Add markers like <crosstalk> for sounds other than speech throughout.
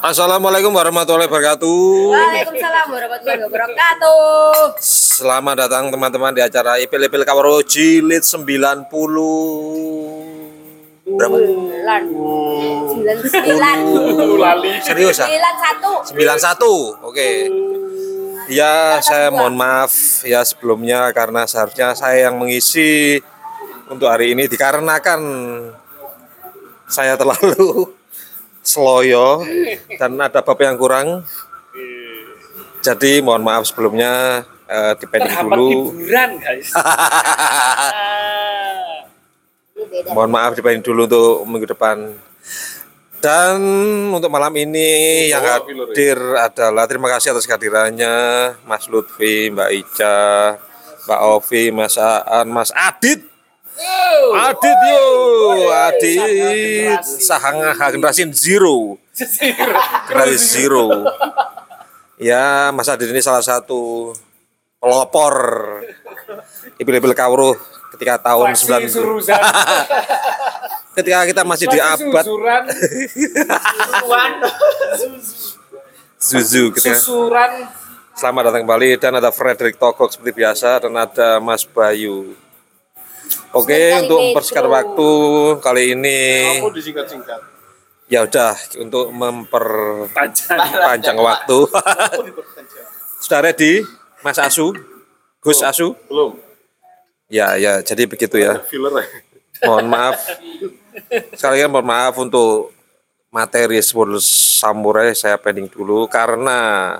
Assalamualaikum warahmatullahi wabarakatuh. Waalaikumsalam warahmatullahi wabarakatuh. Selamat datang teman-teman di acara Ipil Ipil Kawaro Jilid 90 berapa? Bulan. Sembilan sembilan. lali Serius ah? Sembilan satu. 91. Oke. Ya, saya mohon maaf ya sebelumnya karena seharusnya saya yang mengisi untuk hari ini dikarenakan saya terlalu seloyo dan ada bab yang kurang. Jadi mohon maaf sebelumnya eh, dipending terhambat dulu. hiburan guys. <laughs> Mohon maaf dipending dulu untuk minggu depan. Dan untuk malam ini yang hadir adalah terima kasih atas kehadirannya Mas Lutfi, Mbak Ica, Mbak Ovi, Mas Aan, Mas Adit. Adit yo, Adit, sahang generasi zero, generasi zero. Ya, Mas Adit ini salah satu pelopor. Ipil-ipil Kawruh ketika tahun 90 surusan. <laughs> Ketika kita masih di abad. susuran. Susuran Zuzu ketika susuran. Selamat datang kembali. Dan ada Frederick Togok seperti biasa. Dan ada Mas Bayu. Oke Sekali untuk mempersingkat waktu kali ini. Aku disingkat-singkat? Ya udah untuk memperpanjang panjang. waktu. Sudah ready Mas Asu? Gus Asu? Belum. Ya ya jadi begitu ya. Filler mohon maaf. Sekali lagi mohon maaf untuk materi Sword Samurai saya pending dulu karena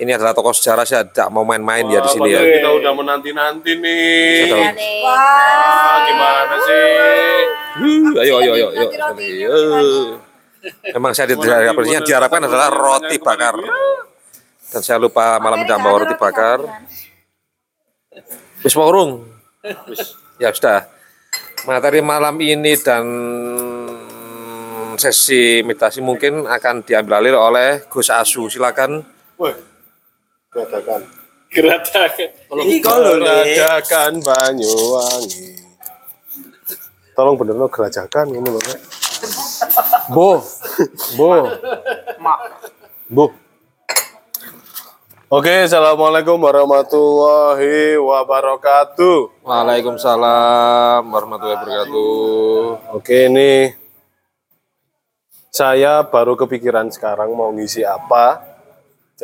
ini adalah tokoh sejarah saya tidak mau main-main ya di sini ya. kita udah menanti-nanti nih. Ya nih. Ah, gimana sih Uh, ayo ayo ayo ayo. Ayo. Memang saya di yang diharapkan adalah roti bakar. Dan saya lupa malam ini bawa roti bakar. Wis mau urung? Ya sudah. Materi malam ini dan sesi meditasi mungkin akan diambil alih oleh Gus Asu. Silakan. Woi, geradakan. geratakan Geradakan Banyuwangi. Tolong bener lo gerajakan ini loh. Nek. Bo, bo, bo. Oke, assalamualaikum warahmatullahi wabarakatuh. Waalaikumsalam warahmatullahi wabarakatuh. Oke, ini saya baru kepikiran sekarang mau ngisi apa.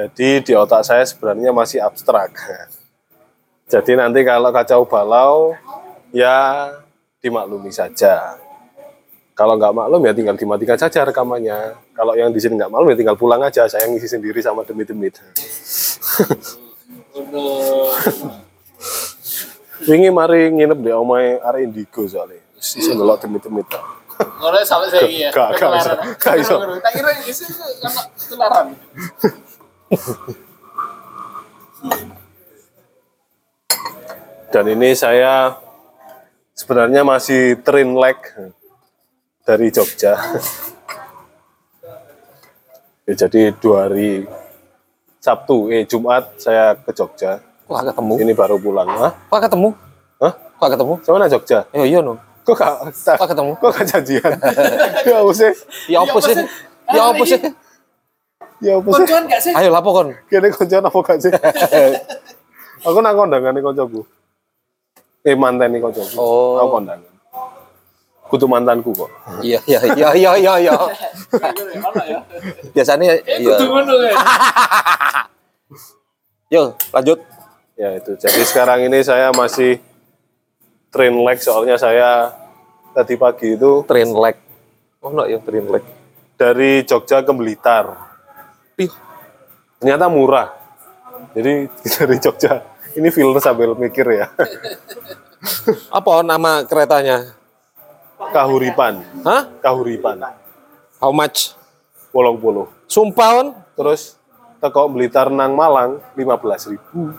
Jadi di otak saya sebenarnya masih abstrak. Jadi nanti kalau kacau balau, ya dimaklumi saja. Kalau nggak maklum ya tinggal dimatikan saja rekamannya. Kalau yang di sini nggak maklum ya tinggal pulang aja. Saya ngisi sendiri sama demit-demit. <laughs> Wingi mari nginep di omai arek Indigo soalnya. Sisi ndelok demit-demit. Ngono sampai saya ya. Gak, gak iso, gak iso. Tak kira isi kena ketularan. Dan ini saya sebenarnya masih train leg dari Jogja. ya, jadi dua hari Sabtu, eh Jumat saya ke Jogja. Wah ketemu. Ini baru pulang. Hah? Kok ketemu? Hah? Kok ketemu? Sama mana Jogja? Ya iya no. Kok gak, Kok ketemu? kok gak janjian? <laughs> ya apa sih? Ya apa sih? Ya apa sih? Ya apa sih? Koncoan gak sih? Ayo lapor kon. Kene koncoan apa gak sih? <laughs> Aku nang kondangan nih koncoku. Eh mantan nih koncoku. Oh. Aku kondangan. Kudu mantanku kok. Iya iya iya iya iya iya. <laughs> Biasanya iya. Kudu ngono kan. <laughs> Yo lanjut. Ya itu. Jadi sekarang ini saya masih train leg soalnya saya tadi pagi itu Train leg. Oh no ya train leg. dari Jogja ke Blitar. Ih, Ternyata murah. Jadi <laughs> dari Jogja ini filler sambil mikir ya. <laughs> apa nama keretanya? Kahuripan. Hah? Kahuripan. How much? Polong puluh. Sumpah on? Terus teko Blitar nang Malang 15.000 ribu.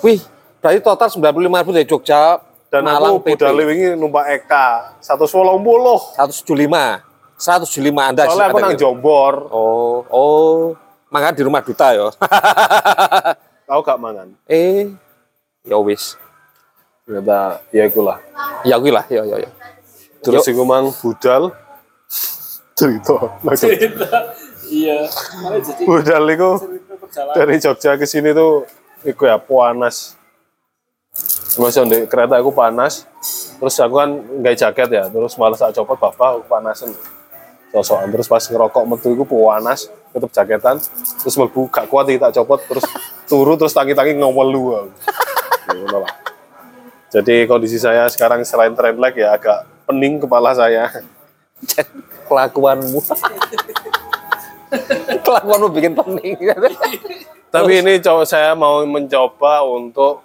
Wih, berarti total 95 ribu dari Jogja. Dan Malang aku budal wingi numpak Eka 180. 175. 175 Anda. Soalnya aku Anda nang. Jombor. Oh, oh. Makanya di rumah duta ya. <laughs> Tahu gak mangan? eh, ya wis. Ternyata ya ikulah. Ya kuwi lah, ya ya ya. Terus iku mang budal cerita langsung Iya. Budal itu perjalanan. dari Jogja ke sini tuh iku ya panas Masa di kereta aku panas terus aku kan nggak jaket ya terus malah saat copot bapak aku panasan sosokan terus pas ngerokok metu itu panas tetep jaketan terus mlebu gak kuat iki tak copot terus <laughs> turu terus tangi-tangi aku. Ngono lah. jadi kondisi saya sekarang selain trend lag ya agak pening kepala saya Kelakuanmu. <laughs> Kelakuanmu bikin pening. Tapi ini coba saya mau mencoba untuk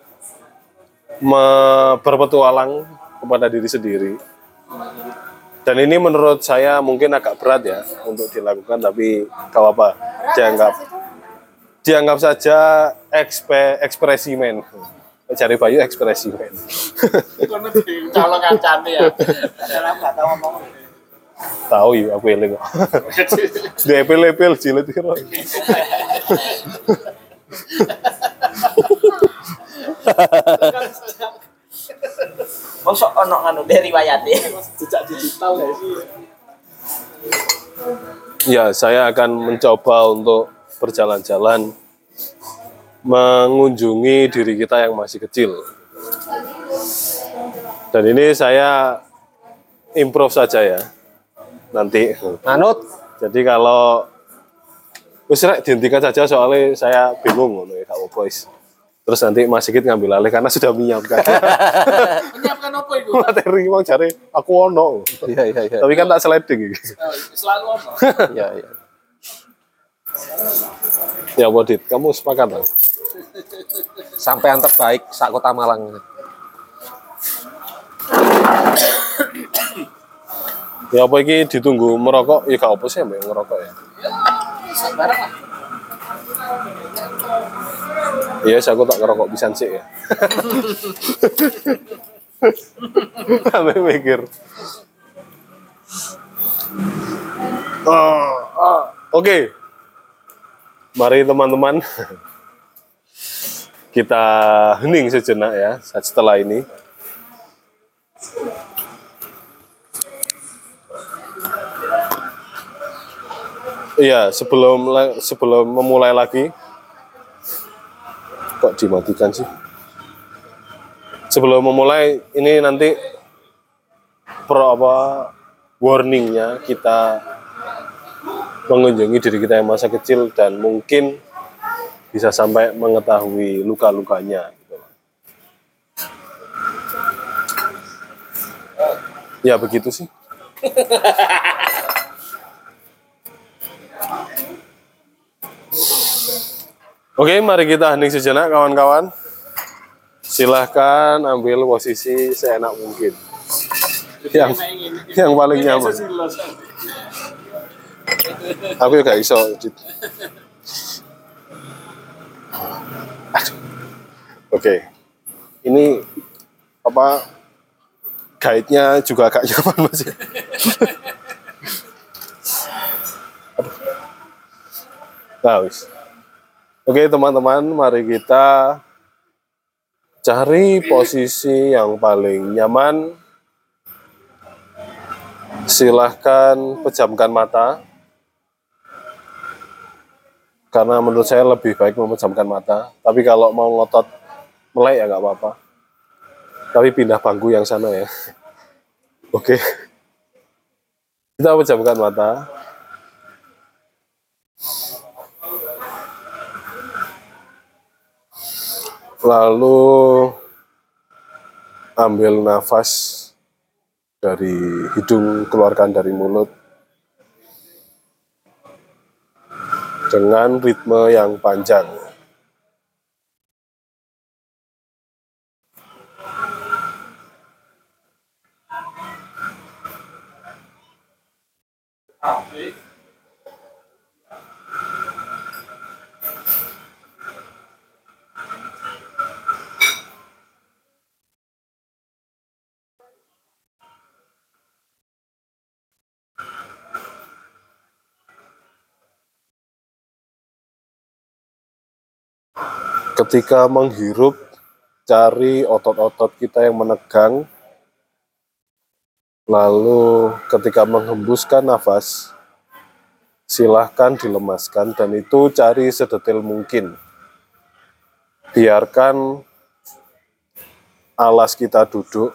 me- berpetualang kepada diri sendiri. Dan ini menurut saya mungkin agak berat ya untuk dilakukan, tapi gak apa-apa. Dianggap dianggap saja ekspe, ekspresimen. Cari Bayu ekspresimen. Kono di calon kancane ya. Tahu ya aku eling kok. <laughs> Dia epil-epil jilid kira. Mosok ono anu dari riwayate. Jejak digital ya sih. Ya, saya akan mencoba untuk berjalan-jalan mengunjungi diri kita yang masih kecil. Dan ini saya improve saja ya. Nanti. Anut. Jadi kalau wis rek dihentikan saja soalnya saya bingung ngono ya Kak Boys. Terus nanti Mas Sigit ngambil alih karena sudah menyiapkan <laughs> Menyiapkan apa itu? materi mau cari aku ono. Iya iya iya. Tapi kan tak sliding iki. <laughs> Selalu apa? Iya iya. Ya Bodit, kamu sepakat lah? Sampai yang terbaik sak kota Malang. Ya apa iki ditunggu merokok? Ya gak apa sih mbak ngerokok ya. Barang lah. Iya, yes, aku tak ngerokok bisa sih ya. <laughs> <laughs> Sampai mikir. Ah, ah. Oke. Mari teman-teman. <laughs> Kita hening sejenak ya setelah ini. Iya, sebelum sebelum memulai lagi, kok dimatikan sih? Sebelum memulai ini nanti pro apa warningnya kita mengunjungi diri kita yang masa kecil dan mungkin bisa sampai mengetahui luka-lukanya. gitu. Ya begitu sih. <laughs> Oke, mari kita hening sejenak kawan-kawan. Silahkan ambil posisi seenak mungkin. Yang yang paling nyaman. Aku juga iso. Oke. Ini apa guide-nya juga agak <laughs> nyaman masih. Nah. Oke teman-teman, mari kita cari posisi yang paling nyaman. Silahkan pejamkan mata. Karena menurut saya lebih baik memejamkan mata. Tapi kalau mau ngotot melek ya nggak apa-apa. Tapi pindah bangku yang sana ya. <laughs> Oke. Kita pejamkan mata. Lalu ambil nafas dari hidung, keluarkan dari mulut. Dengan ritme yang panjang. Ketika menghirup, cari otot-otot kita yang menegang. Lalu ketika menghembuskan nafas, silahkan dilemaskan dan itu cari sedetail mungkin. Biarkan alas kita duduk,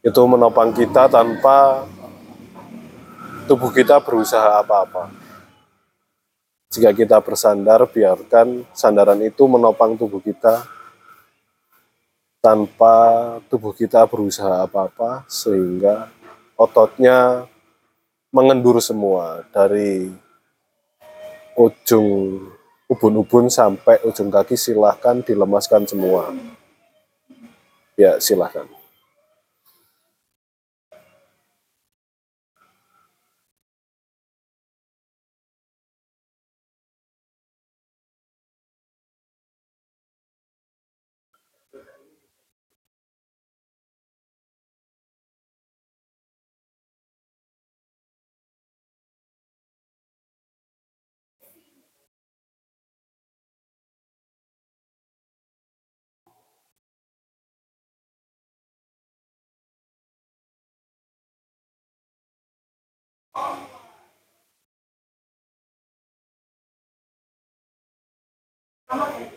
itu menopang kita tanpa tubuh kita berusaha apa-apa. Jika kita bersandar, biarkan sandaran itu menopang tubuh kita tanpa tubuh kita berusaha apa-apa, sehingga ototnya mengendur semua dari ujung ubun-ubun sampai ujung kaki silahkan dilemaskan semua. Ya, silahkan. Okay.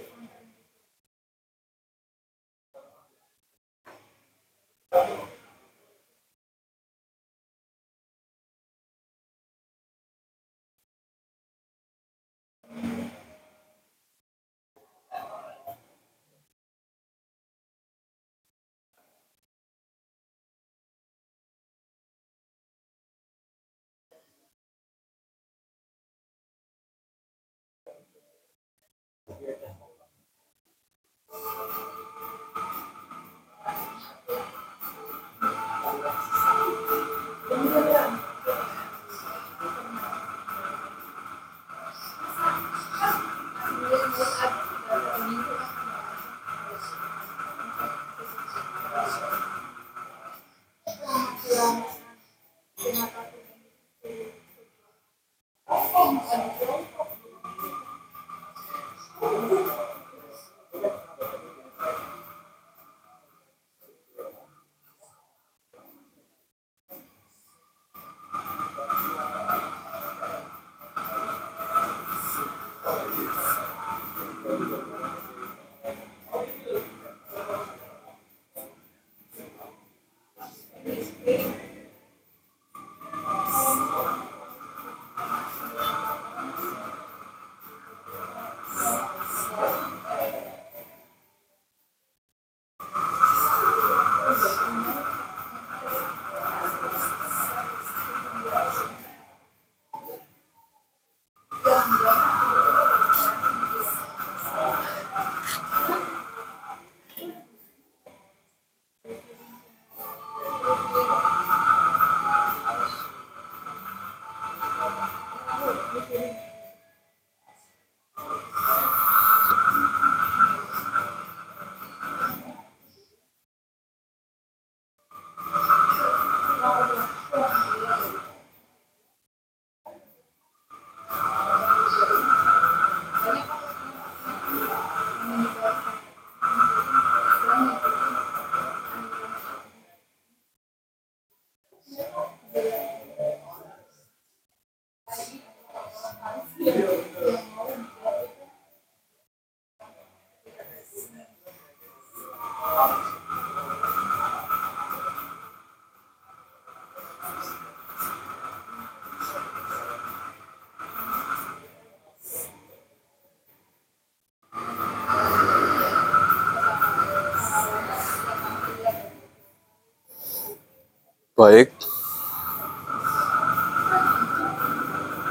Baik.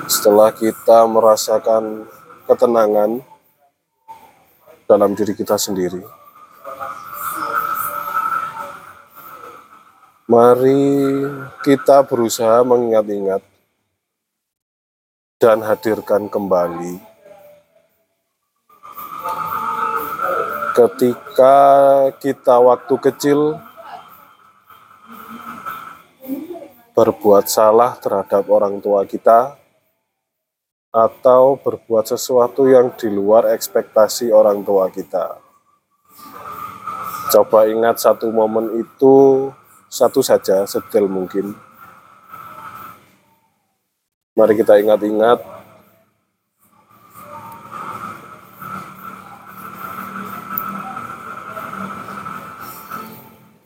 Setelah kita merasakan ketenangan dalam diri kita sendiri, mari kita berusaha mengingat-ingat dan hadirkan kembali ketika kita waktu kecil berbuat salah terhadap orang tua kita, atau berbuat sesuatu yang di luar ekspektasi orang tua kita. Coba ingat satu momen itu, satu saja, sedetail mungkin. Mari kita ingat-ingat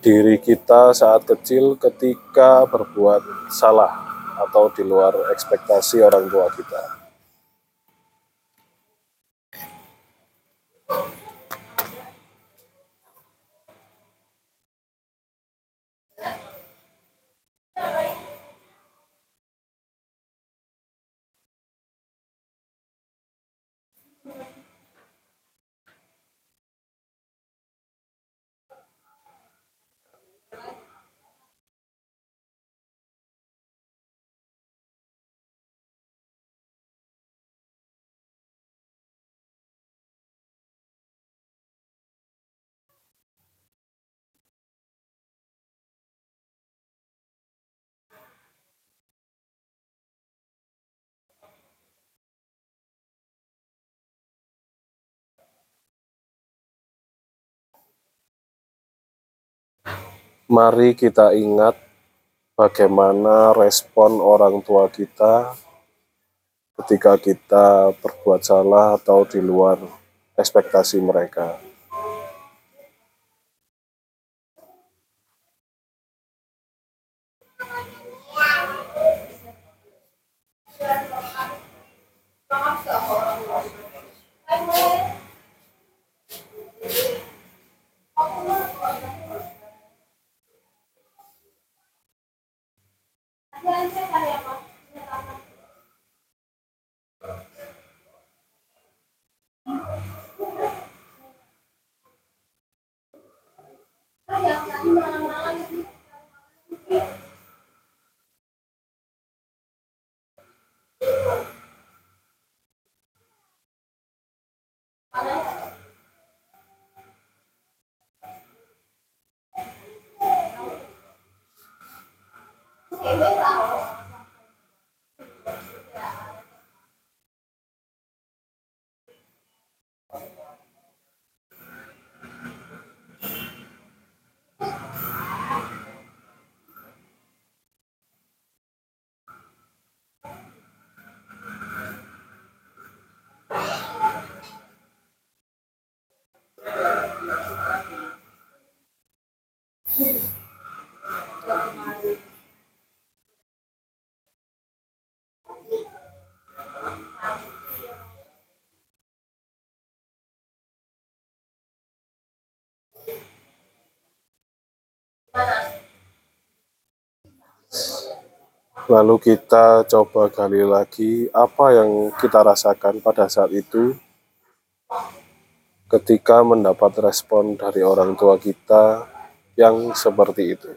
diri kita saat kecil ketika berbuat salah atau di luar ekspektasi orang tua kita. Mari kita ingat bagaimana respon orang tua kita ketika kita berbuat salah atau di luar ekspektasi mereka. Lalu kita coba gali lagi apa yang kita rasakan pada saat itu ketika mendapat respon dari orang tua kita yang seperti itu.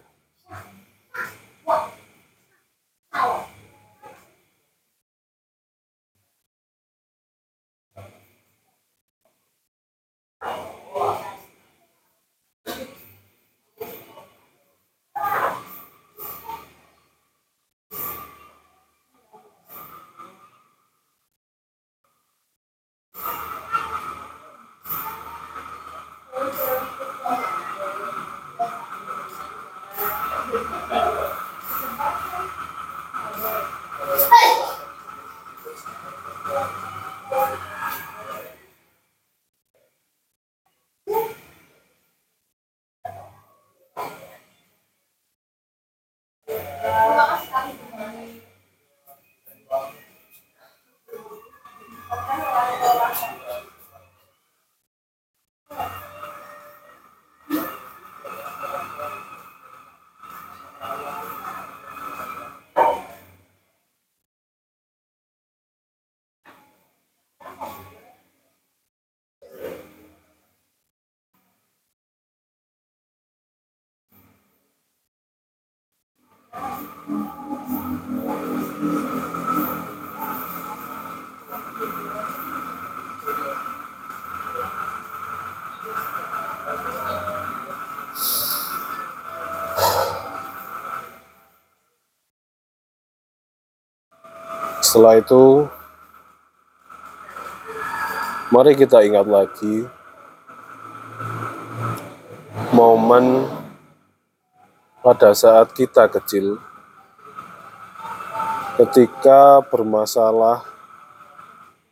Setelah itu, mari kita ingat lagi momen pada saat kita kecil ketika bermasalah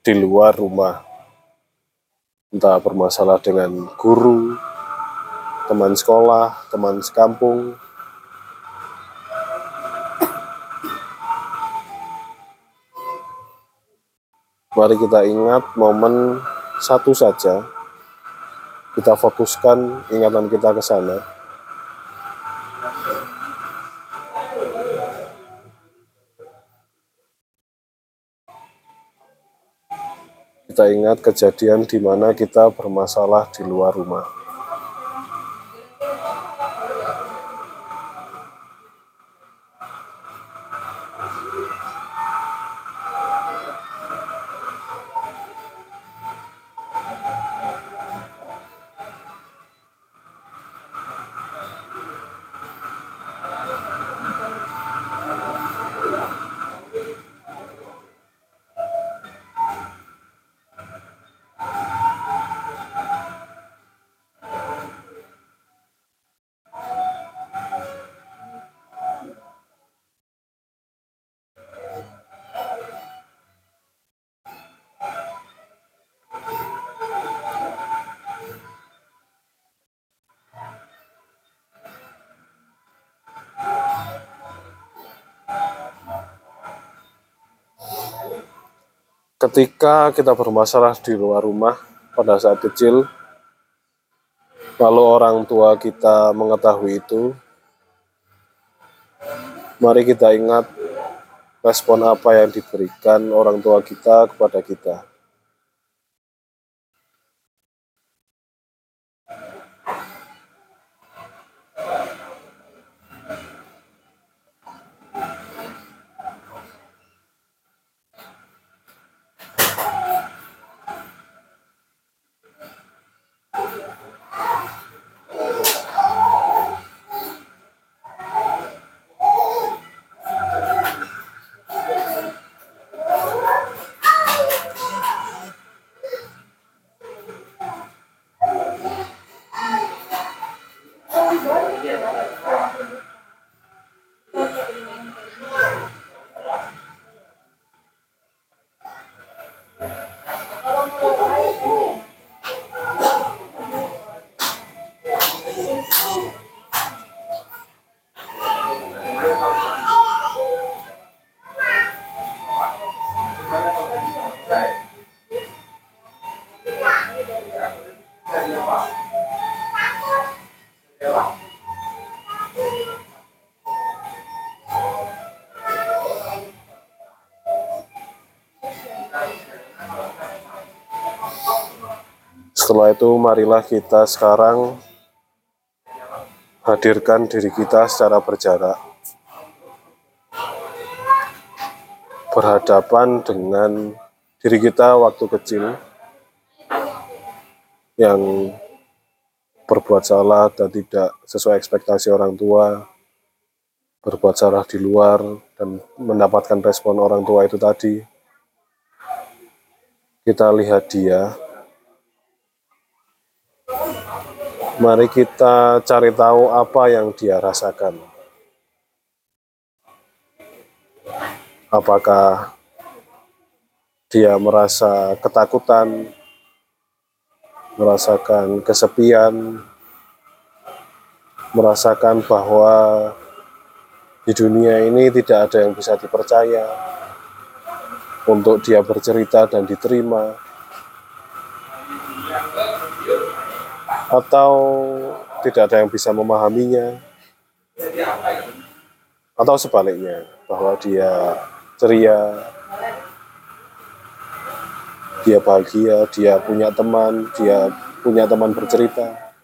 di luar rumah, entah bermasalah dengan guru, teman sekolah, teman sekampung, mari kita ingat momen satu saja, kita fokuskan ingatan kita ke sana. Kita ingat kejadian di mana kita bermasalah di luar rumah. Ketika kita bermasalah di luar rumah pada saat kecil, lalu orang tua kita mengetahui itu, mari kita ingat respon apa yang diberikan orang tua kita kepada kita. Itu, marilah kita sekarang hadirkan diri kita secara berjarak, berhadapan dengan diri kita waktu kecil yang berbuat salah dan tidak sesuai ekspektasi orang tua, berbuat salah di luar dan mendapatkan respon orang tua itu tadi. Kita lihat dia, Mari kita cari tahu apa yang dia rasakan. Apakah dia merasa ketakutan, merasakan kesepian, merasakan bahwa di dunia ini tidak ada yang bisa dipercaya untuk dia bercerita dan diterima. Atau tidak ada yang bisa memahaminya, atau sebaliknya, bahwa dia ceria, dia bahagia, dia punya teman, dia punya teman bercerita.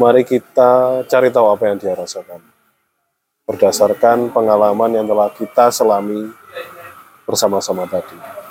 Mari kita cari tahu apa yang dia rasakan. Berdasarkan pengalaman yang telah kita selami bersama-sama tadi.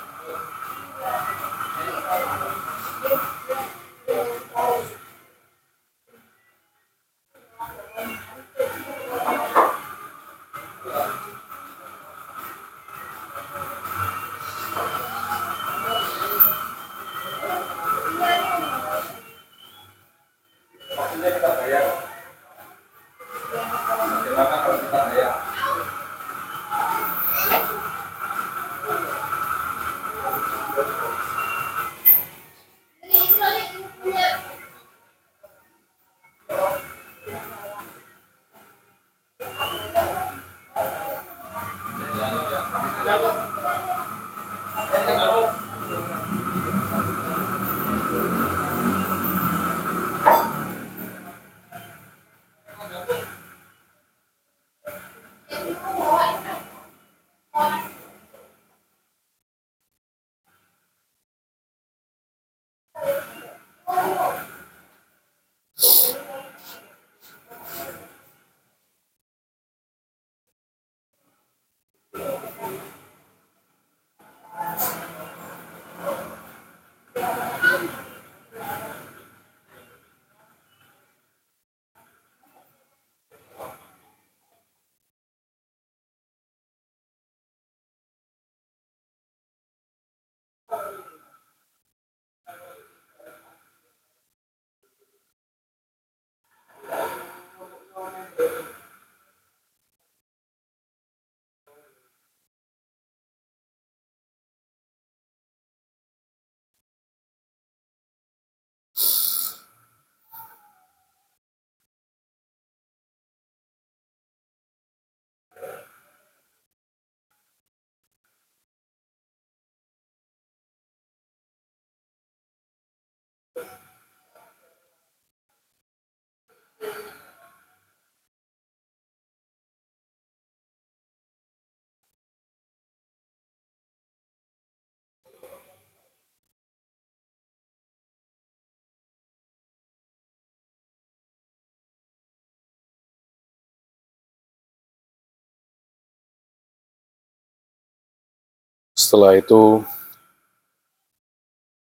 Setelah itu,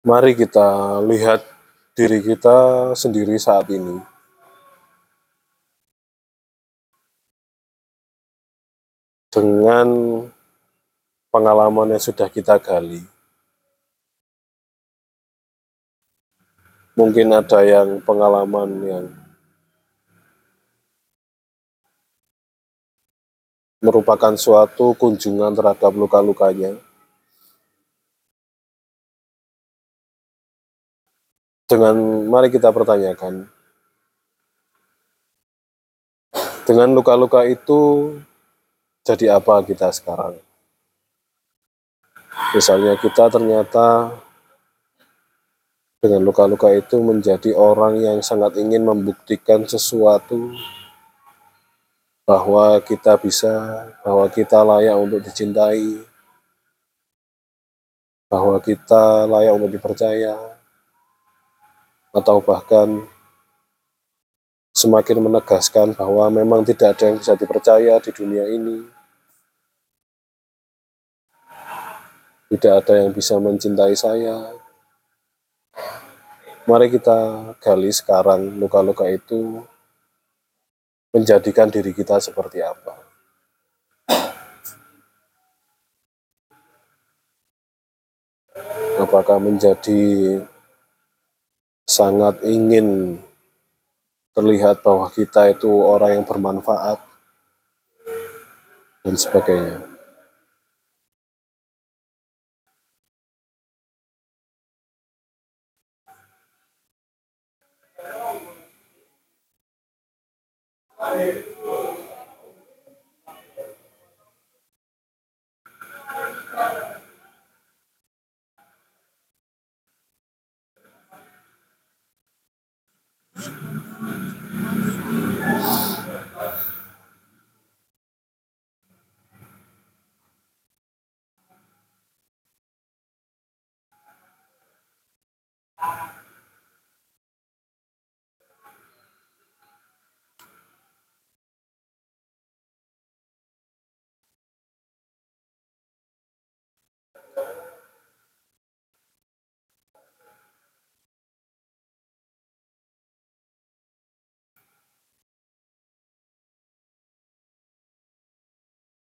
mari kita lihat diri kita sendiri saat ini. Dengan pengalaman yang sudah kita gali. Mungkin ada yang pengalaman yang merupakan suatu kunjungan terhadap luka-lukanya. Dengan mari kita pertanyakan, dengan luka-luka itu jadi apa kita sekarang? Misalnya kita ternyata dengan luka-luka itu menjadi orang yang sangat ingin membuktikan sesuatu bahwa kita bisa, bahwa kita layak untuk dicintai, bahwa kita layak untuk dipercaya, atau bahkan semakin menegaskan bahwa memang tidak ada yang bisa dipercaya di dunia ini. Tidak ada yang bisa mencintai saya. Mari kita gali sekarang luka-luka itu menjadikan diri kita seperti apa. Apakah menjadi sangat ingin terlihat bahwa kita itu orang yang bermanfaat dan sebagainya.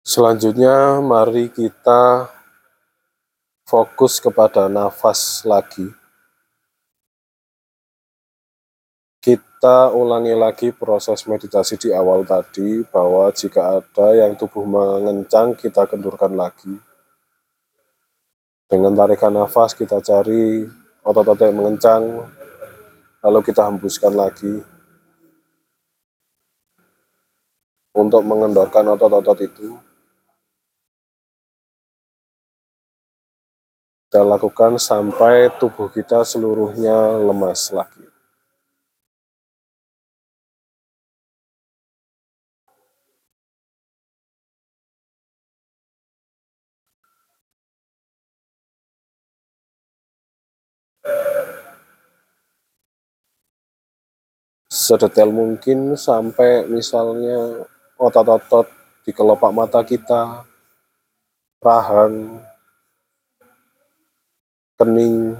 Selanjutnya, mari kita fokus kepada nafas lagi. Kita ulangi lagi proses meditasi di awal tadi, bahwa jika ada yang tubuh mengencang, kita kendurkan lagi. Dengan tarikan nafas, kita cari otot-otot yang mengencang, lalu kita hembuskan lagi. Untuk mengendorkan otot-otot itu, kita lakukan sampai tubuh kita seluruhnya lemas lagi. Sedetail mungkin sampai misalnya otot-otot di kelopak mata kita, rahang, kening,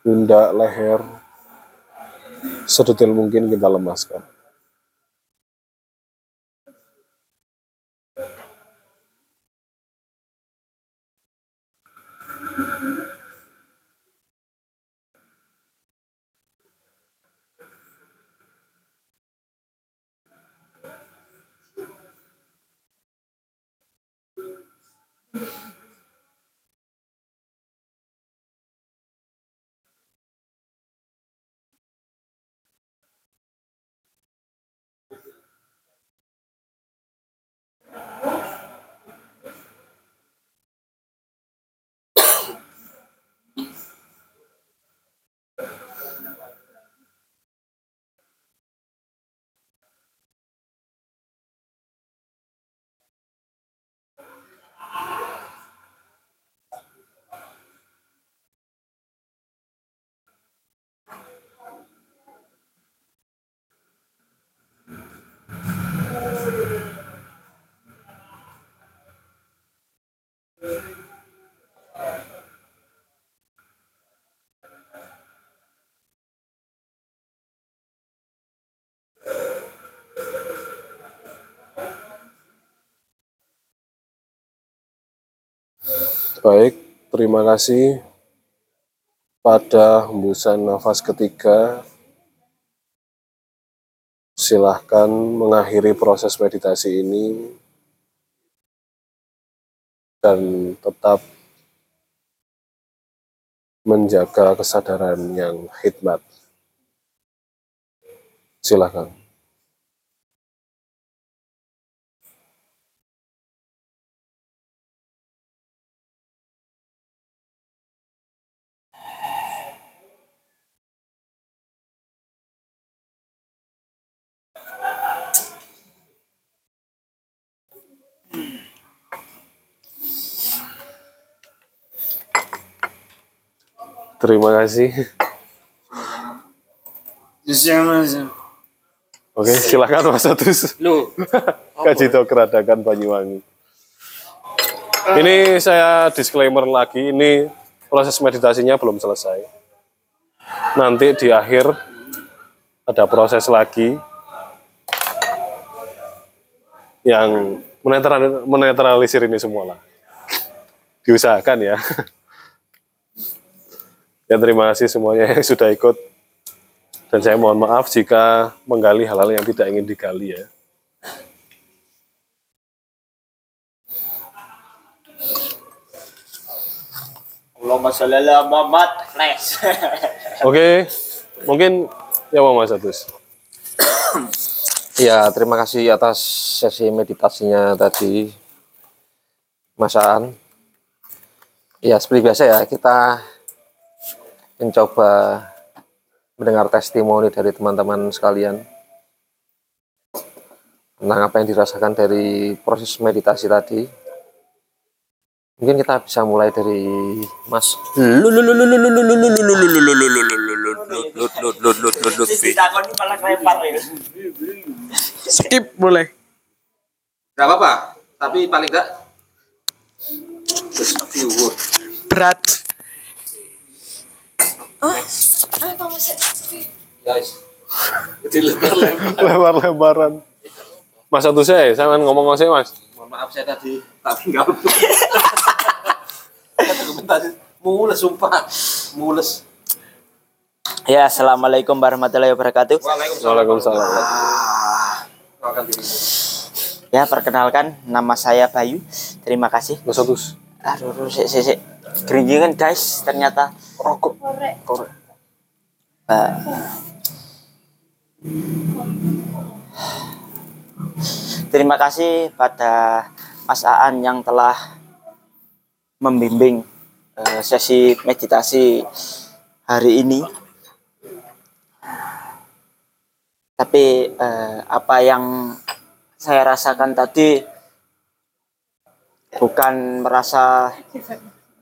pundak, leher, sedetail mungkin kita lemaskan. Baik, terima kasih pada hembusan nafas ketiga. Silahkan mengakhiri proses meditasi ini dan tetap menjaga kesadaran yang hikmat. Silahkan. Terima kasih. Oke, silakan Mas Atus. Lu, <laughs> Kaji Keradakan Banyuwangi. Ini saya disclaimer lagi, ini proses meditasinya belum selesai. Nanti di akhir ada proses lagi yang menetral- menetralisir ini semua lah. Diusahakan ya. <laughs> Ya terima kasih semuanya yang sudah ikut. Dan saya mohon maaf jika menggali hal-hal yang tidak ingin digali ya. Allahumma sholli ala Muhammad. Flash. <laughs> Oke, mungkin ya Bang Mas Atus. Ya, terima kasih atas sesi meditasinya tadi, Mas Aan. Ya, seperti biasa ya, kita mencoba mendengar testimoni dari teman-teman sekalian tentang apa yang dirasakan dari proses meditasi tadi. Mungkin kita bisa mulai dari Mas skip boleh. Gak apa-apa, tapi paling enggak just a few word. Berat. Guys, Lebar-lebaran. Mas Atus saya, saya ngomong saya Mas. mohon maaf saya tadi tak tinggal. <laughs> Dokumentasi mules sumpah, mules. Ya, assalamualaikum warahmatullahi wabarakatuh. Waalaikumsalam. Ya, perkenalkan nama saya Bayu. Terima kasih. Mas Atus. Aduh, aduh, sik, sik, sik. Geringingan guys, ternyata rokok. Korek. Eh, terima kasih pada Mas Aan yang telah membimbing eh, sesi meditasi hari ini. Tapi eh, apa yang saya rasakan tadi bukan merasa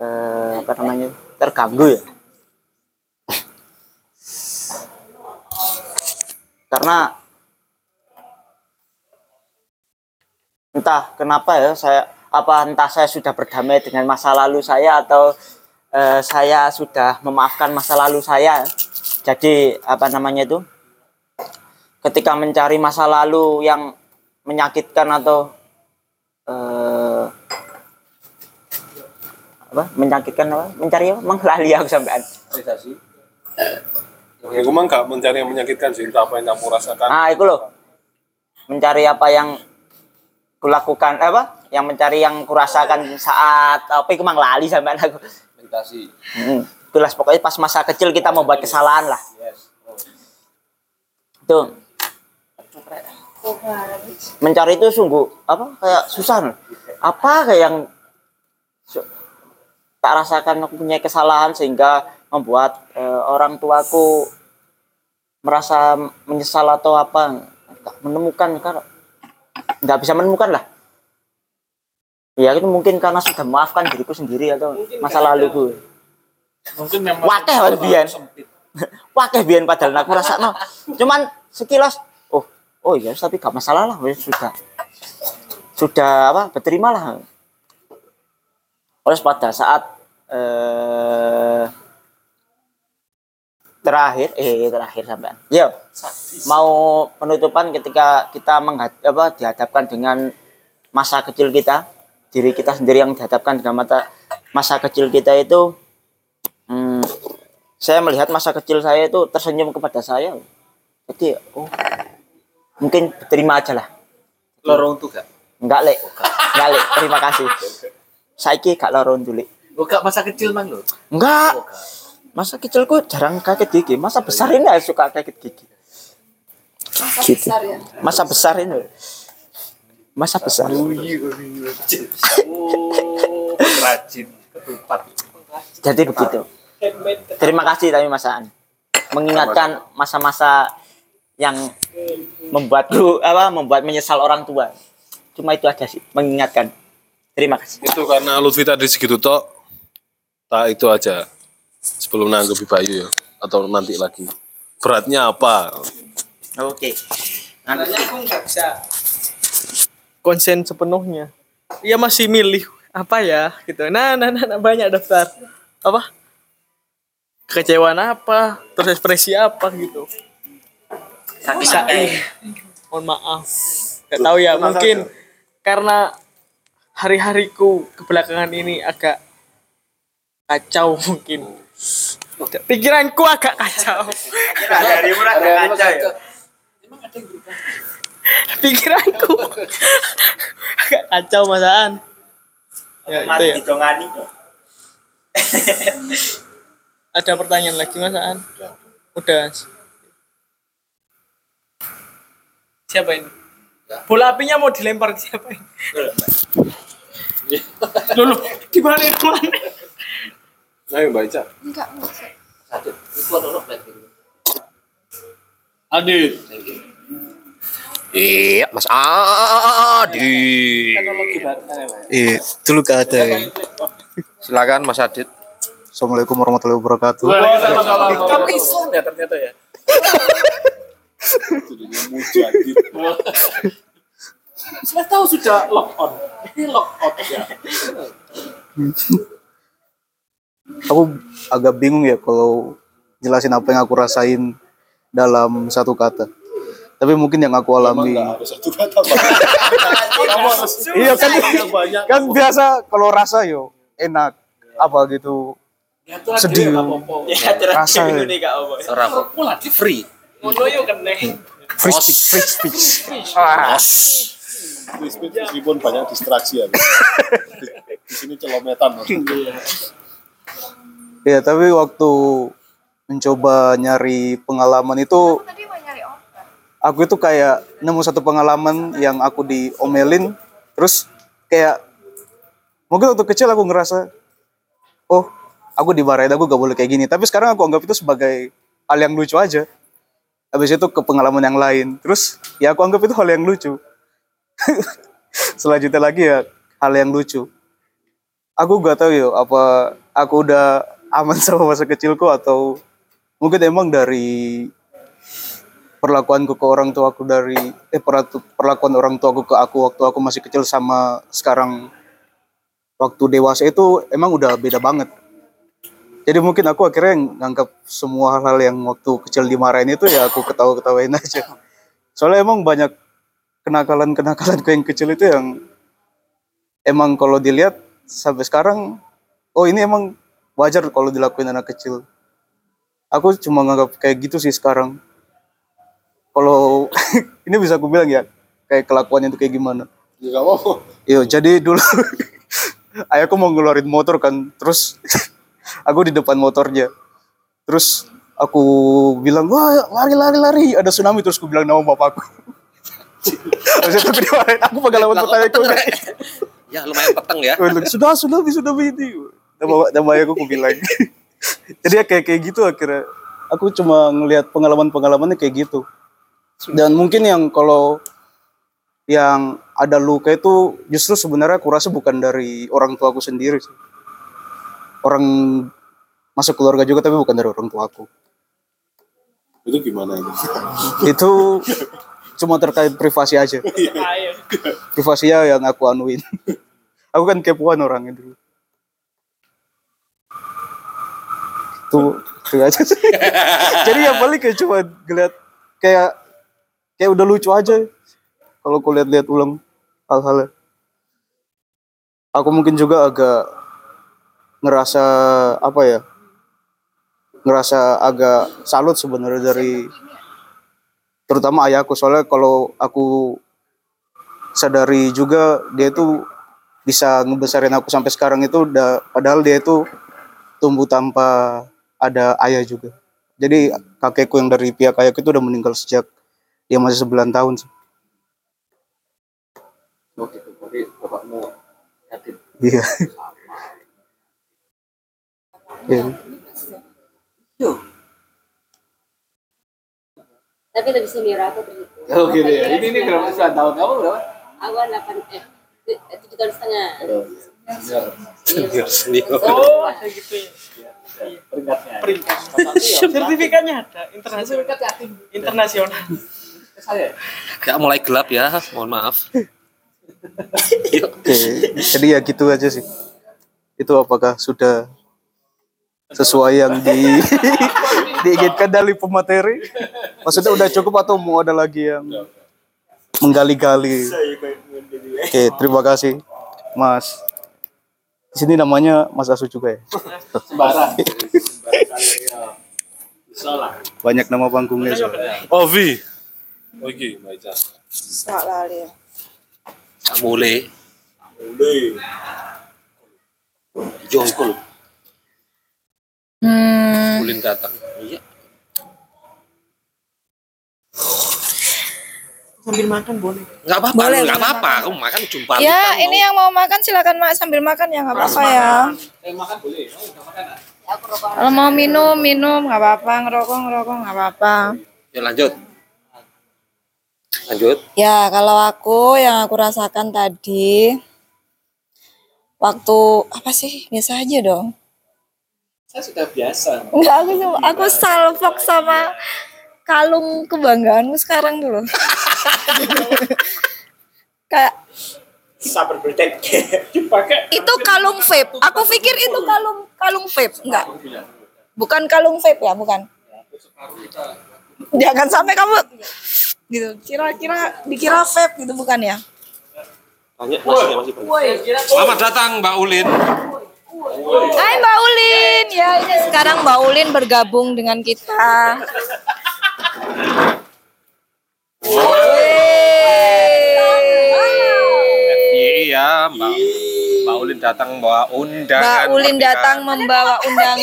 eh, apa namanya? Terganggu ya? Karena entah kenapa ya saya apa entah saya sudah berdamai dengan masa lalu saya atau eh, saya sudah memaafkan masa lalu saya. Jadi apa namanya itu? Ketika mencari masa lalu yang menyakitkan atau eh, apa? Menyakitkan apa? Mencari apa? Menglali aku sampean. Meditasi. Ya, gue mah nggak mencari yang menyakitkan sih, entah apa yang kamu rasakan. nah itu loh. Mencari apa yang kulakukan eh, apa? Yang mencari yang kurasakan saat apa itu mang lali sampean aku. Meditasi. hmm. itulah pokoknya pas masa kecil kita mau buat kesalahan lah. Itu mencari itu sungguh apa? Kayak susah apa kayak yang tak rasakan aku punya kesalahan sehingga membuat eh, orang tuaku merasa menyesal atau apa nggak menemukan kan nggak bisa menemukan lah. Ya itu mungkin karena sudah memaafkan diriku sendiri atau masa laluku. Mungkin memang wakeh biyen. <laughs> wakeh biyen padahal aku rasakno. Cuman sekilas oh oh iya tapi gak masalah lah sudah sudah apa berterima lah terus pada saat eh, terakhir eh terakhir sampean. Yo mau penutupan ketika kita menghad apa dihadapkan dengan masa kecil kita diri kita sendiri yang dihadapkan dengan mata masa kecil kita itu hmm, saya melihat masa kecil saya itu tersenyum kepada saya. Jadi oh mungkin terima aja lah. Lorong tuh gak? enggak lek. Enggak lek. Terima kasih saiki gak lorong dulu Oh gak masa kecil mang lo? enggak. Masa kecilku jarang kaget gigi. Masa besar ini suka kaget gigi. Masa Gitu. besar ya. masa besar ini masa besar. Oh, rajin. Ketupat. jadi begitu. Terima kasih tapi Mas Aan. Mengingatkan masa-masa yang membuatku apa membuat menyesal orang tua. Cuma itu aja sih mengingatkan terima kasih Itu karena Lutfi tadi segitu tok. Tak itu aja. Sebelum nanggepi Bayu ya. Atau nanti lagi. Beratnya apa? oke Sebenarnya aku nggak bisa konsen sepenuhnya. Iya masih milih apa ya gitu. Nah, nah, nah, nah, banyak daftar. Apa? Kekecewaan apa? Terus ekspresi apa gitu. Bisa Mohon maaf. Gak tahu ya, mungkin karena hari-hariku kebelakangan ini agak kacau mungkin. Pikiranku agak kacau. Pikiranku agak kacau masaan. Ya, itu ya. Ada pertanyaan lagi masaan? Udah. Siapa ini? Bola apinya mau dilempar siapa ini? <laughs> Gimana ini? Gimana? Ayo baca. Enggak, enggak. Adit. Iya, Mas Adit. Iya, dulu gak ada. ya. Silakan Mas Adit. Assalamualaikum warahmatullahi wabarakatuh. Kamu Islam ya ternyata ya. Saya tahu sudah lock on. Ini lock out ya. Aku agak bingung ya kalau jelasin apa yang aku rasain dalam satu kata. Tapi mungkin yang aku alami. <laughs> Iya kan, <laughs> kan biasa kalau rasa yo enak apa gitu sedih rasa Ora kok. Free. Ngono yo kene. free speech free speech Meskipun banyak distraksi ya. Di sini celometan. ya tapi waktu mencoba nyari pengalaman itu aku itu kayak nemu satu pengalaman yang aku diomelin. Terus kayak mungkin waktu kecil aku ngerasa oh aku dimarahin aku gak boleh kayak gini. Tapi sekarang aku anggap itu sebagai hal yang lucu aja. Habis itu ke pengalaman yang lain. Terus ya aku anggap itu hal yang lucu <laughs> selanjutnya lagi ya hal yang lucu aku gak tahu ya apa aku udah aman <laughs> sama masa kecilku atau mungkin emang dari perlakuanku ke orang tuaku dari eh perlakuan orang tuaku ke aku waktu aku masih kecil sama sekarang waktu dewasa itu emang udah beda banget. Jadi mungkin aku akhirnya nganggap semua hal-hal yang waktu kecil dimarahin itu ya aku ketawa-ketawain <laughs> aja. Soalnya emang banyak kenakalan-kenakalanku <laughs> yang kecil itu yang emang kalau dilihat sampai sekarang oh ini emang wajar kalau dilakuin anak kecil. Aku cuma nganggap kayak gitu sih sekarang kalau <laughs> ini bisa aku bilang ya kayak kelakuannya itu kayak gimana Ya gak mau. Iya, jadi dulu <laughs> ayahku mau ngeluarin motor kan, terus aku di depan motornya. Terus aku bilang, wah lari lari lari, ada tsunami terus aku bilang nama bapakku. Itu aku dimarahin, aku pengalaman pertama itu. Ya lumayan peteng ya. Sudah, sudah, sudah ini. Nama, nama ayahku aku bilang. <laughs> Jadi ya kayak kayak gitu akhirnya. Aku cuma ngelihat pengalaman-pengalamannya kayak gitu. Dan mungkin yang kalau yang ada luka itu justru sebenarnya aku rasa bukan dari orang tua aku sendiri sih. Orang masuk keluarga juga tapi bukan dari orang tua aku. Itu gimana itu? Itu <laughs> cuma terkait privasi aja. Privasinya yang aku anuin. <laughs> aku kan kepoan orang itu. Tuh, tuh aja sih. <laughs> Jadi ya paling kayak cuma ngeliat kayak kayak udah lucu aja kalau aku lihat-lihat ulang hal-halnya. Aku mungkin juga agak ngerasa apa ya ngerasa agak salut sebenarnya dari terutama ayahku soalnya kalau aku sadari juga dia itu bisa ngebesarin aku sampai sekarang itu udah padahal dia itu tumbuh tanpa ada ayah juga jadi kakekku yang dari pihak ayahku itu udah meninggal sejak dia masih 9 tahun Oh gitu. Jadi bapakmu yatim. iya Iya. Tapi lebih senior aku terhitung. Oh gitu ya. Ini ini berapa sih tahun kamu berapa? Aku 8 eh tujuh tahun setengah. Senior. Senior. Oh, ada gitu ya. Peringkatnya. Peringkat. <laughs> Sertifikatnya ada internasional. Internasional. Saya. Ya mulai gelap ya, mohon maaf. Oke, jadi ya gitu aja sih. Itu apakah sudah sesuai yang di <laughs> diinginkan dari pemateri? Maksudnya udah cukup atau mau ada lagi yang menggali-gali? Oke, terima kasih, Mas. Di sini namanya Mas Asu juga ya. Sembarang. Banyak nama panggungnya. soalnya. Ovi. Oke. Tak mulai. Boleh. Jongkol. Ulin datang. Sambil makan boleh. Nggak apa-apa, Boleh, nggak apa-apa. Kamu makan jumpa. Ya, ini yang mau makan silakan mak sambil makan ya nggak apa-apa ya. Eh makan boleh. Oh, makan ah. Kalau mau minum minum nggak apa-apa, ngerokok ngerokok nggak apa-apa. Ya lanjut. Lanjut. Ya kalau aku yang aku rasakan tadi waktu apa sih biasa aja dong. Saya sudah biasa. Enggak aku aku salfok sama kalung kebanggaanmu sekarang dulu. <laughs> Kayak Sabar berdet. <laughs> Dipakai. itu kalung vape. Aku pikir itu kalung kalung vape. Enggak. Bukan kalung vape ya, bukan. Jangan sampai kamu gitu. Kira-kira dikira vape gitu bukan ya? Tanya masih masih banyak. Selamat datang Mbak Ulin. Hai Mbak Ulin. Ya, ini sekarang Mbak Ulin bergabung dengan kita. Iya, Mbak. Mbak Ulin datang bawa undangan. Mbak Ulin pernikahan. datang membawa undangan.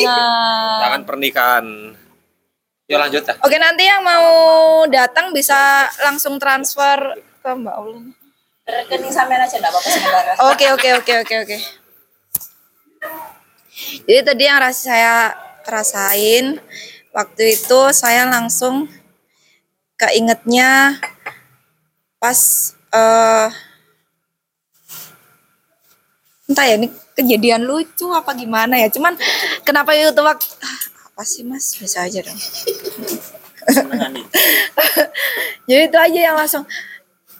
Undangan pernikahan. Yuk lanjut ya. Oke, nanti yang mau datang bisa langsung transfer ke Mbak Ulin. Rekening sampean aja enggak apa-apa sementara. Oke, oke, oke, oke, oke. Jadi tadi yang ras saya rasain waktu itu saya langsung keingetnya pas eh entah ya ini kejadian lucu apa gimana ya? Cuman kenapa itu waktu apa sih mas? Bisa aja dong. <laughs> Jadi itu aja yang langsung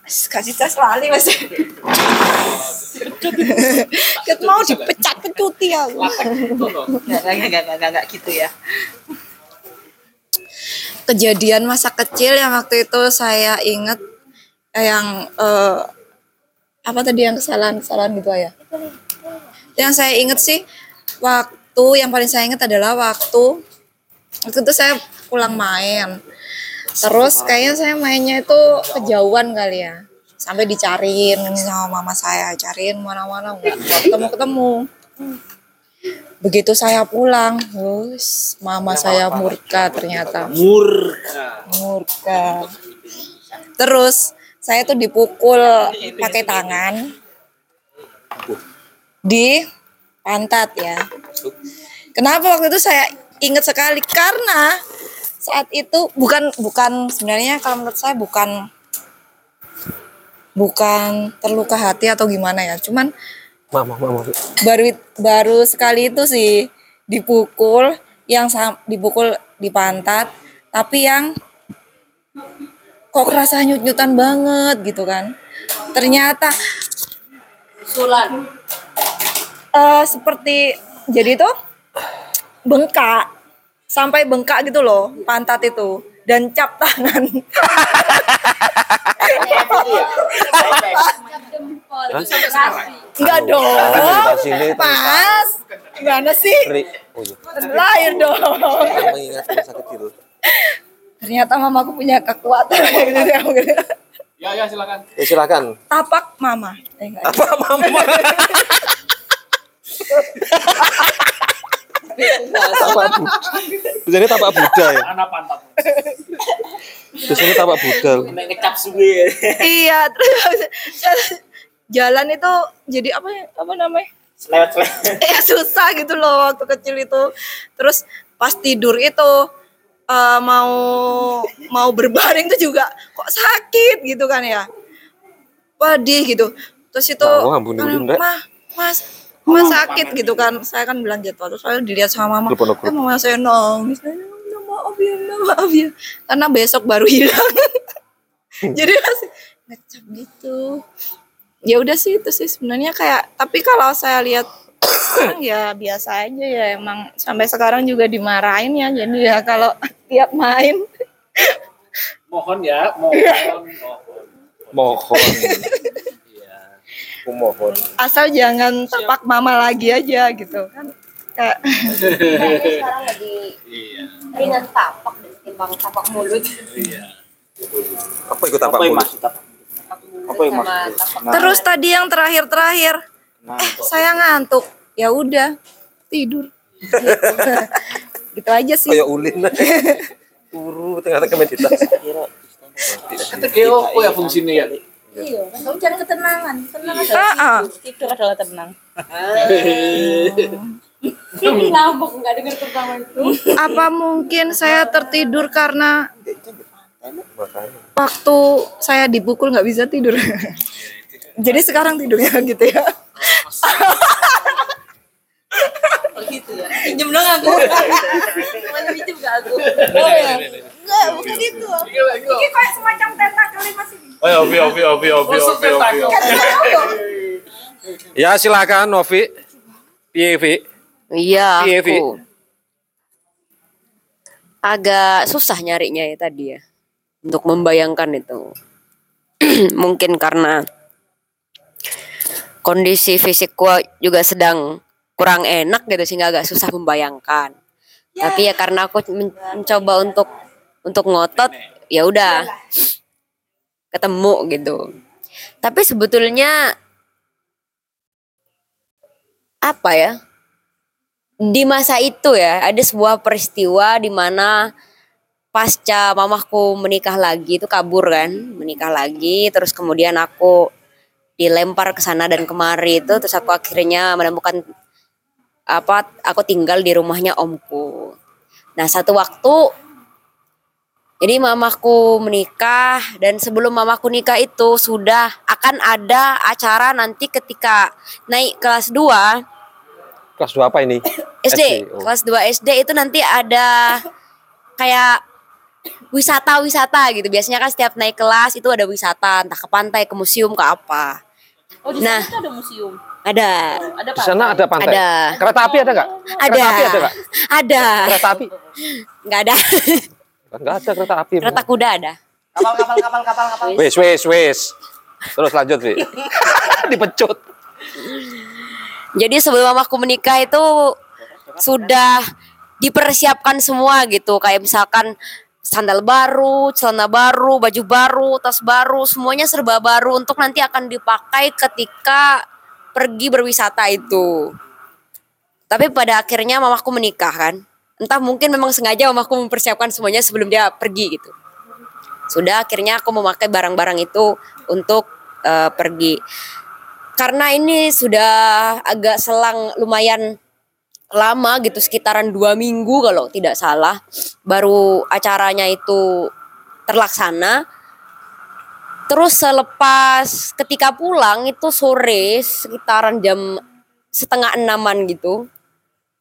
"Mas, kasih tas lali mas. Ket <laughs> mau dipecat kecuti ya Enggak enggak enggak enggak gitu ya. Kejadian masa kecil yang waktu itu saya ingat eh, yang eh, apa tadi yang kesalahan-kesalahan gitu ya yang saya ingat sih waktu yang paling saya ingat adalah waktu waktu itu saya pulang main. Terus kayaknya saya mainnya itu kejauhan kali ya. Sampai dicariin sama mama saya cariin mana-mana nggak nggak ketemu-ketemu begitu saya pulang terus mama saya murka ternyata. Murka. murka. Terus saya tuh dipukul pakai tangan. Di pantat ya. Kenapa waktu itu saya ingat sekali? Karena saat itu bukan bukan sebenarnya kalau menurut saya bukan bukan terluka hati atau gimana ya. Cuman Mama, mama. baru baru sekali itu sih dipukul yang sam- dipukul di pantat tapi yang kok kerasa nyut-nyutan banget gitu kan ternyata Sulan. eh seperti jadi tuh bengkak sampai bengkak gitu loh pantat itu dan cap tangan. Enggak dong. Sini Mas, gimana sih? Oh iya. Lahir dong. Kita mengingat masa kecil. Ternyata mamaku punya kekuatan <laughs> ya. Ya, silakan. Ya silakan. Tapak mama. Eh, enggak. Apa mama? <laughs> tapak Buddha. Biasanya tapak Buddha ya. Anak pantat. Biasanya tapak Buddha. ngecap suwe Iya, terus jalan itu jadi apa ya? Apa namanya? selewat selewat <laughs> ya susah gitu loh waktu kecil itu terus pas tidur itu eh, mau mau berbaring tuh juga kok sakit gitu kan ya pedih gitu terus itu Mau ampun Ndek. mah mas mas sakit gitu kan. Saya kan bilang gitu terus saya dilihat sama mama eh, mama saya nangis. "Ya, maaf ya maaf ya. Karena besok baru <laughs> hilang. Jadi masih ngecap gitu. Ya udah sih itu sih sebenarnya kayak tapi kalau saya lihat ya biasa aja ya. Emang sampai sekarang juga dimarahin ya. Jadi ya kalau tiap main. Mohon ya, mohon. mohon. Mohon. <laughs> Iya. Aku mohon. asal jangan tapak mama lagi aja gitu kan kayak <laughs> sekarang lagi Iya. ringan tapak ketimbang tapak mulut. Apa ikut tapak apa mulut? apa Tapak mulut Apa yang maksud? tapak terus tadi yang terakhir terakhir eh saya ngantuk ya udah tidur <laughs> gitu aja sih Kayak ulin. Turu tengah-tengah meditasi. Kata Geo, apa ya fungsinya ya? Iya, kan kamu cari ketenangan. Tenang Ah, adalah ah. tidur. Tidur adalah tenang. <laughs> Ngambek nggak dengar pertama itu. apa mungkin saya tertidur karena waktu saya dipukul nggak bisa tidur <laughs> jadi sekarang tidurnya gitu ya Oh gitu ya. Pinjem dong aku. Mana pinjem gak aku? Oh ya. Enggak, bukan itu. Ini kayak semacam tentakel masih. Oh ya, Ovi, Ovi, Ovi, Ovi, Ovi, Ovi. Ya silakan Novi. Piye, Vi? Iya, aku. Agak susah nyarinya ya tadi ya. Untuk membayangkan itu. <clears throat> Mungkin karena kondisi fisikku juga sedang kurang enak gitu sehingga agak susah membayangkan. Tapi ya karena aku men- mencoba untuk untuk ngotot, ya udah ketemu gitu. Tapi sebetulnya apa ya? di masa itu ya ada sebuah peristiwa di mana pasca mamahku menikah lagi itu kabur kan menikah lagi terus kemudian aku dilempar ke sana dan kemari itu terus aku akhirnya menemukan apa aku tinggal di rumahnya omku nah satu waktu jadi mamahku menikah dan sebelum mamahku nikah itu sudah akan ada acara nanti ketika naik kelas 2 Kelas 2 apa ini? <coughs> SD, oh. kelas 2 SD itu nanti ada kayak wisata-wisata gitu. Biasanya kan setiap naik kelas itu ada wisata, entah ke pantai, ke museum, ke apa. Oh di Nah. sana ada museum. Ada. Ada Di sana ada pantai. Ada. Kereta api ada nggak? Ada. Kereta api ada nggak? Ada. Kereta api? Nggak ada. <laughs> Kan nggak ada kereta api. Kereta kuda ada. Kapal kapal kapal kapal kapal. Wes, wes, wes. Terus lanjut, Vi. <laughs> Dipecut. Jadi sebelum mamaku menikah itu sudah dipersiapkan semua gitu. Kayak misalkan sandal baru, celana baru, baju baru, tas baru, semuanya serba baru untuk nanti akan dipakai ketika pergi berwisata itu. Tapi pada akhirnya mamaku menikah kan. Entah mungkin memang sengaja mamaku mempersiapkan semuanya sebelum dia pergi gitu. Sudah akhirnya aku memakai barang-barang itu untuk eh, pergi karena ini sudah agak selang lumayan lama gitu sekitaran dua minggu kalau tidak salah baru acaranya itu terlaksana terus selepas ketika pulang itu sore sekitaran jam setengah enaman gitu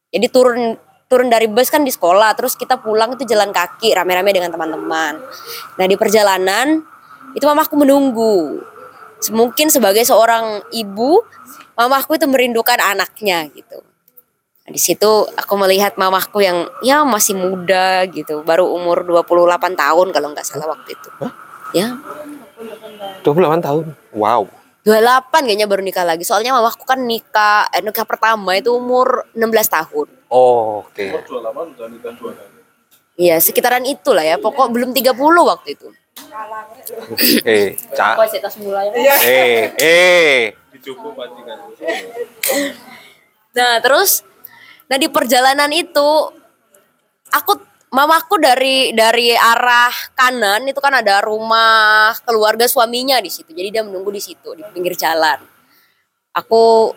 jadi turun turun dari bus kan di sekolah terus kita pulang itu jalan kaki rame-rame dengan teman-teman nah di perjalanan itu mamaku menunggu mungkin sebagai seorang ibu, mamaku itu merindukan anaknya gitu. Nah, di situ aku melihat mamahku yang ya masih muda gitu, baru umur 28 tahun kalau nggak salah waktu itu. Ya, 28 tahun. Wow. 28 kayaknya baru nikah lagi. Soalnya mamahku kan nikah eh, nikah pertama itu umur 16 tahun. Oh, oke. Iya, sekitaran itulah ya. Pokok belum 30 waktu itu. Eh, Cak. Iya. Eh, eh. Nah, terus nah di perjalanan itu aku mamaku dari dari arah kanan itu kan ada rumah keluarga suaminya di situ. Jadi dia menunggu di situ di pinggir jalan. Aku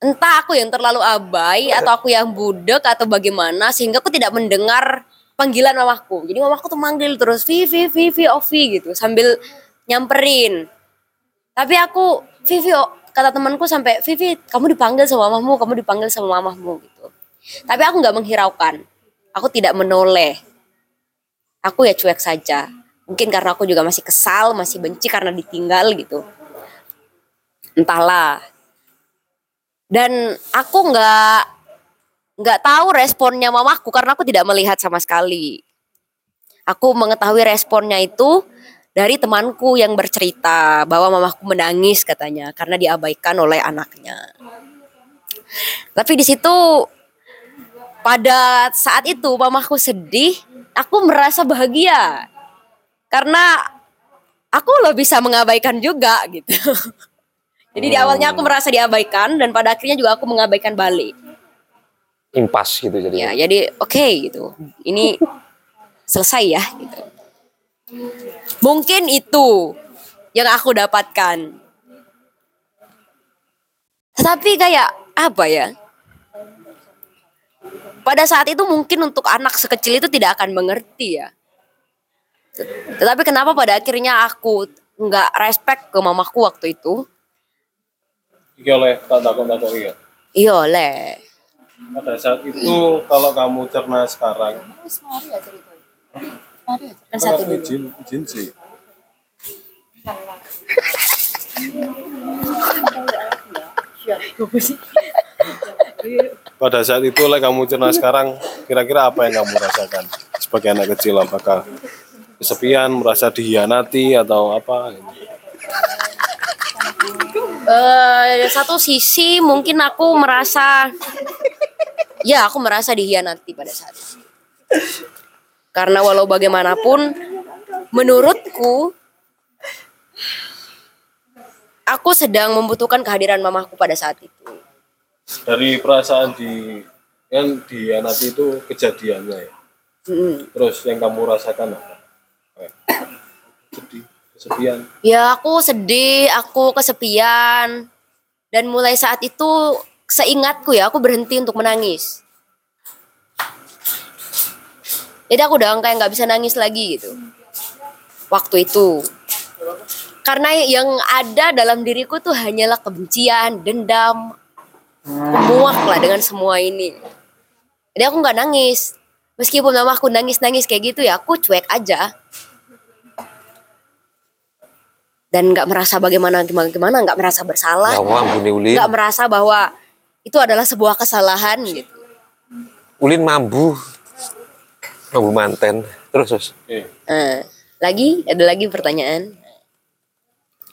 entah aku yang terlalu abai atau aku yang budek atau bagaimana sehingga aku tidak mendengar panggilan mamaku. Jadi mamaku tuh manggil terus Vivi Vivi Ovi gitu sambil nyamperin. Tapi aku Vivi kata temanku sampai Vivi kamu dipanggil sama mamahmu, kamu dipanggil sama mamahmu gitu. Tapi aku nggak menghiraukan. Aku tidak menoleh. Aku ya cuek saja. Mungkin karena aku juga masih kesal, masih benci karena ditinggal gitu. Entahlah. Dan aku nggak nggak tahu responnya mamaku karena aku tidak melihat sama sekali. Aku mengetahui responnya itu dari temanku yang bercerita bahwa mamaku menangis katanya karena diabaikan oleh anaknya. Tapi di situ pada saat itu mamaku sedih, aku merasa bahagia karena aku lo bisa mengabaikan juga gitu. <laughs> Jadi di awalnya aku merasa diabaikan dan pada akhirnya juga aku mengabaikan balik. Impas gitu Ya, jadi. jadi oke gitu. Ini selesai ya gitu. Mungkin itu yang aku dapatkan. Tetapi kayak apa ya? Pada saat itu mungkin untuk anak sekecil itu tidak akan mengerti ya. Tetapi kenapa pada akhirnya aku nggak respect ke mamaku waktu itu? Iki oleh tak takut takut iya. Iya oleh. Pada saat itu kalau kamu cerna sekarang, Kan satu dulu. izin izin sih. Pada saat itu oleh kamu cerna sekarang, kira-kira apa yang kamu rasakan sebagai anak kecil? Apakah kesepian, merasa dihianati atau apa? eh satu sisi mungkin aku merasa ya aku merasa dihianati pada saat itu. Karena walau bagaimanapun menurutku aku sedang membutuhkan kehadiran mamaku pada saat itu. Dari perasaan di yang dihianati itu kejadiannya ya. Mm. Terus yang kamu rasakan apa? Kayak Sedih, kesepian. Ya aku sedih, aku kesepian dan mulai saat itu seingatku ya aku berhenti untuk menangis. Jadi aku udah kayak nggak bisa nangis lagi gitu. Waktu itu. Karena yang ada dalam diriku tuh hanyalah kebencian, dendam, muak lah dengan semua ini. Jadi aku nggak nangis. Meskipun mama aku nangis-nangis kayak gitu ya aku cuek aja. Dan nggak merasa bagaimana gimana gimana, nggak merasa bersalah, Ya nggak merasa bahwa itu adalah sebuah kesalahan gitu. Ulin mambu. Mambu manten. Terus, terus. Oke. Nah, lagi ada lagi pertanyaan.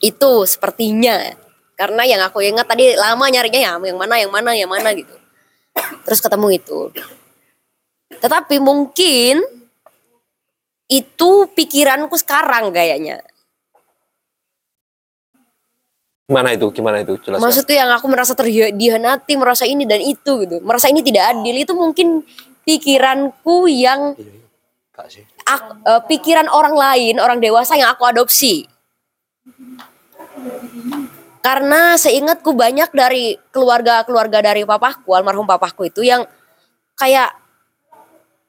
Itu sepertinya karena yang aku ingat tadi lama nyarinya ya yang mana yang mana yang mana gitu. Terus ketemu itu. Tetapi mungkin itu pikiranku sekarang kayaknya. Gimana itu? Gimana itu? Jelaskan. Maksudnya yang aku merasa terhianati, merasa ini dan itu gitu. Merasa ini tidak adil itu mungkin pikiranku yang Kak sih. ak- eh, pikiran orang lain, orang dewasa yang aku adopsi. Karena seingatku banyak dari keluarga-keluarga dari papaku, almarhum papaku itu yang kayak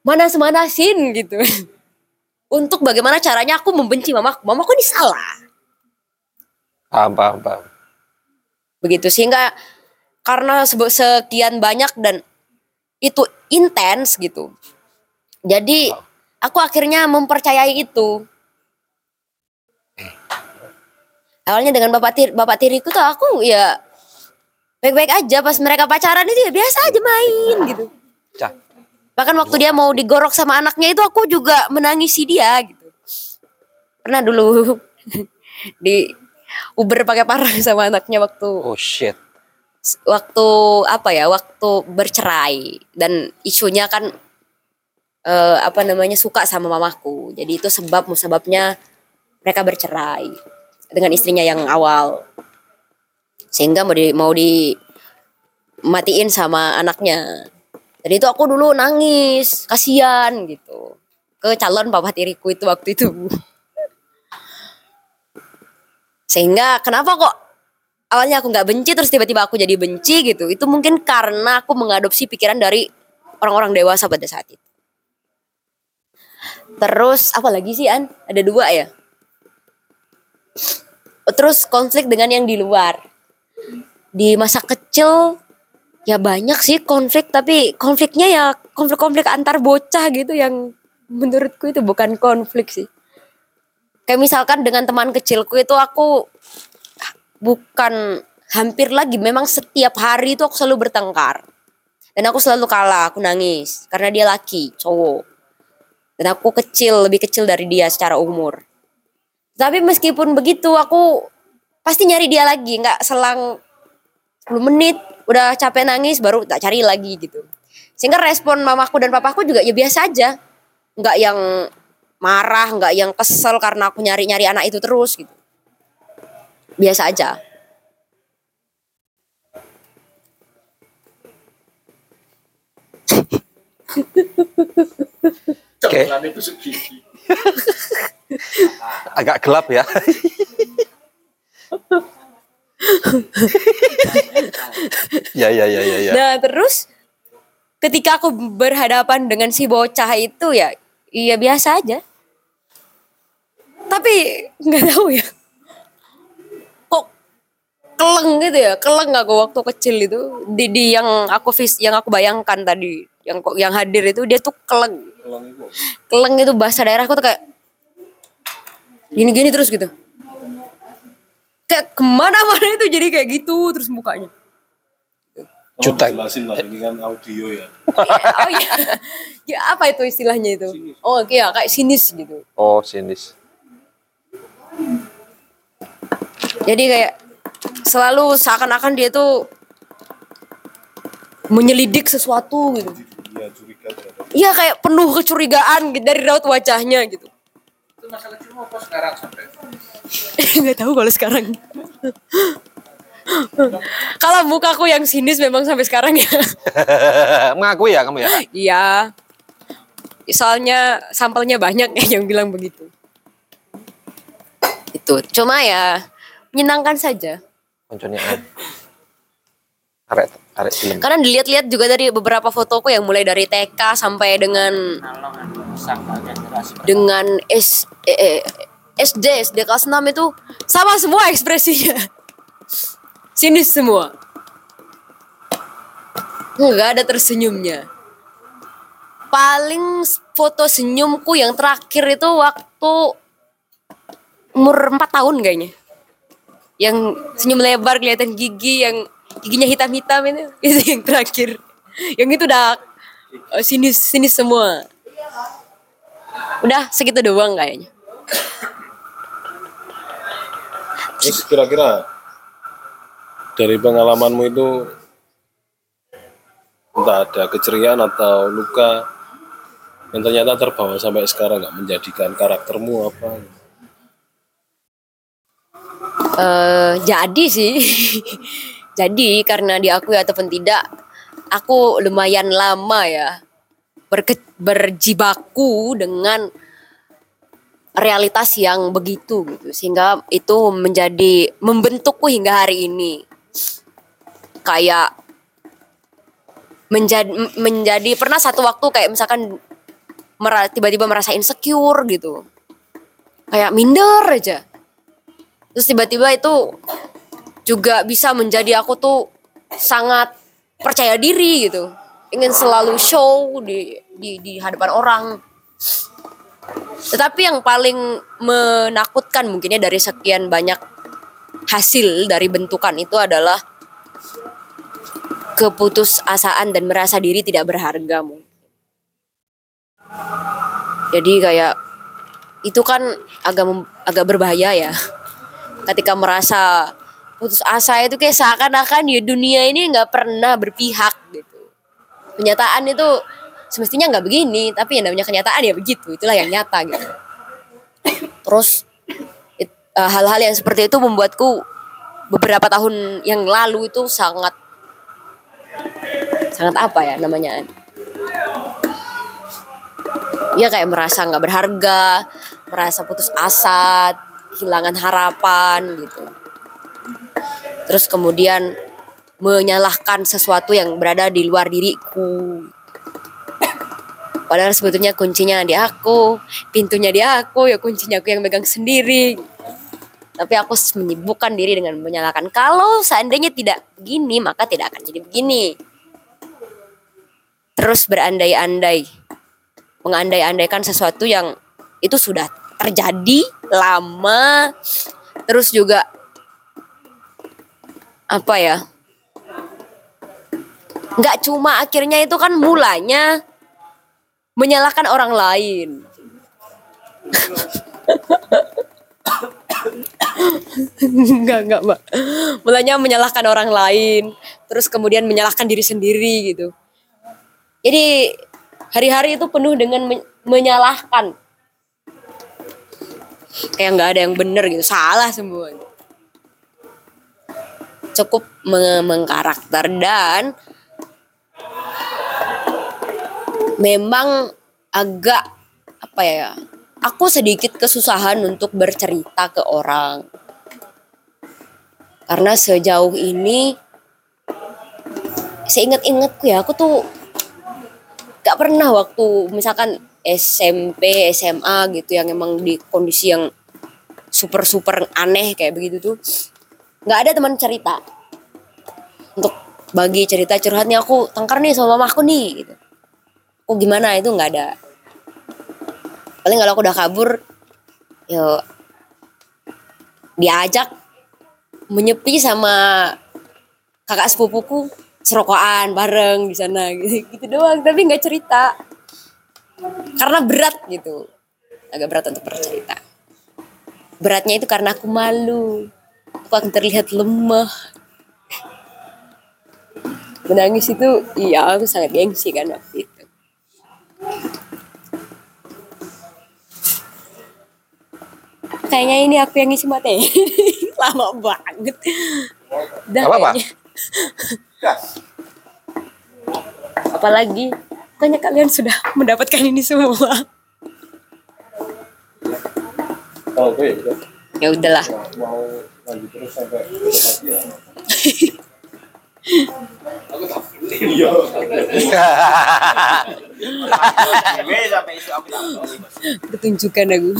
manas-manasin gitu. <laughs> Untuk bagaimana caranya aku membenci mamaku. Mamaku ini salah. Paham, paham, paham. Begitu sehingga karena sekian banyak dan itu intens gitu. Jadi aku akhirnya mempercayai itu. Awalnya dengan bapak tir bapak tiriku tuh aku ya baik-baik aja. Pas mereka pacaran itu ya biasa aja main gitu. Cah. bahkan waktu dia mau digorok sama anaknya itu aku juga menangisi dia gitu. Pernah dulu <laughs> di Uber pakai parang sama anaknya waktu Oh shit. waktu apa ya waktu bercerai. Dan isunya kan eh, apa namanya suka sama mamaku. Jadi itu sebab musababnya mereka bercerai dengan istrinya yang awal. Sehingga mau di mau dimatiin sama anaknya. Jadi itu aku dulu nangis kasihan gitu. Ke calon papa tiriku itu waktu itu. <laughs> Sehingga kenapa kok awalnya aku nggak benci terus tiba-tiba aku jadi benci gitu. Itu mungkin karena aku mengadopsi pikiran dari orang-orang dewasa pada saat itu. Terus apa lagi sih an? Ada dua ya terus konflik dengan yang di luar. Di masa kecil ya banyak sih konflik tapi konfliknya ya konflik-konflik antar bocah gitu yang menurutku itu bukan konflik sih. Kayak misalkan dengan teman kecilku itu aku bukan hampir lagi memang setiap hari itu aku selalu bertengkar. Dan aku selalu kalah aku nangis karena dia laki cowok. Dan aku kecil lebih kecil dari dia secara umur tapi meskipun begitu aku pasti nyari dia lagi. Nggak selang 10 menit udah capek nangis baru tak cari lagi gitu. Sehingga respon mamaku dan papaku juga ya biasa aja. Nggak yang marah nggak yang kesel karena aku nyari nyari anak itu terus gitu. Biasa aja. Oke. Segigi. <laughs> Agak gelap ya. <laughs> ya ya ya ya ya. Nah terus ketika aku berhadapan dengan si bocah itu ya iya biasa aja. Tapi nggak tahu ya. Kok keleng gitu ya, keleng aku waktu kecil itu di, di yang aku vis, yang aku bayangkan tadi, yang yang hadir itu dia tuh keleng. Keleng itu bahasa daerahku tuh kayak gini-gini terus gitu. Kayak ke mana-mana <laughs> itu jadi kayak gitu terus mukanya. Jutek. Jelasin lah ini kan audio ya. <laughs> oh iya. Ya apa itu istilahnya itu? Oh iya kayak sinis gitu. Oh sinis. Jadi kayak selalu seakan-akan dia tuh menyelidik sesuatu gitu. Iya curiga terhadap Iya kayak penuh kecurigaan gitu dari raut wajahnya gitu. Itu masa kecilmu apa sekarang sampai? <laughs> Nggak tahu kalau sekarang. kalau mukaku yang sinis memang sampai sekarang ya. <laughs> Mengaku ya kamu ya. Iya. Soalnya sampelnya banyak ya <laughs> yang bilang begitu. Itu. Cuma ya menyenangkan saja. An. Arek arek film. Karena dilihat-lihat juga dari beberapa fotoku yang mulai dari TK sampai dengan dengan S, eh, eh, SD, SD kelas 6 itu sama semua ekspresinya. <laughs> Sinis semua. Nggak ada tersenyumnya. Paling foto senyumku yang terakhir itu waktu umur 4 tahun kayaknya. Yang senyum lebar kelihatan gigi yang giginya hitam-hitam itu <laughs> itu yang terakhir. Yang itu udah eh, sinis sinis semua. Udah segitu doang kayaknya. Terus kira-kira dari pengalamanmu itu entah ada keceriaan atau luka yang ternyata terbawa sampai sekarang nggak menjadikan karaktermu apa? eh jadi sih. <laughs> jadi karena diakui ataupun tidak, aku lumayan lama ya berke, berjibaku dengan realitas yang begitu gitu. Sehingga itu menjadi membentukku hingga hari ini. Kayak menjadi menjadi pernah satu waktu kayak misalkan tiba-tiba merasa insecure gitu. Kayak minder aja. Terus tiba-tiba itu juga bisa menjadi aku tuh sangat percaya diri gitu ingin selalu show di di di hadapan orang tetapi yang paling menakutkan mungkinnya dari sekian banyak hasil dari bentukan itu adalah keputusasaan dan merasa diri tidak berharga mungkin. Jadi kayak itu kan agak agak berbahaya ya. Ketika merasa putus asa itu kayak seakan-akan ya dunia ini nggak pernah berpihak gitu. Kenyataan itu semestinya nggak begini, tapi yang namanya kenyataan ya begitu. Itulah yang nyata gitu. Terus eh, hal-hal yang seperti itu membuatku beberapa tahun yang lalu itu sangat sangat apa ya namanya ya kayak merasa nggak berharga merasa putus asa kehilangan harapan gitu terus kemudian menyalahkan sesuatu yang berada di luar diriku. Padahal sebetulnya kuncinya di aku pintunya di aku ya kuncinya aku yang megang sendiri. Tapi aku menyibukkan diri dengan menyalahkan. Kalau seandainya tidak begini maka tidak akan jadi begini. Terus berandai-andai mengandai-andaikan sesuatu yang itu sudah terjadi lama. Terus juga apa ya nggak cuma akhirnya itu kan mulanya menyalahkan orang lain Enggak, enggak, Mbak. Mulanya menyalahkan orang lain, terus kemudian menyalahkan diri sendiri gitu. Jadi hari-hari itu penuh dengan men- menyalahkan. Kayak nggak ada yang bener gitu, salah semua. Cukup me- mengkarakter dan memang agak apa ya? Aku sedikit kesusahan untuk bercerita ke orang. Karena sejauh ini seingat-ingatku ya, aku tuh gak pernah waktu misalkan SMP, SMA gitu yang emang di kondisi yang super-super aneh kayak begitu tuh nggak ada teman cerita. Untuk bagi cerita curhatnya aku tengkar nih sama mamaku nih gitu. Oh gimana? Itu nggak ada. Paling kalau aku udah kabur, yo diajak menyepi sama kakak sepupuku serokokan bareng di sana gitu, gitu doang. Tapi nggak cerita. Karena berat gitu. Agak berat untuk bercerita. Beratnya itu karena aku malu aku akan terlihat lemah. Menangis itu iya aku sangat gengsi kan waktu itu. Kayaknya ini aku yang ngisi materi. <laughs> Lama banget. Udah apa-apa. kayaknya. apalagi Bukannya kalian sudah mendapatkan ini semua. Kalau gue ya udah ya udahlah mau lanjut terus sampai ya. sampai isu aku tak tahu. pertunjukan aku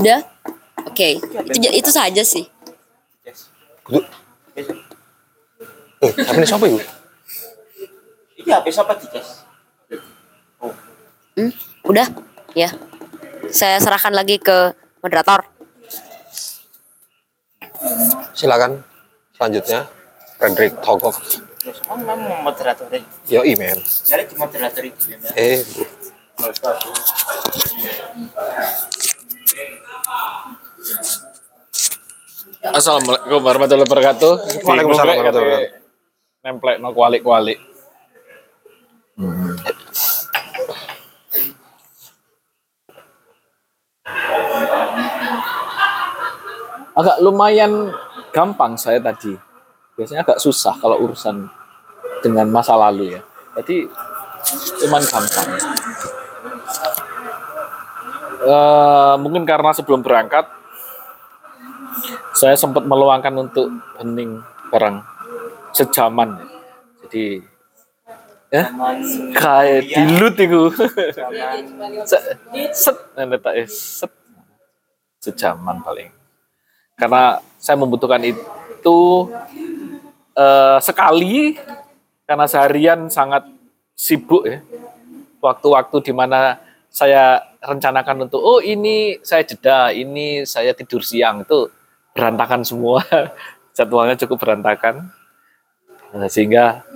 udah oke itu itu saja sih Eh, apa nih siapa itu? Iya, besok apa Jas? Hmm, udah ya saya serahkan lagi ke moderator Silakan. Selanjutnya, Frederick Togok. Kamu deh. Yo, men. Jadi itu ya. Eh, Assalamualaikum warahmatullahi wabarakatuh. Waalaikumsalam warahmatullahi kayak Nemplek no kualik-kualik. Agak lumayan gampang saya tadi. Biasanya agak susah kalau urusan dengan masa lalu ya. Jadi cuman gampang. Eh, mungkin karena sebelum berangkat saya sempat meluangkan untuk hening barang sejaman jadi ya kayak dilut itu <laughs> Se- set eh, set sejaman paling karena saya membutuhkan itu eh, sekali karena seharian sangat sibuk ya. Waktu-waktu di mana saya rencanakan untuk oh ini saya jeda ini saya tidur siang itu berantakan semua. <laughs> Jadwalnya cukup berantakan. Nah, sehingga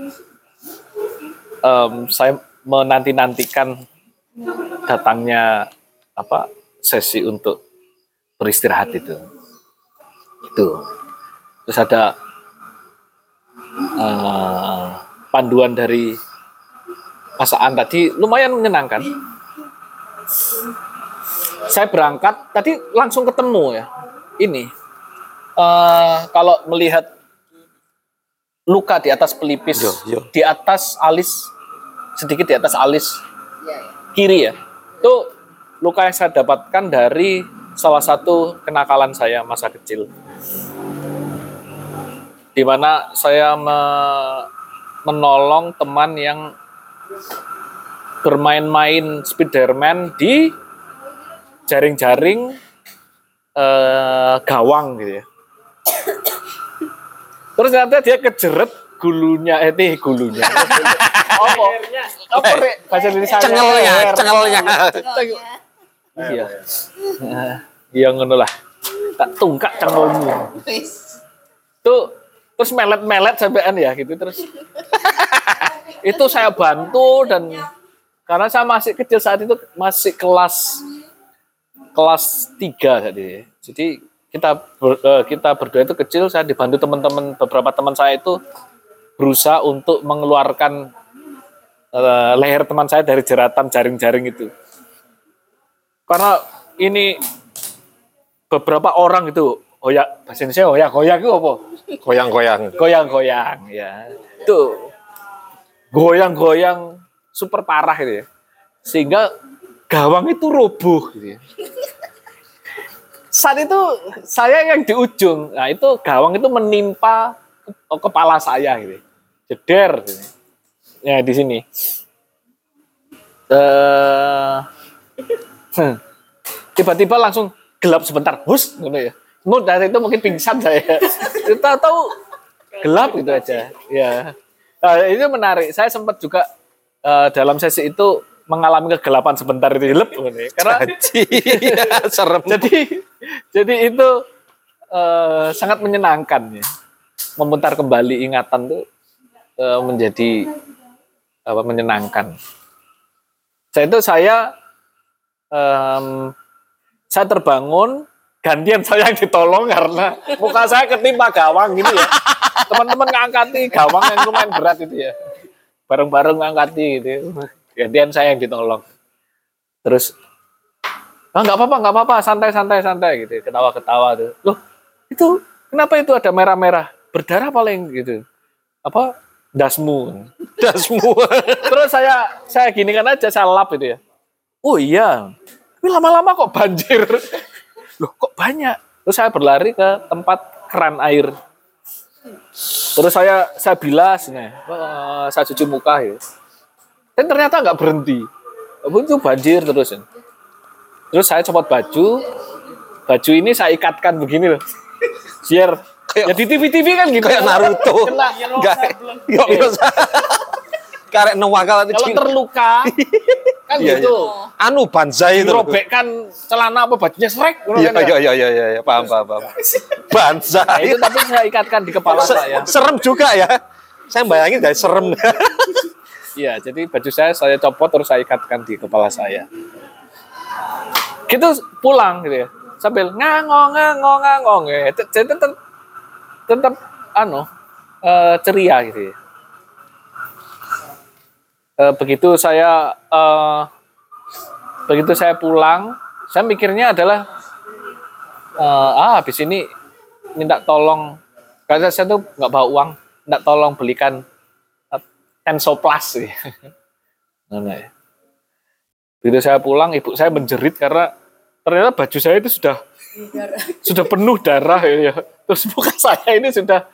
em, saya menanti nantikan datangnya apa sesi untuk beristirahat itu itu. Terus ada eh, panduan dari Masaan tadi lumayan menyenangkan. Saya berangkat tadi langsung ketemu ya ini. Eh, kalau melihat luka di atas pelipis di atas alis sedikit di atas alis kiri ya itu luka yang saya dapatkan dari salah satu kenakalan saya masa kecil di mana saya me- menolong teman yang bermain-main Spiderman di jaring-jaring eh, gawang gitu ya. Terus ternyata dia kejeret gulunya, eh nih gulunya. <laughs> apa? Apa bahasa Indonesia? Cengelnya, cengelnya. Iya. Iya ngono lah. Tak tungkak cengelmu. Tuh terus melet-melet sampean ya gitu terus. <laughs> itu saya bantu dan karena saya masih kecil saat itu masih kelas kelas 3 tadi. Jadi kita ber- eh, kita berdua itu kecil saya dibantu teman-teman beberapa teman saya itu berusaha untuk mengeluarkan eh, leher teman saya dari jeratan jaring-jaring itu. Karena ini beberapa orang itu hoyak bahasa Indonesia hoyak hoyak itu apa? Goyang-goyang. Goyang-goyang ya. Itu goyang-goyang super parah itu ya. Sehingga gawang itu roboh gitu ya. Saat itu saya yang di ujung. Nah, itu gawang itu menimpa ke- kepala saya gitu. Jeder gitu. Ya di sini. Eh hmm. Tiba-tiba langsung gelap sebentar. Hus gitu ya. Mau dari itu mungkin pingsan saya. <laughs> Kita tahu gelap gitu aja. Ya. Nah, itu menarik. Saya sempat juga eh, dalam sesi itu mengalami kegelapan sebentar itu lep gitu ya. karena <laughs> serem. jadi jadi itu eh, sangat menyenangkan ya. Memutar kembali ingatan tuh eh, menjadi apa menyenangkan. Saya itu saya em, saya terbangun gantian saya yang ditolong karena muka saya ketimpa gawang gitu ya. Teman-teman ngangkati gawang yang lumayan berat itu ya. Bareng-bareng ngangkati gitu. ya. Gantian saya yang ditolong. Terus ah nggak apa-apa nggak apa-apa santai santai santai gitu ketawa ketawa tuh loh itu kenapa itu ada merah-merah berdarah paling gitu apa dasmu dasmu terus saya saya gini kan aja saya lap itu ya oh iya tapi lama-lama kok banjir loh kok banyak terus saya berlari ke tempat keran air terus saya saya bilas nih saya cuci muka ya dan ternyata nggak berhenti itu banjir terus ya. Terus saya copot baju, baju ini saya ikatkan begini loh. Biar ya di TV-TV kan gitu. Kayak Naruto. Kena. Enggak bisa. Karek newakal Kalau terluka <laughs> kan Iya, gitu. Anu banzai itu. Dirobekkan celana apa bajunya srek. Iya kan ya. iya iya iya iya paham paham paham. Nah, Banzai. itu tapi saya ikatkan di kepala saya. Serem juga ya. Saya bayangin dari serem. <laughs> Iya, jadi baju saya saya copot terus saya ikatkan di kepala saya. Gitu pulang gitu ya. Sambil ngangong ngangong ngangong ya. Jadi tetap tetap anu eh, ceria gitu ya. Eh, begitu saya eh, begitu saya pulang, saya mikirnya adalah eh, ah habis ini minta tolong karena saya tuh nggak bawa uang, minta tolong belikan sih. <laughs> Nah, ya. Begitu saya pulang, ibu saya menjerit karena ternyata baju saya itu sudah sudah penuh darah ya. Terus muka saya ini sudah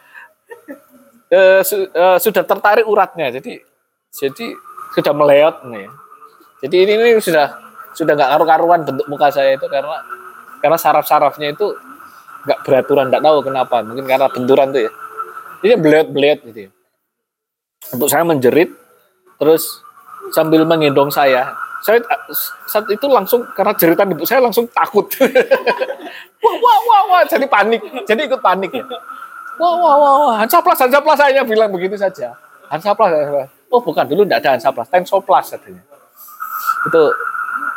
eh, su- eh, sudah tertarik uratnya. Jadi jadi sudah meleot nih. Jadi ini, ini sudah sudah nggak karu-karuan bentuk muka saya itu karena karena saraf-sarafnya itu nggak beraturan, nggak tahu kenapa. Mungkin karena benturan tuh ya. Ini beleot-beleot gitu ya untuk saya menjerit terus sambil menggendong saya saya saat itu langsung karena jeritan ibu saya langsung takut <laughs> wah wah wah wah jadi panik jadi ikut panik ya Wah, wah, wah, wah. Hansaplas, Hansaplas saya bilang begitu saja. Hansaplas, Hansaplas. Oh bukan, dulu tidak ada Hansaplas, Tensoplas katanya. Itu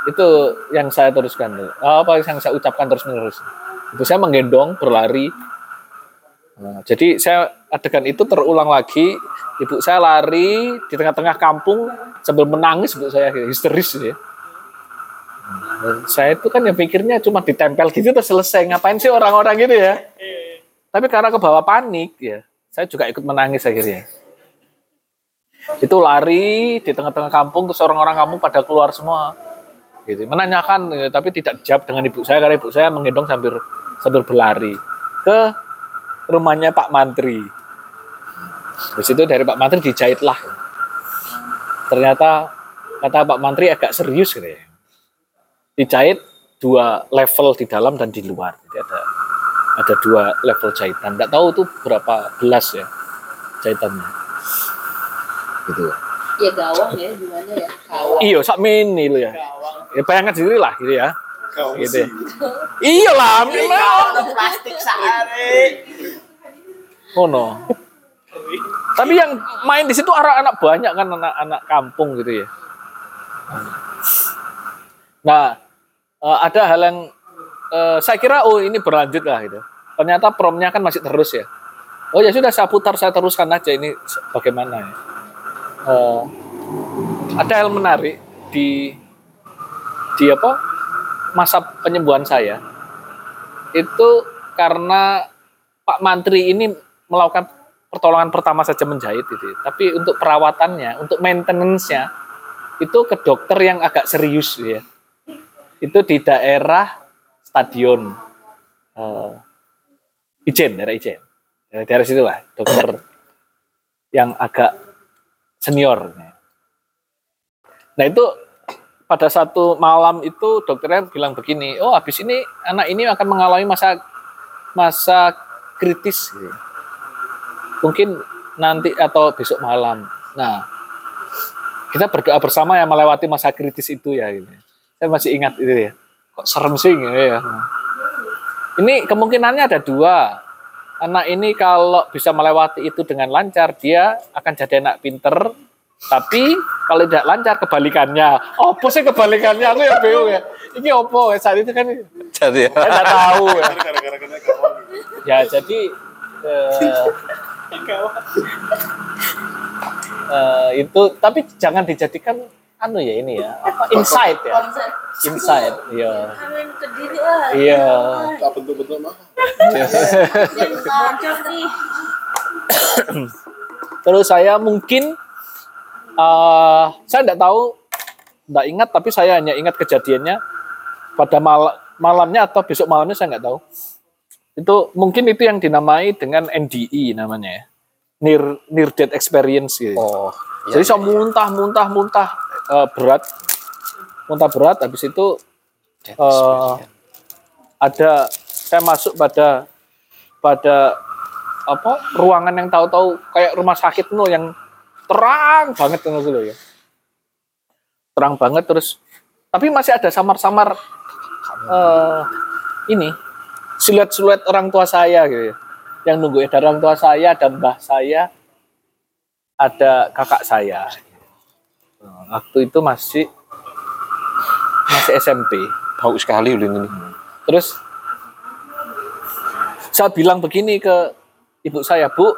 itu yang saya teruskan tuh. Apa yang saya ucapkan terus menerus. Itu saya menggendong, berlari. Nah, jadi saya adegan itu terulang lagi. Ibu saya lari di tengah-tengah kampung sambil menangis, ibu saya histeris ya. Nah, saya itu kan yang pikirnya cuma ditempel gitu terus selesai. Ngapain sih orang-orang gitu ya? Tapi karena ke bawah panik ya, saya juga ikut menangis akhirnya. Itu lari di tengah-tengah kampung terus orang-orang kampung pada keluar semua. Gitu. Menanyakan ya, tapi tidak dijawab dengan ibu saya karena ibu saya menggendong sambil sambil berlari ke rumahnya Pak Mantri. Di situ dari Pak Mantri dijahitlah. Ternyata kata Pak Mantri agak serius gitu ya. Dijahit dua level di dalam dan di luar. Jadi ada ada dua level jahitan. Nggak tahu tuh berapa belas ya jahitannya. Gitu. Ya gawang ya gimana ya? Gawang. Iya, sak mini lo ya. Ya bayangkan sendiri lah gitu ya. Gitu. ya. Iya lah, memang. plastik sehari. Oh no. Tapi yang main di situ anak-anak banyak kan anak-anak kampung gitu ya. Nah, eh, ada hal yang eh, saya kira oh ini berlanjut lah gitu. Ternyata promnya kan masih terus ya. Oh ya sudah saya putar saya teruskan aja ini bagaimana ya. Eh, ada hal menarik di di apa masa penyembuhan saya itu karena Pak Mantri ini melakukan pertolongan pertama saja menjahit gitu. Tapi untuk perawatannya, untuk maintenance-nya itu ke dokter yang agak serius ya. Itu di daerah stadion eh, Ijen, daerah Ijen. Daerah, daerah situ lah, dokter yang agak senior. Nah itu pada satu malam itu dokternya bilang begini, oh habis ini anak ini akan mengalami masa masa kritis. Mungkin nanti atau besok malam. Nah, kita berdoa bersama yang melewati masa kritis itu ya. Gitu. Saya masih ingat itu ya. Kok serem sih gitu ya. Ini kemungkinannya ada dua. Anak ini kalau bisa melewati itu dengan lancar, dia akan jadi anak pinter. Tapi kalau tidak lancar kebalikannya. Opo sih kebalikannya? Aku ya bingung ya. Ini opo ya saat itu kan Jadi ya. saya nggak tahu ya. Ya jadi eh, eh, itu tapi jangan dijadikan anu ya ini ya <laughs> apa insight ya? Insight iya. Amin ke diri lah. iya. Tak bentuk-bentuk mah. <laughs> Terus saya mungkin eh saya tidak tahu tidak ingat tapi saya hanya ingat kejadiannya pada mal malamnya atau besok malamnya saya nggak tahu. Itu mungkin itu yang dinamai dengan NDE namanya ya. Near near death experience gitu. Oh, Jadi saya muntah, muntah, muntah eh, berat, muntah berat. Habis itu eh, ada saya masuk pada pada apa ruangan yang tahu-tahu kayak rumah sakit no yang terang banget gitu loh ya. Terang banget terus tapi masih ada samar-samar eh, ini siluet-siluet orang tua saya gitu ya. Yang nunggu ada orang tua saya, ada mbah saya, ada kakak saya. Nah, Waktu itu masih masih SMP. bau sekali ulin ini. Terus saya bilang begini ke ibu saya, Bu,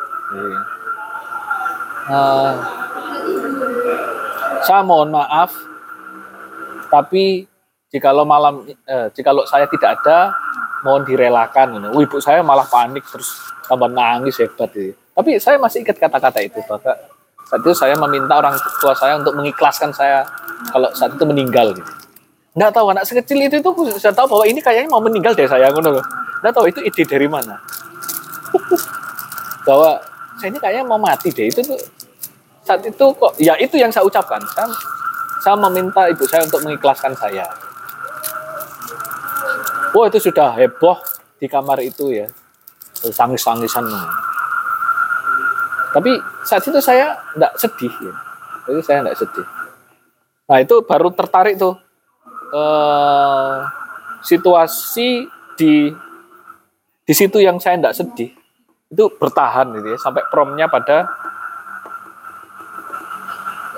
eh, saya mohon maaf, tapi jikalau malam, eh, jikalau saya tidak ada, mohon direlakan. Oh, ibu saya malah panik terus tambah nangis hebat. gitu. Tapi saya masih ingat kata-kata itu, Bapak. Saat itu saya meminta orang tua saya untuk mengikhlaskan saya kalau saat itu meninggal gitu. Nggak tahu anak sekecil itu itu saya tahu bahwa ini kayaknya mau meninggal deh saya ngono loh. Nggak tahu itu ide dari mana. <laughs> bahwa saya ini kayaknya mau mati deh itu tuh saat itu kok ya itu yang saya ucapkan saya, saya meminta ibu saya untuk mengikhlaskan saya Wah itu sudah heboh di kamar itu ya tangis-tangisan tapi saat itu saya tidak sedih ya. Jadi saya tidak sedih nah itu baru tertarik tuh eh, situasi di di situ yang saya tidak sedih itu bertahan gitu ya sampai promnya pada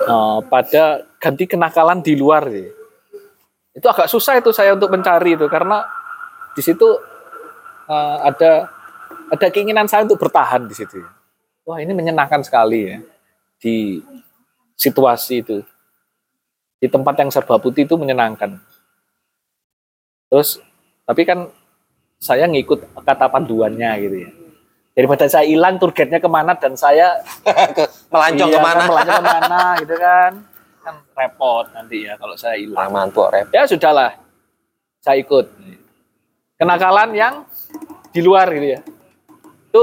eh, pada ganti kenakalan di luar gitu. ya. Itu agak susah itu saya untuk mencari itu karena di situ eh, ada ada keinginan saya untuk bertahan di situ. Wah ini menyenangkan sekali ya di situasi itu di tempat yang serba putih itu menyenangkan. Terus tapi kan saya ngikut kata panduannya gitu ya. Daripada saya hilang tour guide-nya ke mana dan saya <laughs> Melancong Iya, ke mana? kan, melancong <laughs> ke mana gitu kan. Kan repot nanti ya kalau saya hilang. Orang mantu rep. Ya sudahlah, saya ikut. Kenakalan yang di luar gitu ya. Itu,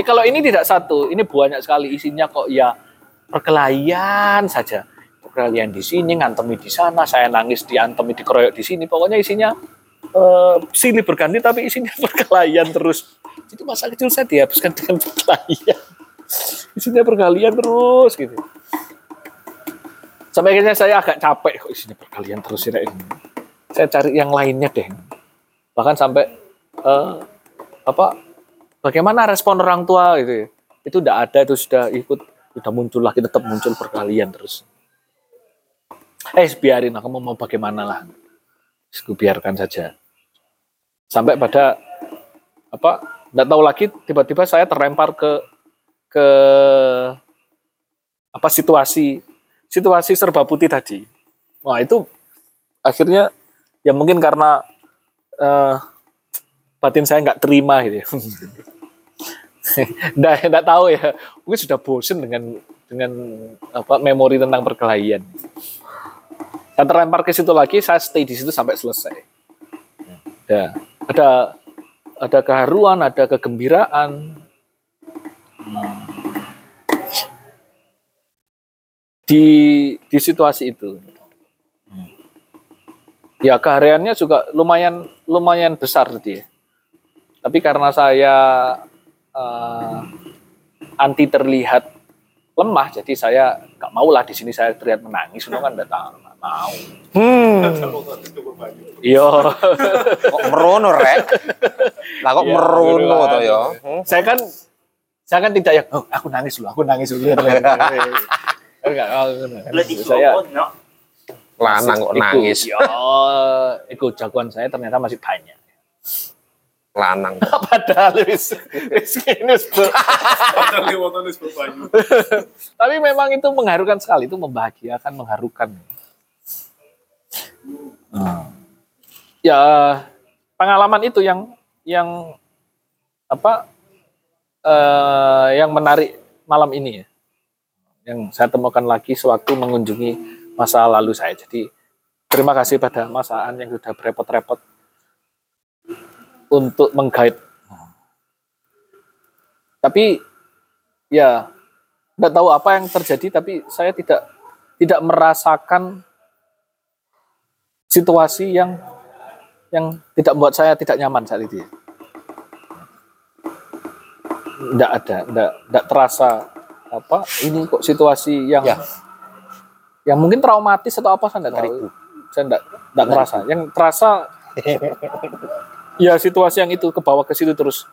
eh, kalau ini tidak satu, ini banyak sekali isinya kok ya perkelahian saja. Perkelahian di sini, ngantemi di sana, saya nangis diantemi dikeroyok di sini. Pokoknya isinya eh, silih berganti tapi isinya <laughs> perkelahian terus. Jadi masa kecil saya dihabiskan <laughs> dengan perkelahian. Isinya perkelahian terus gitu. Sampai akhirnya saya agak capek kok isinya perkalian terus ini. Saya cari yang lainnya deh. Bahkan sampai eh, apa bagaimana respon orang tua gitu ya. Itu udah ada itu sudah ikut sudah muncul lagi tetap muncul perkalian terus. Eh biarin aku mau bagaimana lah. Aku biarkan saja. Sampai pada apa nggak tahu lagi tiba-tiba saya terlempar ke ke apa situasi situasi serba putih tadi. Wah itu akhirnya ya mungkin karena eh, batin saya nggak terima gitu ya. Nggak, nggak tahu ya. Mungkin sudah bosen dengan dengan apa memori tentang perkelahian. Saya terlempar ke situ lagi, saya stay di situ sampai selesai. Ya, ada ada keharuan, ada kegembiraan. di di situasi itu. Ya kehariannya juga lumayan lumayan besar dia. Tapi karena saya eh, anti terlihat lemah, jadi saya nggak mau lah di sini saya terlihat menangis, lu kan tahu, nggak mau. Iya. Kok merono rek? Lah kok Iya, merono beneran. to ya? saya kan saya kan tidak ya, oh, aku nangis dulu, aku nangis dulu. Enggak, saya Lanang kok nangis. Ya, ikut jagoan saya ternyata masih banyak. Lanang. <laughs> Padahal wis wis kene wis <laughs> Tapi memang itu mengharukan sekali, itu membahagiakan, mengharukan. Hmm. Ya pengalaman itu yang yang apa eh, yang menarik malam ini ya. Yang saya temukan lagi sewaktu mengunjungi masa lalu saya. Jadi terima kasih pada Mas Aan yang sudah berepot-repot untuk menggait. Tapi ya nggak tahu apa yang terjadi, tapi saya tidak tidak merasakan situasi yang yang tidak membuat saya tidak nyaman saat itu. Tidak ada, tidak tidak terasa apa ini kok situasi yang Ya. yang mungkin traumatis atau apa saya tidak tahu. Saya tidak tidak merasa. Yang terasa <laughs> ya situasi yang itu ke bawah ke situ terus.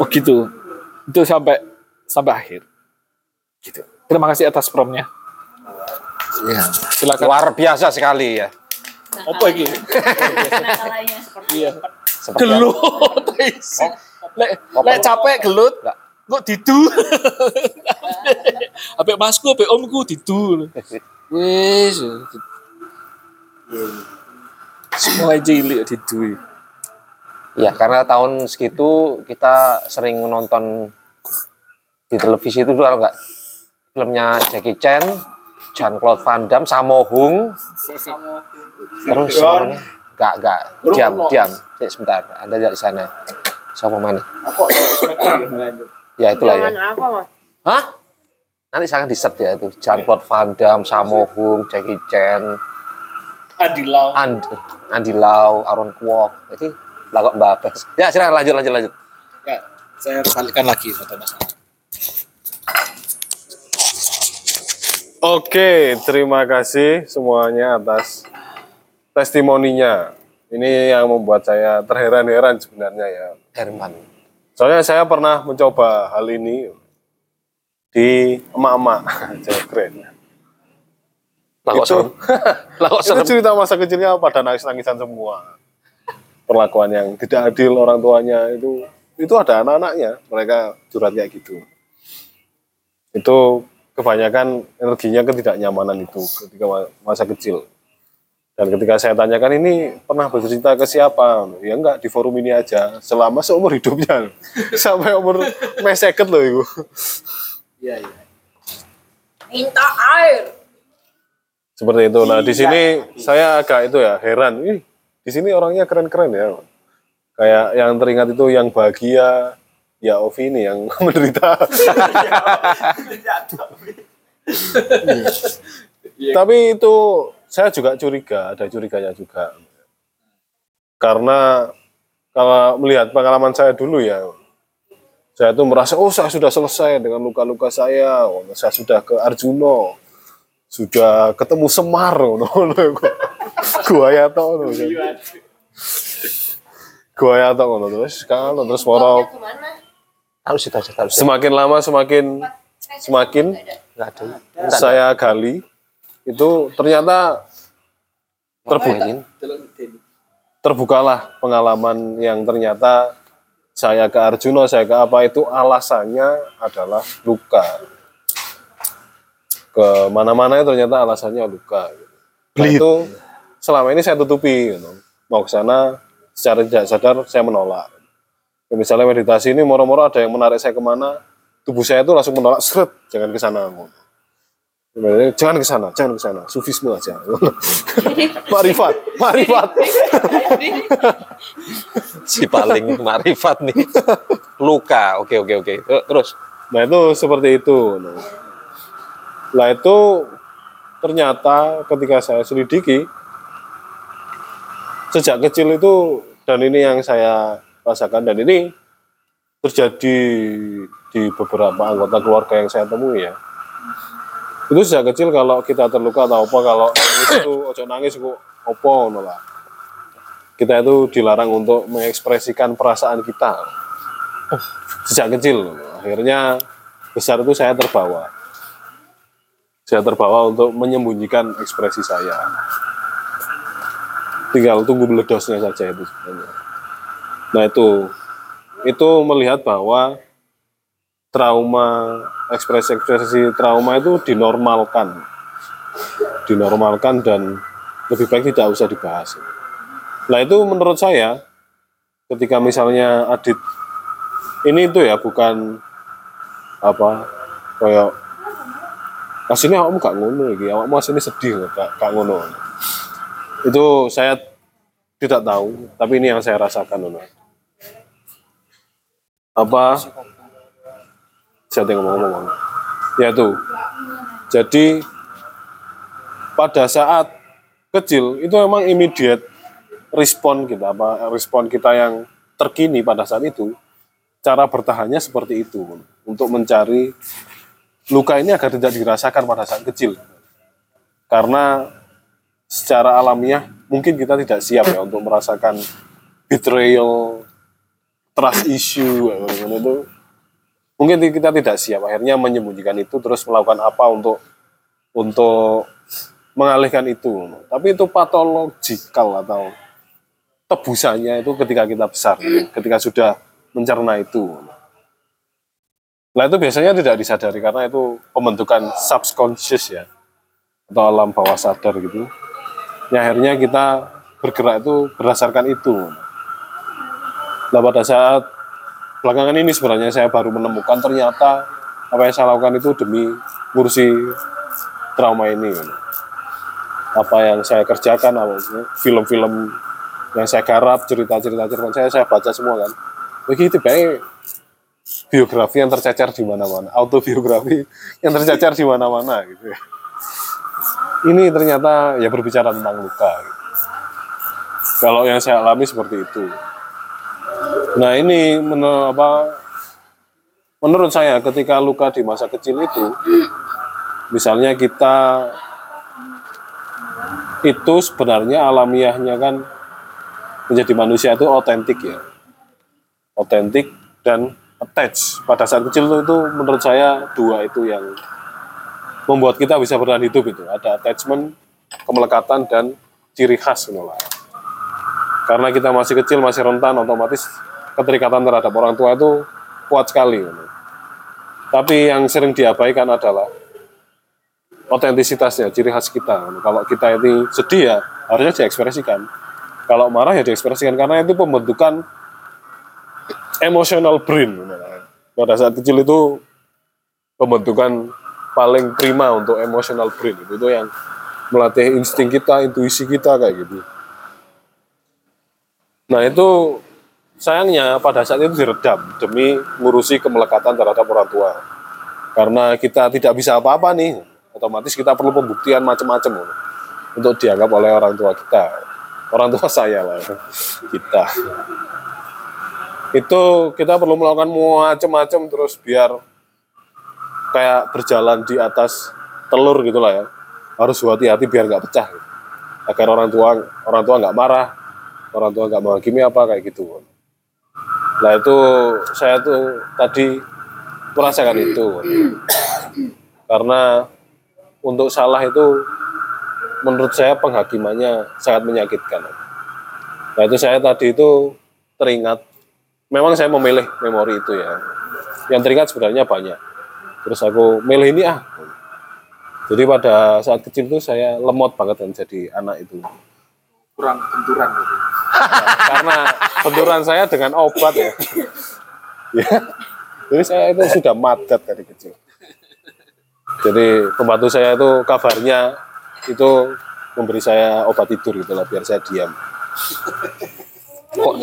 Begitu. Itu sampai sampai akhir. Gitu. Terima kasih atas promnya Iya. silakan. Luar biasa sekali ya. apa Nakalanya seperti iya. gelut lek lek capek gelut kok didu <laughs> apik masku apik omku didu <laughs> wis semua cilik didu Ya, karena tahun segitu kita sering menonton di televisi itu kalau enggak? Filmnya Jackie Chan, Jean Claude Van Damme, Sammo Hung, terus orangnya enggak enggak. Diam diam. Cek, sebentar Anda di sana. Siapa mana? Ya itulah ya. Hah? nanti saya akan di set ya itu. Jean Claude Van Damme, Sammo Hung, Jackie Chan, Adilau And, Andy Lau, Aaron Kwok, jadi kok Mbak Ya silakan lanjut lanjut lanjut. ya saya balikan lagi foto mas Oke, terima kasih semuanya atas testimoninya. Ini yang membuat saya terheran-heran sebenarnya ya. Herman. Soalnya saya pernah mencoba hal ini di emak-emak, <laughs> keren. Lah kok Itu- serem? <laughs> Lah kok Itu cerita masa kecilnya pada nangis-nangisan semua. Perlakuan yang tidak adil orang tuanya itu itu ada anak-anaknya, mereka curhat kayak gitu. Itu kebanyakan energinya ketidaknyamanan itu ketika ma- masa kecil. Dan ketika saya tanyakan ini pernah bercerita ke siapa? Ya enggak, di forum ini aja. Selama seumur hidupnya. <laughs> Sampai umur meseket loh itu. Iya, iya. Minta air. Seperti itu. Nah, di sini saya agak itu ya heran. Ih, di sini orangnya keren-keren ya. Kayak yang teringat itu yang bahagia ya Ovi ini yang <laughs> menderita. Tapi itu saya juga curiga, ada curiganya juga. Karena kalau melihat pengalaman saya dulu ya, saya tuh merasa oh saya sudah selesai dengan luka-luka saya, oh, saya sudah ke Arjuno, sudah ketemu Semar, no, no, <laughs> gua ya tau, no, gua ya tau, no, terus. Kan, terus moro Harus kita harus harus. semakin lama semakin semakin Enggak ada. saya gali itu ternyata terbuka terbukalah pengalaman yang ternyata saya ke Arjuno, saya ke apa itu alasannya adalah luka. Ke mana-mana itu ternyata alasannya luka. Nah, itu selama ini saya tutupi. gitu. Mau ke sana secara tidak sadar saya menolak. Ya, Misalnya meditasi ini moro-moro ada yang menarik saya ke mana, tubuh saya itu langsung menolak, seret, jangan ke sana. Sebenarnya, Jangan ke sana, jangan ke sana, sufisme aja. <laughs> marifat, marifat. <laughs> Si paling marifat nih. Luka. Oke oke oke. Terus Nah itu seperti itu. Nah, Nah itu ternyata ketika saya selidiki sejak kecil itu dan ini yang saya rasakan dan ini terjadi di beberapa anggota keluarga yang saya temui ya. Itu sejak kecil kalau kita terluka atau apa kalau itu ojo nangis kok opo lah. Kita itu dilarang untuk mengekspresikan perasaan kita sejak kecil. Akhirnya besar itu saya terbawa. Saya terbawa untuk menyembunyikan ekspresi saya. Tinggal tunggu meledosnya saja itu sebenarnya. Nah itu, itu melihat bahwa trauma, ekspresi-ekspresi trauma itu dinormalkan. Dinormalkan dan lebih baik tidak usah dibahas. Nah itu menurut saya, ketika misalnya Adit ini itu ya bukan apa kayak aslinya awakmu gak ngono iki awakmu aslinya sedih gak, gak ngono. Itu saya tidak tahu tapi ini yang saya rasakan Nona. apa? Saya tengok ngomong ya itu jadi pada saat kecil itu memang immediate respon kita apa respon kita yang terkini pada saat itu cara bertahannya seperti itu untuk mencari luka ini agar tidak dirasakan pada saat kecil. Karena secara alamiah mungkin kita tidak siap ya untuk merasakan betrayal trust issue itu. Mungkin kita tidak siap akhirnya menyembunyikan itu terus melakukan apa untuk untuk mengalihkan itu. Tapi itu patologikal atau tebusannya itu ketika kita besar ketika sudah mencerna itu nah itu biasanya tidak disadari karena itu pembentukan subconscious ya atau alam bawah sadar gitu. Ya akhirnya kita bergerak itu berdasarkan itu. Nah pada saat belakangan ini sebenarnya saya baru menemukan ternyata apa yang saya lakukan itu demi ngurusi trauma ini apa yang saya kerjakan film-film yang saya garap cerita-cerita cerita saya saya baca semua kan. Begitu baik biografi yang tercecer di mana-mana autobiografi yang tercecer di mana-mana gitu ya. ini ternyata ya berbicara tentang luka gitu. kalau yang saya alami seperti itu nah ini menurut apa menurut saya ketika luka di masa kecil itu misalnya kita itu sebenarnya alamiahnya kan menjadi manusia itu otentik ya otentik dan attach. Pada saat kecil itu, itu menurut saya dua itu yang membuat kita bisa bertahan hidup itu. Ada attachment kemelekatan dan ciri khas gitu lah. karena kita masih kecil masih rentan otomatis keterikatan terhadap orang tua itu kuat sekali gitu. tapi yang sering diabaikan adalah otentisitasnya ciri khas kita. Kalau kita ini sedih ya harusnya diekspresikan. Kalau marah ya diekspresikan karena itu pembentukan emotional brain pada saat kecil itu pembentukan paling prima untuk emotional brain. Itu, itu yang melatih insting kita intuisi kita kayak gitu. Nah itu sayangnya pada saat itu diredam demi ngurusi kemelekatan terhadap orang tua. Karena kita tidak bisa apa-apa nih otomatis kita perlu pembuktian macam-macam untuk dianggap oleh orang tua kita. Orang tua <laughs> saya lah kita itu kita perlu melakukan macam-macam terus biar kayak berjalan di atas telur gitulah ya. Harus hati-hati biar nggak pecah gitu. agar orang tua orang tua nggak marah orang tua nggak menghakimi apa kayak gitu. Nah itu saya tuh tadi merasakan itu. Karena untuk salah itu menurut saya penghakimannya sangat menyakitkan. Nah itu saya tadi itu teringat memang saya memilih memori itu ya. Yang teringat sebenarnya banyak. Terus aku milih ini ah. Jadi pada saat kecil itu saya lemot banget kan jadi anak itu. Kurang benturan gitu. <laughs> karena benturan saya dengan obat ya. Ya. Jadi saya itu sudah madat dari kecil. Jadi pembantu saya itu kabarnya itu memberi saya obat tidur gitu lah biar saya diam. Kok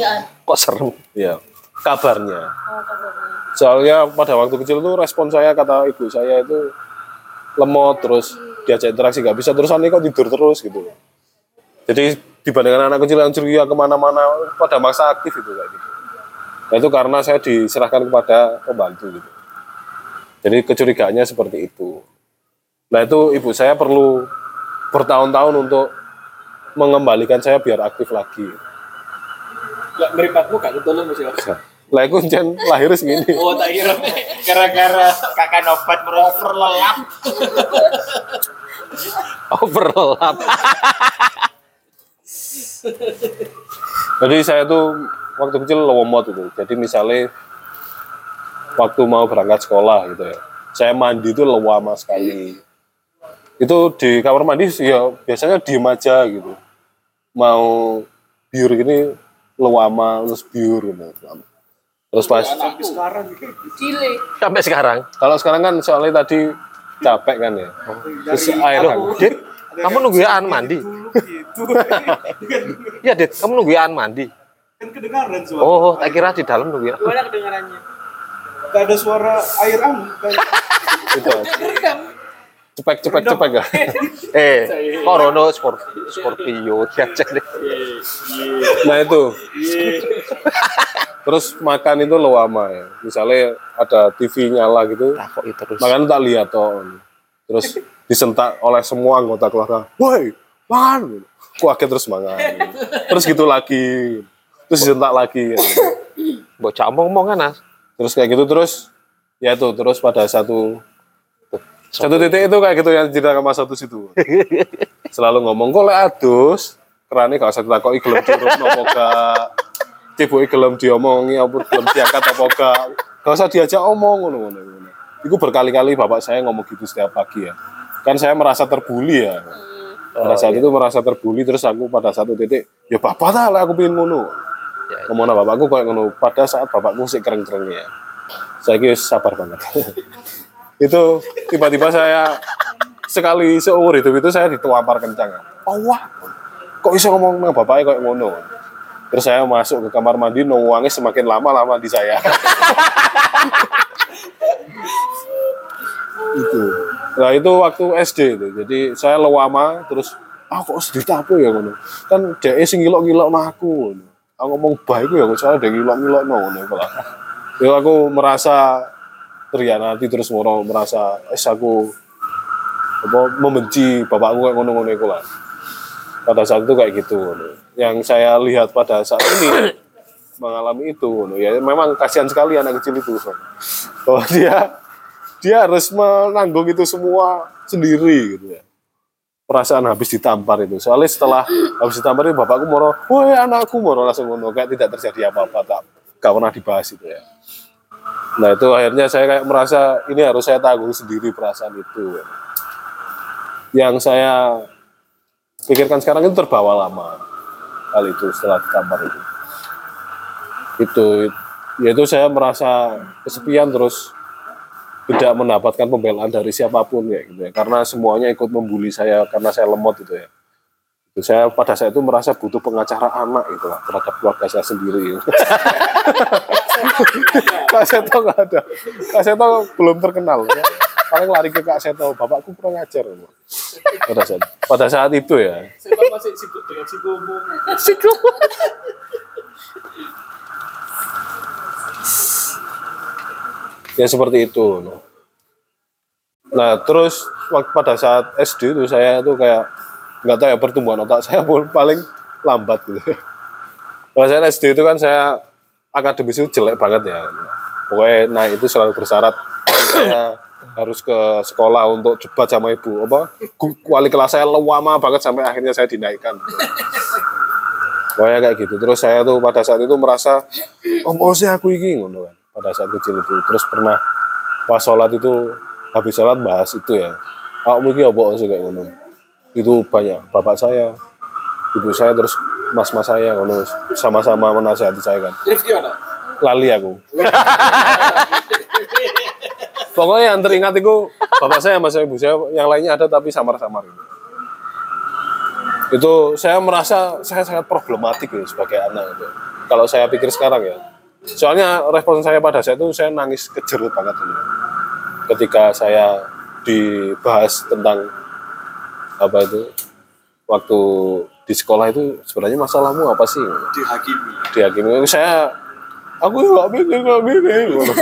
kok serem? Ya kabarnya. Soalnya pada waktu kecil itu respon saya kata ibu saya itu lemot terus diajak interaksi nggak bisa terus aneh kok tidur terus gitu. Jadi dibandingkan anak kecil yang ceria ke mana-mana pada masa aktif itu kayak gitu. Nah, itu karena saya diserahkan kepada pembantu gitu. Jadi kecurigaannya seperti itu. Nah itu ibu saya perlu bertahun-tahun untuk mengembalikan saya biar aktif lagi. Gak meripatmu gak ketulung mesti lah aku jen lahir segini Oh tak kira gara-gara kakak obat overlap. overlap jadi saya tuh waktu kecil lewomot itu. Jadi misalnya waktu mau berangkat sekolah gitu ya. Saya mandi itu lewama sekali. Itu di kamar mandi ya biasanya diem aja gitu. Mau biur gini lewama terus biur gitu terus pas Cile. Sampai sekarang. kalau sekarang kan soalnya tadi capek kan ya terus air Loh, hangat. Dit, kamu nunggu Aan mandi. <laughs> Iya, Dit, kamu nunggu Aan mandi. Kan kedengaran suara. Oh, tak kira di dalam nunggu. Gimana kedengarannya? Gak ada suara air. Kan. itu cepek cepek cepek ya <laughs> Eh, Corono Sport Scorpio diajak deh. nah itu. Terus makan itu lewama ya. Misalnya ada TV nyala gitu Takut itu terus. makan tak lihat toh. Terus disentak oleh semua anggota keluarga. Woi makan aku akhirnya terus makan terus gitu lagi. Terus disentak lagi. Ya. Bocah omong-omong kan, Nas. terus kayak gitu terus. Ya itu terus pada satu satu titik itu kayak gitu yang cerita sama satu situ. <laughs> Selalu ngomong kok lek adus? Kerane gak usah ditakoki gelem diurut nopo gak? Cibuki gelem diomongi apa gelem diangkat apa gak? Gak usah diajak omong ngono ngono ngono. Iku berkali-kali bapak saya ngomong gitu setiap pagi ya. Kan saya merasa terbuli ya. Pada saat itu merasa terbuli terus aku pada satu titik ya bapak tak lah aku pengen ngono. Ngomong sama bapakku kayak ngono. Pada saat bapakku sih keren-kerennya saya kira sabar banget <laughs> itu tiba-tiba saya sekali seumur hidup itu saya dituampar kencang. Oh kok bisa ngomong sama bapaknya kayak ngono? Terus saya masuk ke kamar mandi nuangnya semakin lama lama di saya. <laughs> Itu. Nah itu waktu SD itu. Jadi saya lewama terus ah kok sedih apa ya ngono? Kan dia sing ngilok-ngilok aku aku ngomong baik ya kok soalnya dia ngilok-ngilok no, ngono. Lah. Ya aku merasa terhianati terus mau merasa es aku apa membenci bapakku kayak ngono-ngono iku lah pada saat itu kayak gitu yang saya lihat pada saat ini <coughs> mengalami itu ya memang kasihan sekali anak kecil itu bahwa dia dia harus menanggung itu semua sendiri gitu ya. Perasaan habis ditampar itu. Soalnya setelah habis ditampar itu bapakku moro woi anakku moro langsung ngono. Kayak tidak terjadi apa-apa tak gak pernah dibahas itu ya nah itu akhirnya saya kayak merasa ini harus saya tanggung sendiri perasaan itu. Yang saya pikirkan sekarang itu terbawa lama hal itu setelah ditampar itu. Itu yaitu saya merasa kesepian terus tidak mendapatkan pembelaan dari siapa pun ya gitu ya. Karena semuanya ikut membuli saya karena saya lemot gitu ya. Itu saya pada saat itu merasa butuh pengacara anak gitu lah terhadap keluarga saya sendiri <laughs> Kak Seto nggak ada. Kak Seto belum terkenal. Ya. paling lari ke Kak Seto. Bapakku kurang ajar pada saat pada saat itu ya. Saya masih sibuk dengan si ngomong. ya seperti itu. Nah terus waktu pada saat SD itu saya tuh kayak nggak tahu ya pertumbuhan otak saya pun paling lambat gitu. Pada saat SD itu kan saya akademis itu jelek banget ya. Pokoknya nah itu selalu bersyarat. Harus ke sekolah untuk debat sama ibu. Apa? Wali kelas saya lama banget sampai akhirnya saya dinaikkan. Pokoknya kayak gitu. Terus saya tuh pada saat itu merasa oh mau sih aku ini ngono kan. Pada saat kecil itu. Terus pernah pas sholat itu habis sholat bahas itu ya. Aku mungkin apa sih? Kayak ngono. Itu banyak bapak saya ibu saya terus mas-mas saya ngono sama-sama menasihati saya kan. Lali aku. Pokoknya yang teringat itu bapak saya sama ibu saya yang lainnya ada tapi samar-samar. Gitu. itu saya merasa saya sangat problematik ya sebagai anak itu. Kalau saya pikir sekarang ya. Soalnya respon saya pada saat itu saya nangis kejerut banget ini. Ketika saya dibahas tentang apa itu waktu di sekolah itu sebenarnya masalahmu apa sih? Dihakimi. dihakimi. Saya aku nggak mikir nggak mikir ngono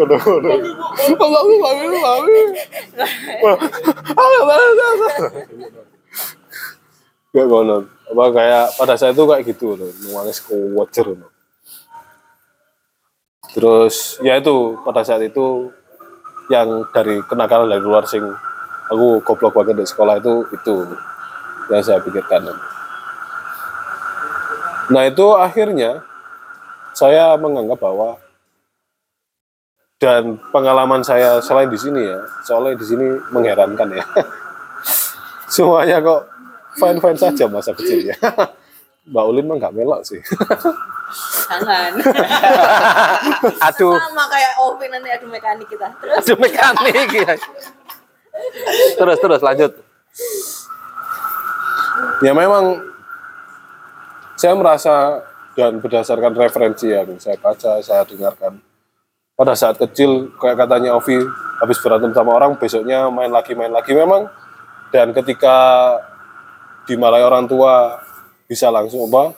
ngono ngono aku nggak mikir nggak mikir Gak ngono. Apa kayak pada saat itu kayak gitu loh, kuwajar loh. Terus ya itu pada saat itu yang dari kenakalan dari luar sing aku goblok banget di sekolah itu itu yang saya pikirkan. Nah itu akhirnya saya menganggap bahwa dan pengalaman saya selain di sini ya, soalnya di sini mengherankan ya. <laughs> Semuanya kok fine fine saja masa kecilnya. <laughs> Mbak Ulin mah nggak melok sih. Jangan. <laughs> Aduh, Sama kayak Ovi nanti adu mekanik kita. Terus Aduh mekanik ya. Terus terus lanjut. Ya memang saya merasa dan berdasarkan referensi yang saya baca, saya dengarkan pada saat kecil kayak katanya Ovi habis berantem sama orang besoknya main lagi main lagi. Memang dan ketika dimarahi orang tua bisa langsung apa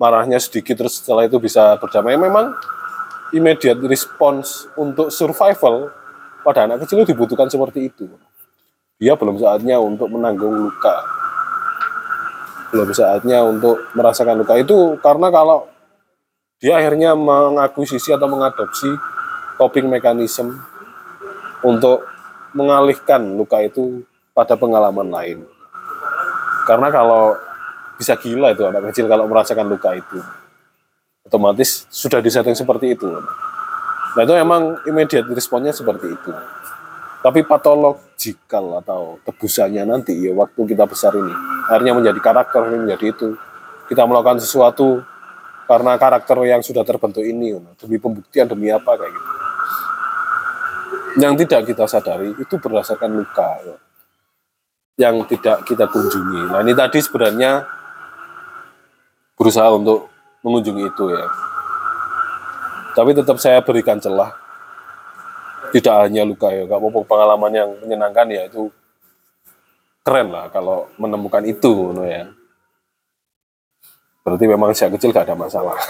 marahnya sedikit terus setelah itu bisa berdamai. Memang immediate response untuk survival pada anak kecil itu dibutuhkan seperti itu. Dia belum saatnya untuk menanggung luka belum saatnya untuk merasakan luka itu karena kalau dia akhirnya mengakuisisi atau mengadopsi coping mekanisme untuk mengalihkan luka itu pada pengalaman lain. Karena kalau bisa gila itu anak kecil kalau merasakan luka itu. Otomatis sudah disetting seperti itu. Nah itu emang immediate responnya seperti itu. Tapi patologikal atau tebusannya nanti ya waktu kita besar ini akhirnya menjadi karakter ini menjadi itu. Kita melakukan sesuatu karena karakter yang sudah terbentuk ini demi pembuktian demi apa kayak gitu. Yang tidak kita sadari itu berdasarkan luka ya. yang tidak kita kunjungi. Nah ini tadi sebenarnya berusaha untuk mengunjungi itu ya. Tapi tetap saya berikan celah tidak hanya luka ya, gak apa pengalaman yang menyenangkan ya itu keren lah kalau menemukan itu no ya. Berarti memang sejak kecil gak ada masalah. <laughs>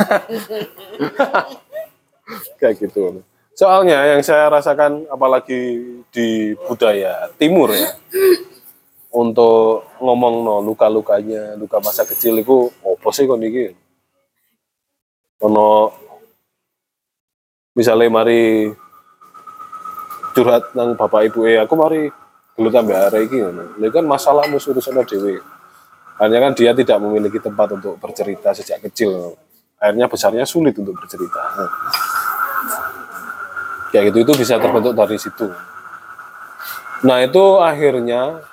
Kayak gitu. Soalnya yang saya rasakan apalagi di budaya timur ya. Untuk ngomong no luka-lukanya, luka masa kecil itu opo sih kok niki? ono misalnya mari curhat nang bapak ibu eh aku mari gelut tambah hari ngono. Lha kan masalahmu urusan dhewe. Hanya kan dia tidak memiliki tempat untuk bercerita sejak kecil. Akhirnya besarnya sulit untuk bercerita. Nah. Kayak gitu itu bisa terbentuk dari situ. Nah itu akhirnya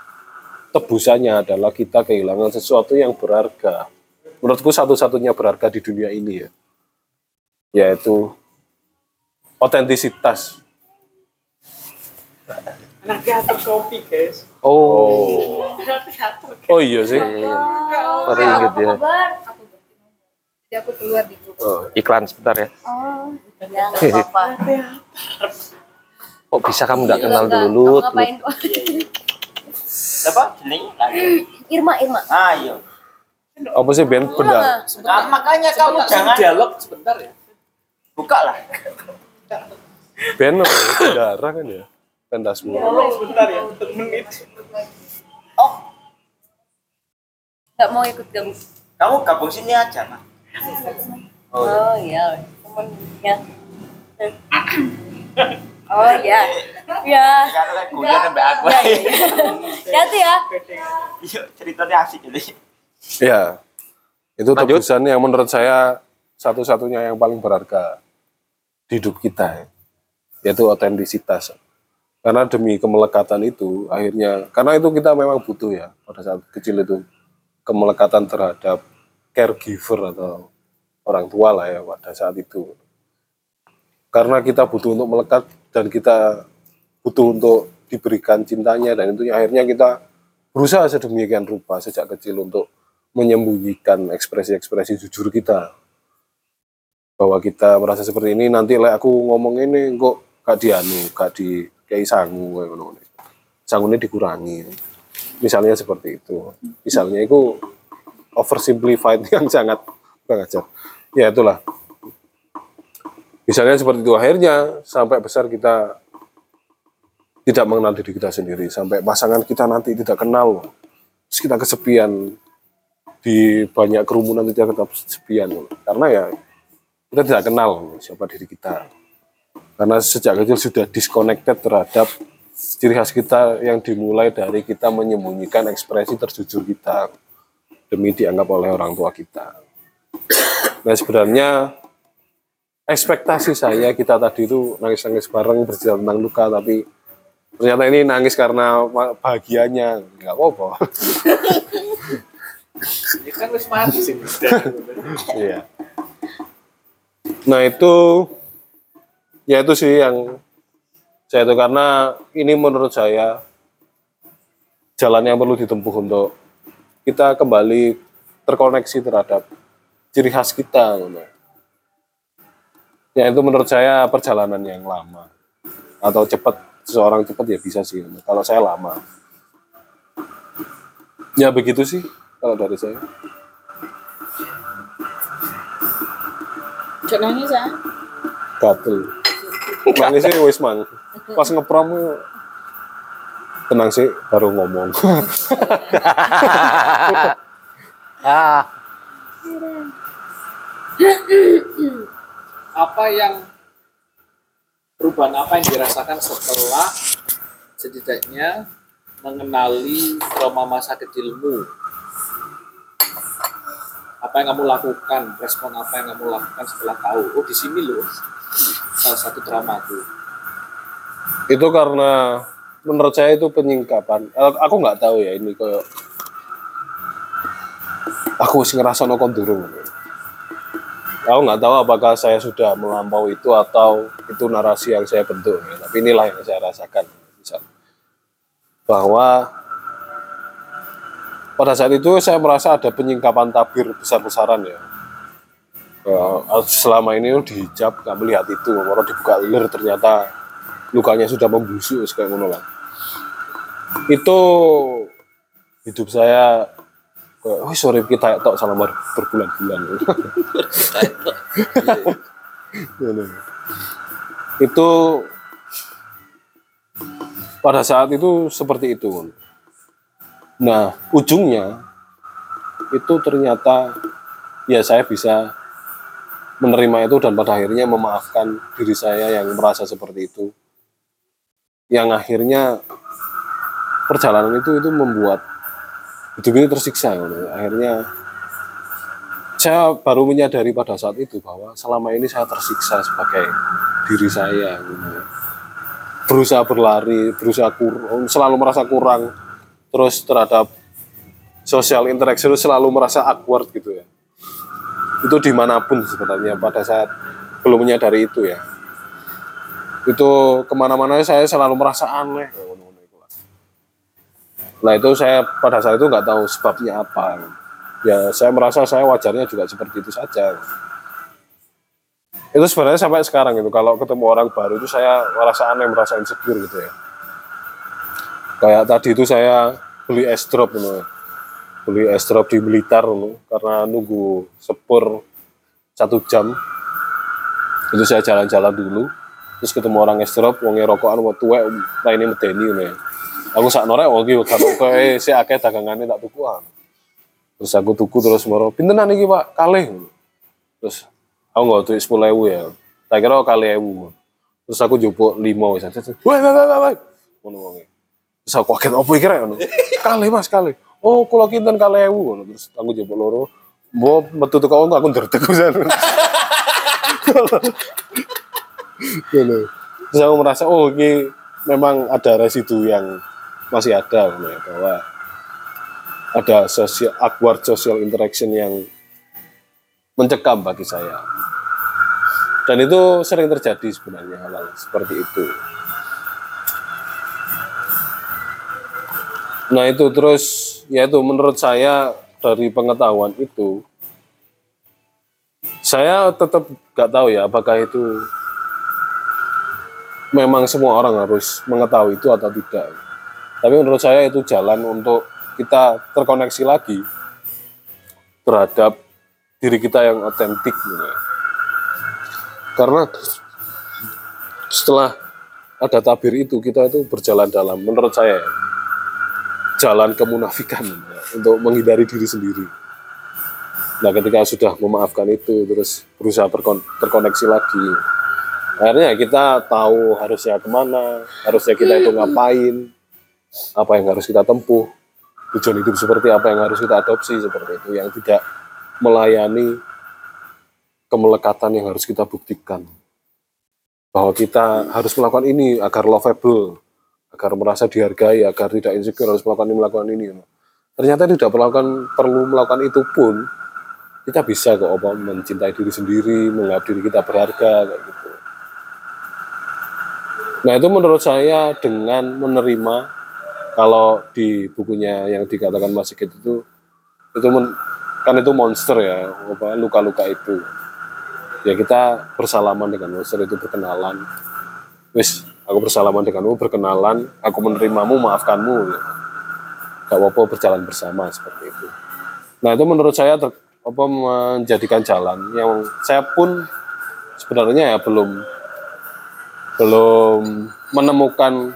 tebusannya adalah kita kehilangan sesuatu yang berharga. Menurutku satu-satunya berharga di dunia ini ya, yaitu otentisitas. Anak teater kopi, guys. Oh, oh iya sih. Baru inget ya. Jadi aku keluar di grup. Oh, iklan sebentar ya. Oh, ya apa-apa. Kok bisa kamu nggak kenal dulu? Ngapain kok? Siapa? Irma, Irma. Ayo. Apa sih band benda? Nah, makanya kamu jangan dialog sebentar ya. buka lah. Band apa ya? Darah kan ya? Pentas semua. Tolong sebentar ya, untuk menit. Nggak mau ikut gabung. Kamu gabung sini aja, Mas. Oh, iya, temennya. Oh iya, ya. <coughs> Karena guyon sampai aku. Ya, ya, ya. Hati ya. Iya, ceritanya asik jadi. Ya, itu Lanjut. tebusan yang menurut saya satu-satunya yang paling berharga di hidup kita, ya. yaitu otentisitas. Karena demi kemelekatan itu, akhirnya, karena itu kita memang butuh ya, pada saat kecil itu, kemelekatan terhadap caregiver atau orang tua lah ya pada saat itu. Karena kita butuh untuk melekat dan kita butuh untuk diberikan cintanya dan itu akhirnya kita berusaha sedemikian rupa sejak kecil untuk menyembunyikan ekspresi-ekspresi jujur kita bahwa kita merasa seperti ini nanti lek aku ngomong ini kok gak dianu gak di kayak sangu ngono sangu ini dikurangi. Misalnya seperti itu. Misalnya itu oversimplified <laughs> yang sangat kurang ya itulah. Misalnya seperti itu. Akhirnya sampai besar kita tidak mengenal diri kita sendiri. Sampai pasangan kita nanti tidak kenal. Terus kita kesepian. Di banyak kerumunan kita tetap kesepian. Karena ya kita tidak kenal siapa diri kita karena sejak kecil sudah disconnected terhadap ciri khas kita yang dimulai dari kita menyembunyikan ekspresi terjujur kita demi dianggap oleh orang tua kita. Nah sebenarnya ekspektasi saya kita tadi itu nangis-nangis bareng bercerita tentang luka tapi ternyata ini nangis karena bahagianya nggak apa-apa. Ya kan wis mati sih. Iya. Nah itu ya itu sih yang saya itu karena ini menurut saya jalan yang perlu ditempuh untuk kita kembali terkoneksi terhadap ciri khas kita. gitu. Ya itu menurut saya perjalanan yang lama atau cepat seseorang cepat ya bisa sih. Kalau saya lama. Ya begitu sih kalau dari saya. Jangan nangis ya. gatel nangisnya wis mang. Pas ngeprom tenang sih baru ngomong. <laughs> Ah, apa yang perubahan apa yang dirasakan setelah setidaknya mengenali trauma masa kecilmu? Apa yang kamu lakukan respon apa yang kamu lakukan setelah tahu? Oh di sini loh salah satu traumaku itu. Karena menurut saya itu penyingkapan. Eh, aku nggak tahu ya ini kayak aku sih ngerasa no durung. Aku nggak tahu apakah saya sudah melampaui itu atau itu narasi yang saya bentuk tapi inilah yang saya rasakan. Bahwa pada saat itu saya merasa ada penyingkapan tabir besar-besaran ya Eh, selama ini dihijab nggak melihat itu. Kalau dibuka lir ternyata lukanya sudah membusuk ngono lah. Itu hidup saya oh sorry kita tok ber- berbulan-bulan. <laughs> Ngono. itu pada saat itu seperti itu nah ujungnya itu ternyata ya saya bisa menerima itu dan pada akhirnya memaafkan diri saya yang merasa seperti itu yang akhirnya perjalanan itu itu membuat hidup ini tersiksa gitu. akhirnya saya baru menyadari pada saat itu bahwa selama ini saya tersiksa sebagai diri saya gitu. berusaha berlari berusaha kur selalu merasa kurang terus terhadap social interaction itu selalu merasa awkward gitu ya itu di mana pun sebenarnya pada saat belum menyadari itu ya. Itu ke mana-mana saya selalu merasa aneh. Nah itu saya pada saat itu nggak tahu sebabnya apa. Ya saya merasa saya wajarnya juga seperti itu saja. Itu sebenarnya sampai sekarang itu kalau ketemu orang baru itu saya merasa aneh merasa insecure gitu ya. Kayak tadi itu saya beli es drop gitu beli es drop di Blitar gitu, karena nunggu sepur satu jam. Itu saya jalan-jalan dulu terus ketemu orang es drop wonge rokokan mau tuwek lainnya medeni gitu ya. Aku sak norek wong iki kok eh si akeh dagangane tak tuku ah. terus aku tuku terus moro pintenan iki Pak? Kalih. Terus aku nggak duit sepuluh ewu ya. Tak kira kali ewu. Terus aku jupuk lima wah wah wah ngono wonge. Terus aku kaget rek? Ngono. Kali Mas kali oh kula kinten kali ewu ngono terus aku jupuk loro. Mau metu teko aku nderdek pisan terus aku merasa oh ini memang ada residu yang masih ada ya, bahwa ada sosial awkward social interaction yang mencekam bagi saya. Dan itu sering terjadi sebenarnya hal seperti itu nah itu terus yaitu menurut saya dari pengetahuan itu saya tetap nggak tahu ya apakah itu memang semua orang harus mengetahui itu atau tidak tapi menurut saya itu jalan untuk kita terkoneksi lagi terhadap diri kita yang otentik ya. karena setelah ada tabir itu kita itu berjalan dalam menurut saya ya, jalan kemunafikan untuk menghindari diri sendiri. Nah ketika sudah memaafkan itu terus berusaha berkon- terkoneksi lagi. Akhirnya kita tahu harusnya ke mana harusnya kita itu ngapain apa yang harus kita tempuh tujuan hidup seperti apa yang harus kita adopsi seperti itu yang tidak melayani kemelekatan yang harus kita buktikan. Bahwa kita harus melakukan ini agar lovable agar merasa dihargai agar tidak insecure harus melakukan ini melakukan ini ternyata tidak melakukan perlu melakukan itu pun kita bisa kok apa mencintai diri sendiri menganggap diri kita berharga kayak gitu. Nah itu menurut saya dengan menerima kalau di bukunya yang dikatakan Mas Sigit itu itu men, kan itu monster ya apa luka-luka itu. Ya kita bersalaman dengan monster itu berkenalan. Wis aku bersalaman denganmu berkenalan. Aku menerimamu maafkanmu. Gak apa-apa berjalan bersama seperti itu. Nah itu menurut saya ter, apa menjadikan jalan yang saya pun sebenarnya ya belum belum menemukan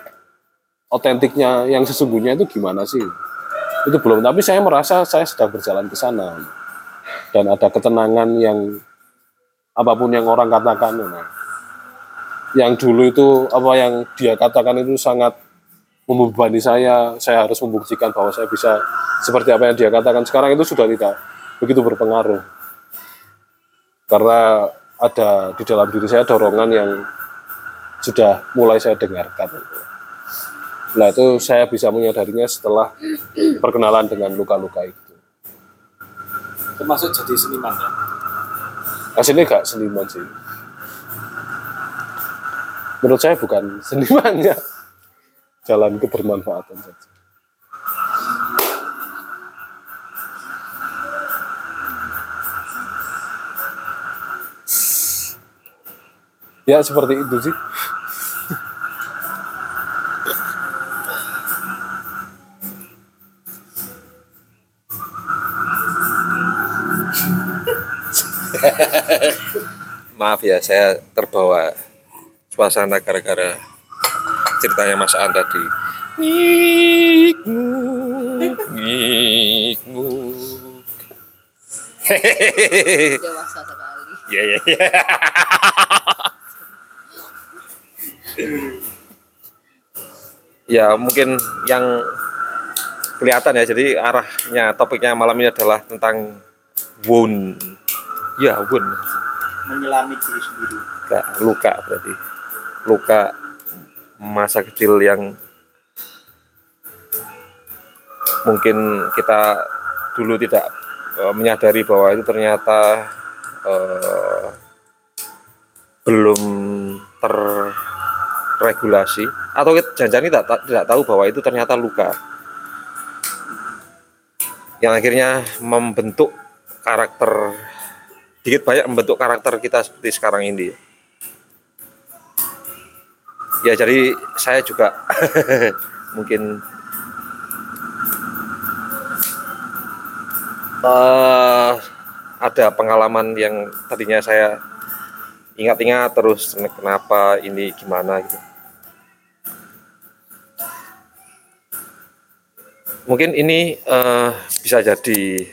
otentiknya yang sesungguhnya itu gimana sih? Itu belum. Tapi saya merasa saya sedang berjalan ke sana. Dan ada ketenangan yang apa pun yang orang katakan nah, yang dulu itu apa yang dia katakan itu sangat membebani saya saya harus membuktikan bahwa saya bisa seperti apa yang dia katakan sekarang itu sudah tidak begitu berpengaruh karena ada di dalam diri saya dorongan yang sudah mulai saya dengarkan Nah itu saya bisa menyadarinya setelah perkenalan dengan luka-luka itu. Termasuk jadi seniman ya? Aslinya gak seniman sih. Menurut saya bukan senimannya. Jalan kebermanfaatan saja. Ya seperti itu sih. Maaf ya, saya terbawa suasana gara-gara ceritanya Mas An tadi. Dewasa sekali. Iya. ya mungkin yang kelihatan ya jadi arahnya topiknya malam ini adalah tentang wound ya wound menyelami diri sendiri luka luka berarti luka masa kecil yang mungkin kita dulu tidak eh, menyadari bahwa itu ternyata eh, belum terregulasi. Atau jangan-jangan kita ta- tidak tahu bahwa itu ternyata luka. Yang akhirnya membentuk karakter dikit banyak membentuk karakter kita seperti sekarang ini ya jadi saya juga <laughs> mungkin eh ada pengalaman yang tadinya saya ingat-ingat terus kenapa ini gimana gitu. Mungkin ini eh, bisa jadi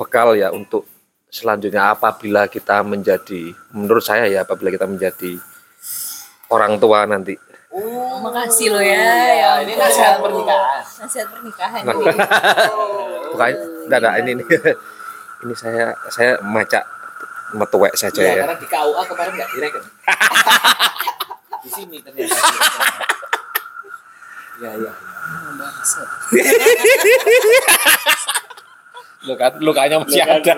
bekal ya untuk selanjutnya apabila kita menjadi menurut saya ya apabila kita menjadi orang tua nanti Makasih lo ya. ya ini nasihat pernikahan. Nasihat pernikahan. Nah. <laughs> bukan enggak enggak ini ini <laughs> ini saya saya maca metuwek saja Iya, ya karena di KUA kemarin nggak direken. <laughs> di sini ternyata. Ya, ya. Luka, lukanya masih ada.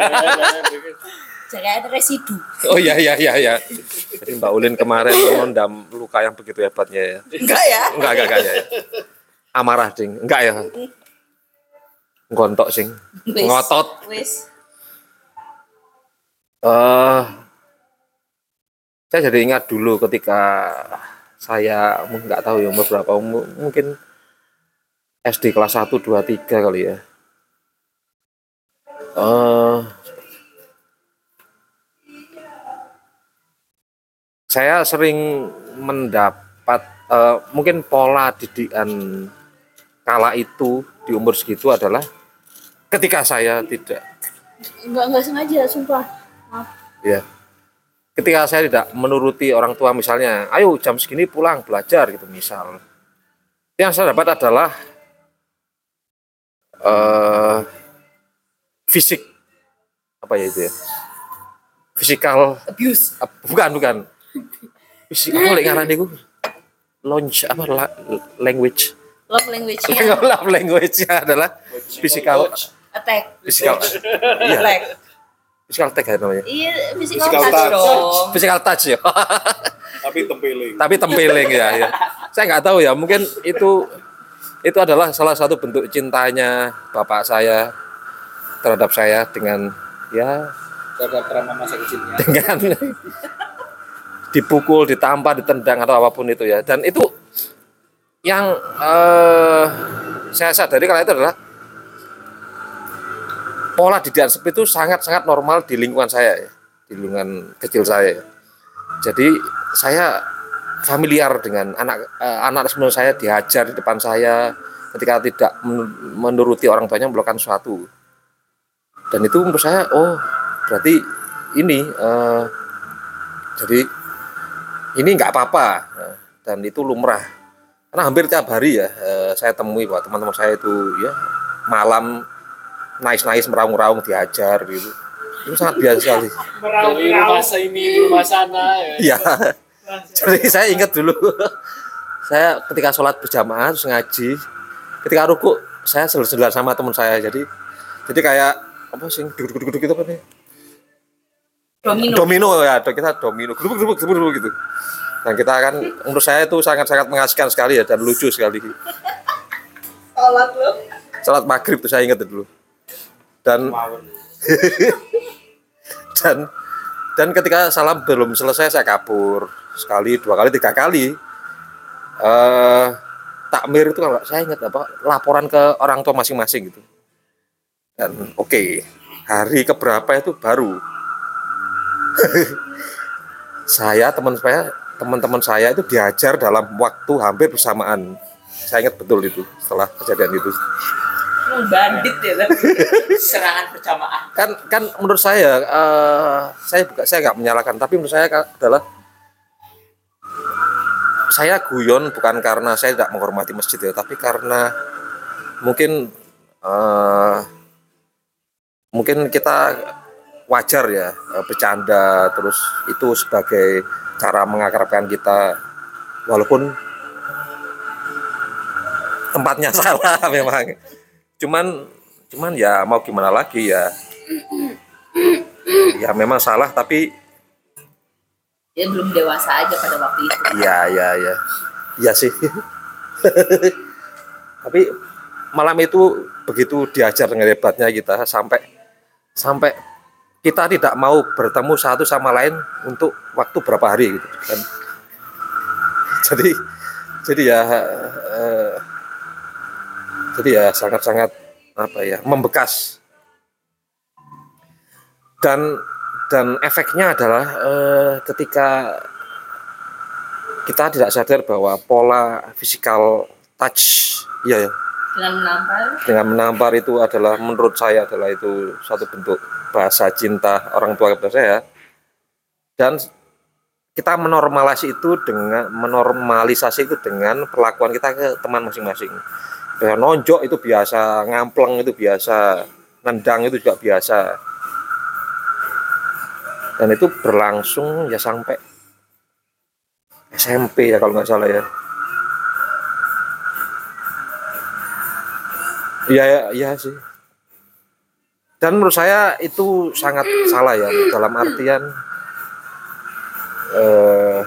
Jangan residu. oh iya iya iya ya jadi Mbak Ulin kemarin menondam luka yang begitu hebatnya ya Enggak ya? enggak enggak enggak ya amarah ding enggak ya ngontok sing Wis. ngotot Wis. eh saya jadi ingat dulu ketika saya nggak tahu ya umur berapa umur mungkin SD kelas 1, 2, 3 kali ya eh saya sering mendapat eh, mungkin pola didikan kala itu di umur segitu adalah ketika saya tidak Enggak enggak sengaja, sumpah. Maaf. ya ketika saya tidak menuruti orang tua misalnya ayo jam segini pulang belajar gitu misal yang saya dapat adalah eh fisik apa ya itu ya fisikal Abuse. bukan bukan fisik apa lek ngaran iku launch apa la- language Love language-nya. <laughs> love language adalah physical Attack. physical <laughs> iya Attack. physical tag ya namanya Iya, physical, Physical touch touch. dong. physical touch ya <laughs> Tapi tempeling. tapi tempeling ya, ya. Saya nggak tahu ya, mungkin itu itu adalah salah satu bentuk cintanya bapak saya terhadap saya dengan ya Terhadap trauma masa kecilnya. dengan dipukul, ditampar, ditendang atau apa pun itu ya. Dan itu yang eh, saya sadari kalau itu adalah pola didikan seperti itu sangat-sangat normal di lingkungan saya ya, di lingkungan kecil saya. ya. Jadi saya familiar dengan anak eh, anak sebelum saya dihajar di depan saya ketika tidak men- menuruti orang tuanya melakukan sesuatu. Dan itu menurut saya oh berarti ini eh, jadi ini nggak apa-apa dan itu lumrah karena hampir tiap hari ya eh, saya temui bahwa teman-teman saya itu ya malam nais-nais meraung-raung dihajar gitu itu sangat biasa sekali Dari rumah ini, rumah sana. Ya. Iya. Jadi saya ingat dulu saya ketika sholat berjamaah terus ngaji ketika ruku saya selalu sama teman saya jadi jadi kayak apa sih duduk-duduk gitu apa nih Domino. domino ya kita domino. Gerubuk gerubuk gerubuk gerubuk gitu. Dan kita kan menurut saya itu sangat sangat mengasihkan sekali ya dan lucu sekali. Sholat lo. salat maghrib tuh saya ingat dulu. Dan <laughs> dan dan ketika salam belum selesai saya kabur. Sekali dua kali tiga kali. Eh takmir itu kalau saya ingat apa laporan ke orang tua masing-masing gitu. Dan oke hari keberapa itu baru <laughs> saya teman saya teman-teman saya itu diajar dalam waktu hampir bersamaan saya ingat betul itu setelah kejadian itu bandit ya tapi. <laughs> Serangan berjamaah. kan kan menurut saya eh, saya bukan saya nggak menyalahkan tapi menurut saya adalah saya guyon bukan karena saya tidak menghormati masjid ya tapi karena mungkin eh, mungkin kita wajar ya eh, bercanda terus itu sebagai cara mengakrabkan kita walaupun tempatnya <laughs> salah memang. Cuman cuman ya mau gimana lagi ya. Ya memang salah tapi Dia belum dewasa aja pada waktu itu. ya ya ya ya sih. <laughs> Tapi malam itu begitu diajar dengan hebatnya kita sampai sampai kita tidak mau bertemu satu sama lain untuk waktu berapa hari gitu. Kan <laughs> jadi jadi ya eh, jadi ya sangat-sangat apa ya membekas. Dan dan efeknya adalah eh, ketika kita tidak sadar bahwa pola fisikal touch ya ya, Dengan menampar. dengan menampar itu adalah menurut saya adalah itu satu bentuk bahasa cinta orang tua kepada saya dan kita menormalisasi itu dengan menormalisasi itu dengan perlakuan kita ke teman masing-masing. Ya, nonjok itu biasa, ngampleng itu biasa, nendang itu juga biasa. Dan itu berlangsung ya sampai SMP ya kalau nggak salah ya. Iya, ya, iya sih. Dan menurut saya itu sangat salah ya dalam artian eh,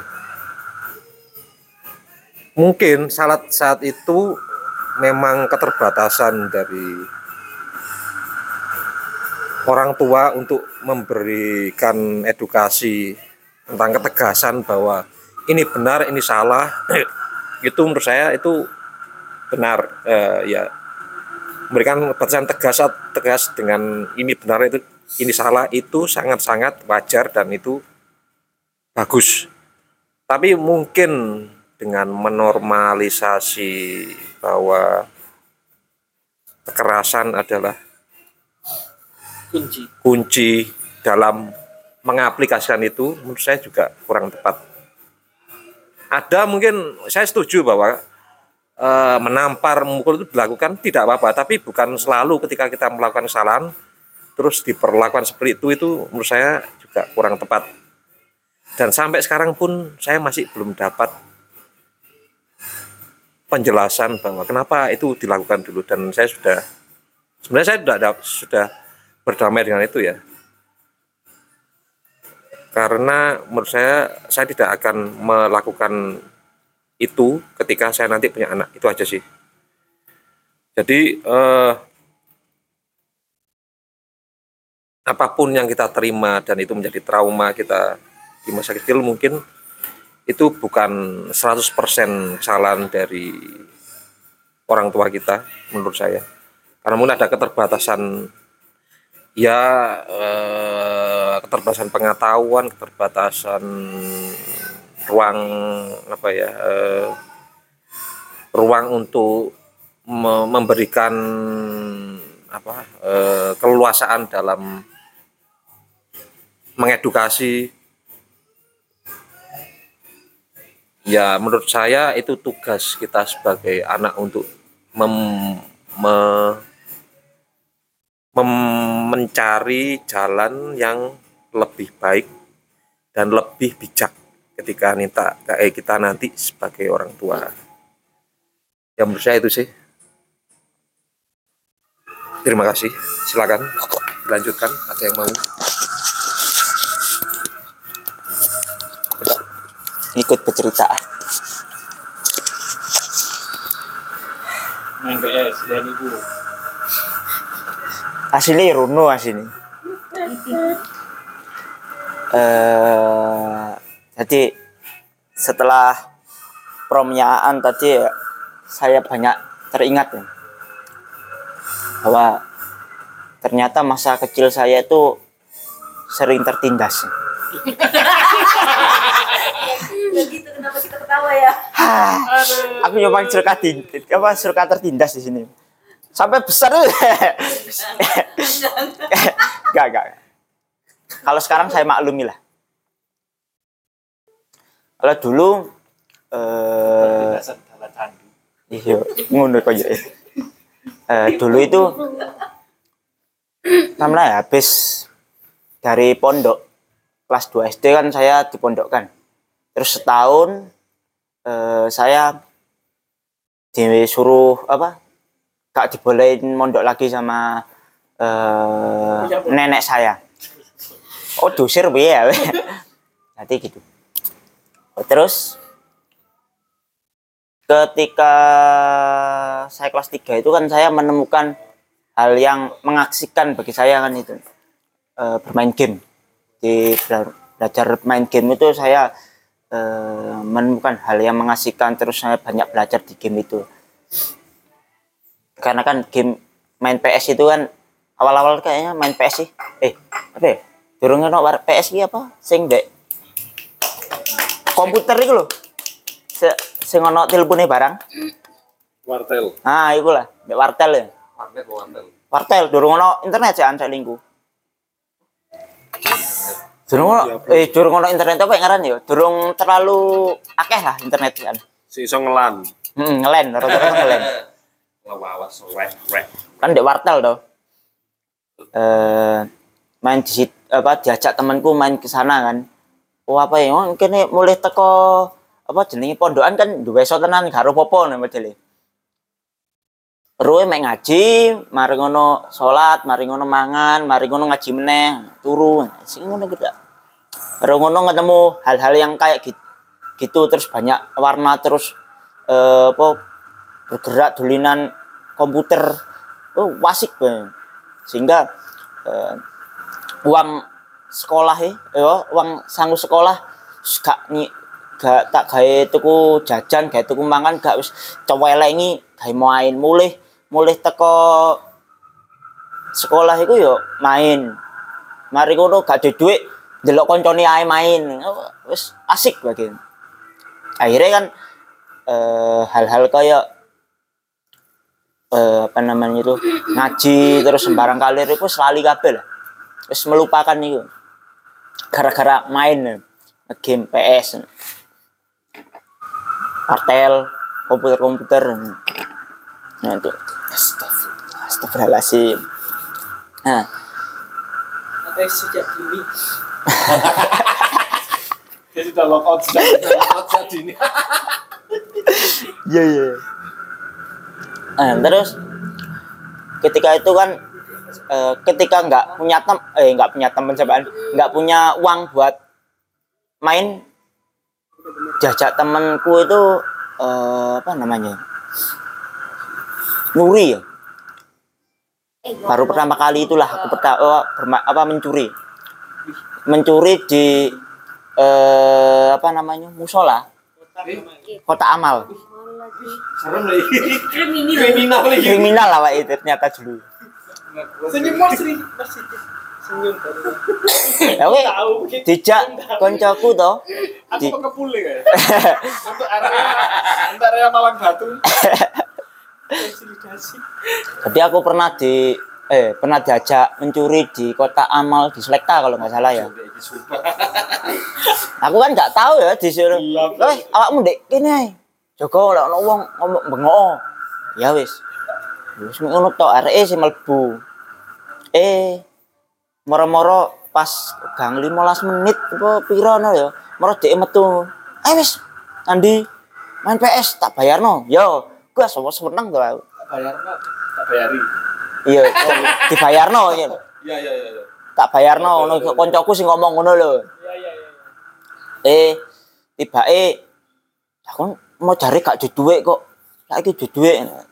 mungkin saat saat itu memang keterbatasan dari orang tua untuk memberikan edukasi tentang ketegasan bahwa ini benar ini salah. <clears throat> Itu menurut saya itu benar eh, ya memberikan batasan tegas tegas dengan ini benar itu ini salah itu sangat-sangat wajar dan itu bagus. Tapi mungkin dengan menormalisasi bahwa kekerasan adalah kunci kunci dalam mengaplikasikan itu menurut saya juga kurang tepat. Ada mungkin saya setuju bahwa eh, menampar memukul itu dilakukan tidak apa-apa, tapi bukan selalu ketika kita melakukan kesalahan terus diperlakukan seperti itu itu menurut saya juga kurang tepat. Dan sampai sekarang pun saya masih belum dapat penjelasan bahwa kenapa itu dilakukan dulu. Dan saya sudah sebenarnya saya sudah sudah berdamai dengan itu ya. Karena menurut saya saya tidak akan melakukan itu ketika saya nanti punya anak itu aja sih. Jadi eh, apa pun yang kita terima dan itu menjadi trauma kita di masa kecil mungkin itu bukan 100% kesalahan dari orang tua kita menurut saya. Karena mungkin ada keterbatasan ya eh, keterbatasan pengetahuan keterbatasan ruang apa ya eh, ruang untuk me- memberikan apa eh, keluasaan dalam mengedukasi. Ya menurut saya itu tugas kita sebagai anak untuk mem- me- mem- mencari jalan yang lebih baik dan lebih bijak ketika minta kayak kita nanti sebagai orang tua. Ya menurut saya itu sih. Terima kasih. Silakan lanjutkan. Ada yang mau? ikut bercerita Main PS dan ibu. asli runo asini eh jadi setelah peromyaan tadi saya banyak teringat ya, bahwa ternyata masa kecil saya itu sering tertindas Begitu kenapa kita ketawa ya? aku surka tindas apa surka tertindas di sini sampai besar <laughs> tuh. Enggak, enggak. Kalau sekarang saya maklumi lah. Kalau dulu eh iya, ngono kok ya. Eh, dulu itu namanya habis dari pondok kelas 2 SD kan saya dipondokkan. Terus setahun eh, saya disuruh apa? Gak dibolehin mondok lagi sama eh, nenek saya. Oh, dusir piye ya? <laughs> Nanti gitu. Terus ketika saya kelas 3 itu kan saya menemukan hal yang mengaksikan bagi saya kan itu eh, bermain game. Di bela- belajar main game itu saya eh, menemukan hal yang mengasihkan terus saya banyak belajar di game itu. Karena kan game main PS itu kan awal-awal kayaknya main PS sih. Eh apa ya? Durung ono war- PS apa? Sing dek komputer itu loh Se sing ono telepone barang. Wartel. ah iku lah wartel ya. Warnet warnet. wartel. Durung ono internet sih ancak lingku. Durung ono eh durung ono internet apa yang ngaran ya? Durung terlalu akeh lah internet kan Si iso ngelan. hmm, ngelen rata-rata ngelen <laughs> Lawas rek kan dek wartel toh. Eh main di apa diajak temanku main ke sana kan oh apa ya oh, kene mulai teko apa jenenge pondokan kan duwe iso tenan karo popo nih modele Ruwe mek ngaji, mari ngono salat, mari ngono mangan, mari ngono ngaji meneh, turu. Sing ngono gitu. Baru ngono ketemu hal-hal yang kayak gitu, gitu terus banyak warna terus eh, apa bergerak dulinan komputer. Oh, wasik banget. Sehingga eh, uang sekolah ya, ya uang sanggup sekolah gak ni gak tak gawe tuku jajan, gawe tuku mangan gak wis cewelengi gawe main mulih mulih teko sekolah itu yo main. Mari ngono gak ada duit delok koncone main. Wis asik bagian. Akhirnya kan eh, hal-hal kayak eh, apa namanya itu ngaji terus sembarang kalir itu sekali kabel lah terus melupakan itu gara-gara main game PS artel komputer-komputer itu Astagfirullahaladzim nah Apa sejak dini? <laughs> Dia sudah lock out sejak lock out sejak dini. Iya iya. Nah, terus ketika itu kan eh, ketika nggak punya tem eh nggak punya teman cobaan nggak punya uang buat main jajak temanku itu eh, apa namanya Nuri ya. Baru pertama kali itulah aku pertama apa mencuri. Mencuri di eh, apa namanya musola. Kota amal. Serem lagi. Kriminal. Lagi. kriminal lah itu ternyata dulu Senyum mas. Senyum baru. ya weh dijak koncoku toh. Aku di pengepul ya. Untuk area untuk area Malang Batu. Jadi aku pernah di eh pernah diajak mencuri di kota amal di Selekta kalau nggak salah ya. Aku kan nggak tahu ya disuruh eh awakmu dek kene? Ae Joko lek ono wong ngomong bengok. Ya wis wis ngono tok areke sing mlebu. Eh moro-moro pas gang 15 menit apa piro no ya moro dek metu. Eh wis Andi main PS tak bayarno. Yo gua semua seneng tuh aku. Bayar Pak. Tak bayari. iya dibayarno ya Iya iya iya. tak bayarno ngono koncoku sing ngomong ngono lho. Iya iya iya. eh tibake aku mau cari gak ada duit kok. Saiki ada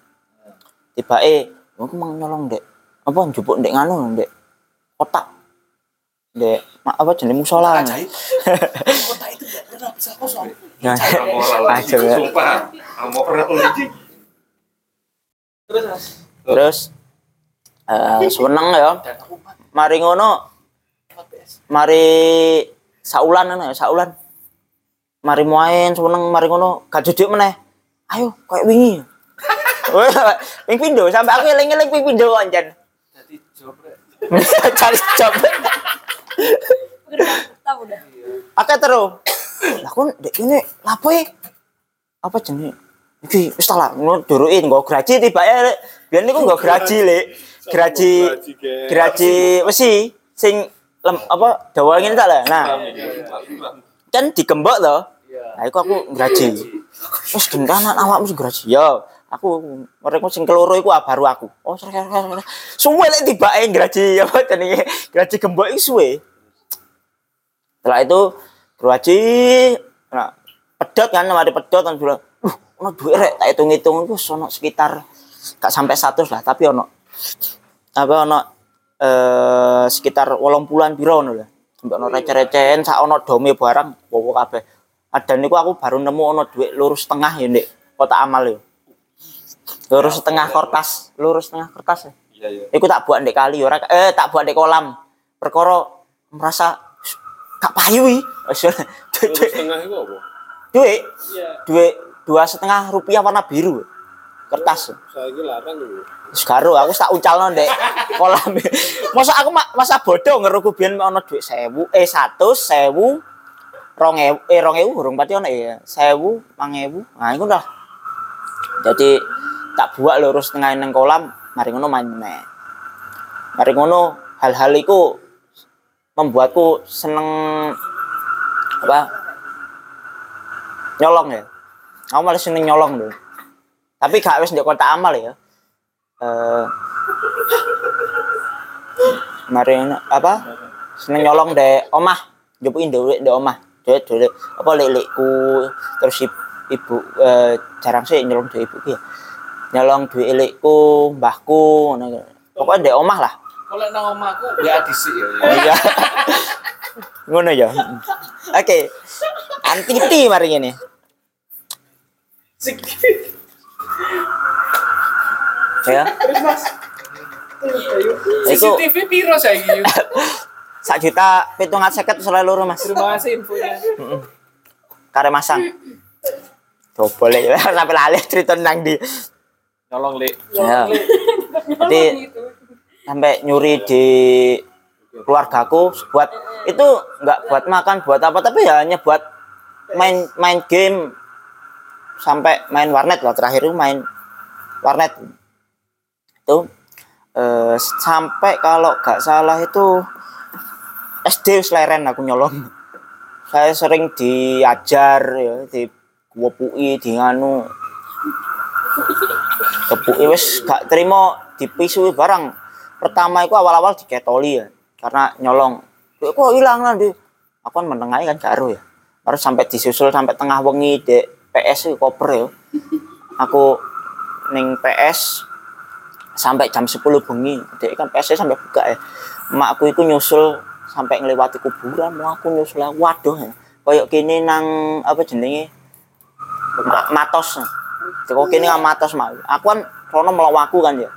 duit tibake aku mau nyolong dek. Apa njupuk dek? Nganu dek. Kotak. Dek ma- apa jenis musola? Kota <laughs> itu nggak pernah bisa kosong. Nah, Amoral <laughs> aja ya. Sumpah. Amoral lagi. Terus terus eh seneng ya. Mari ngono. Mari saulan ngono ya saulan. Mari main seneng mari ngono. Gak meneh. Ayo kayak wingi <laughs> ping pindho sampai aku eling-eling ping pindho anjen. Jadi job. Cari job. Akeh terus. Lah kon dek ini lapo e? Apa jenenge? Iki wis tak lah ngono duruki nggo graji tibake. Biyen niku nggo graji lek. Graji graji wesi sing lem, apa dawa ngene tak lah. Nah, kan digembok to. Nah, iku aku graji. Wis gendanan awakmu sing graji. Yo, aku mereka sing keloro iku baru aku. Oh. Suwe lek tibake graji <laughs> apa jenenge? Graji gembok iku suwe. Setelah itu graji nah, pedot kan mari pedot kan bilang, "Uh, ono duit rek, tak hitung-hitung iku ono sekitar gak sampai 100 lah, tapi ono apa ono eh sekitar 80-an piro ngono lho. Sampai ono receh-recehan sak ono dome barang wowo kabeh. Ada niku aku baru nemu ono duit lurus setengah ya Ndek, kotak amal ya. Lurus setengah kertas, lurus setengah kertas ya. Iya iya. Iku tak buat ndek kali ora eh tak buat ndek kolam. Perkara merasa gak payu iki. Setengah itu apa? Duit. Duit dua setengah rupiah warna biru. Kertas. Larang itu. Wis karo aku tak ucalno ndek <laughs> kolam. Masa aku ma- masa bodoh ngeruku biyen ono duit 1000 eh 100 1000 2000 eh 2000 urung pati ono ya. 1000 5000. Nah iku dah. Jadi tak buat lurus tengah nang kolam, mari ngono main meneh. Mari ngono hal-hal iku membuatku seneng apa nyolong ya. Aku malah seneng nyolong dulu. Tapi gak wis ndek kotak amal ya. Eh mari apa seneng nyolong dek omah njopuki dhuwit ndek omah dhuwit dhuwit apa lelekku terus ibu, eh, jarang sih nyolong dhuwit ibu ya nyolong dhuwit elekku mbahku ngono pokoknya ndek omah lah Kalau nang omahku ya dhisik ya. Oh iya. <laughs> Ngono ya. Oke. Antiti mari ngene. Ya. Iku CCTV piro saiki? <laughs> sak juta pitung seket selalu loro mas. Terima kasih infonya. Kare masang. Coba lek <laughs> sampai lali cerita nang di. Nyolong Lek. Ya. <laughs> Jadi sampai nyuri di keluargaku buat itu nggak buat makan buat apa tapi ya hanya buat main main game. Sampai main warnet lah terakhir itu main warnet. Itu eh, sampai kalau nggak salah itu SD wis leren aku nyolong. Saya sering diajar ya di wopui di nganu <laughs> kepuki wis gak terima dipisui barang. Pertama itu awal-awal diketoli ya karena nyolong. Kok hilang di aku kan menengahi kan garu ya. Baru sampai disusul sampai tengah wengi di PS koper ya. Aku ning PS sampai jam 10 bengi. Dek kan PS sampai buka ya. Makku itu nyusul sampai ngelewati kuburan. Mau aku nyusul waduh ya. Koyok kini nang apa jenenge? Ma- matos kok kini nang matos mak aku kan rono melawaku kan ya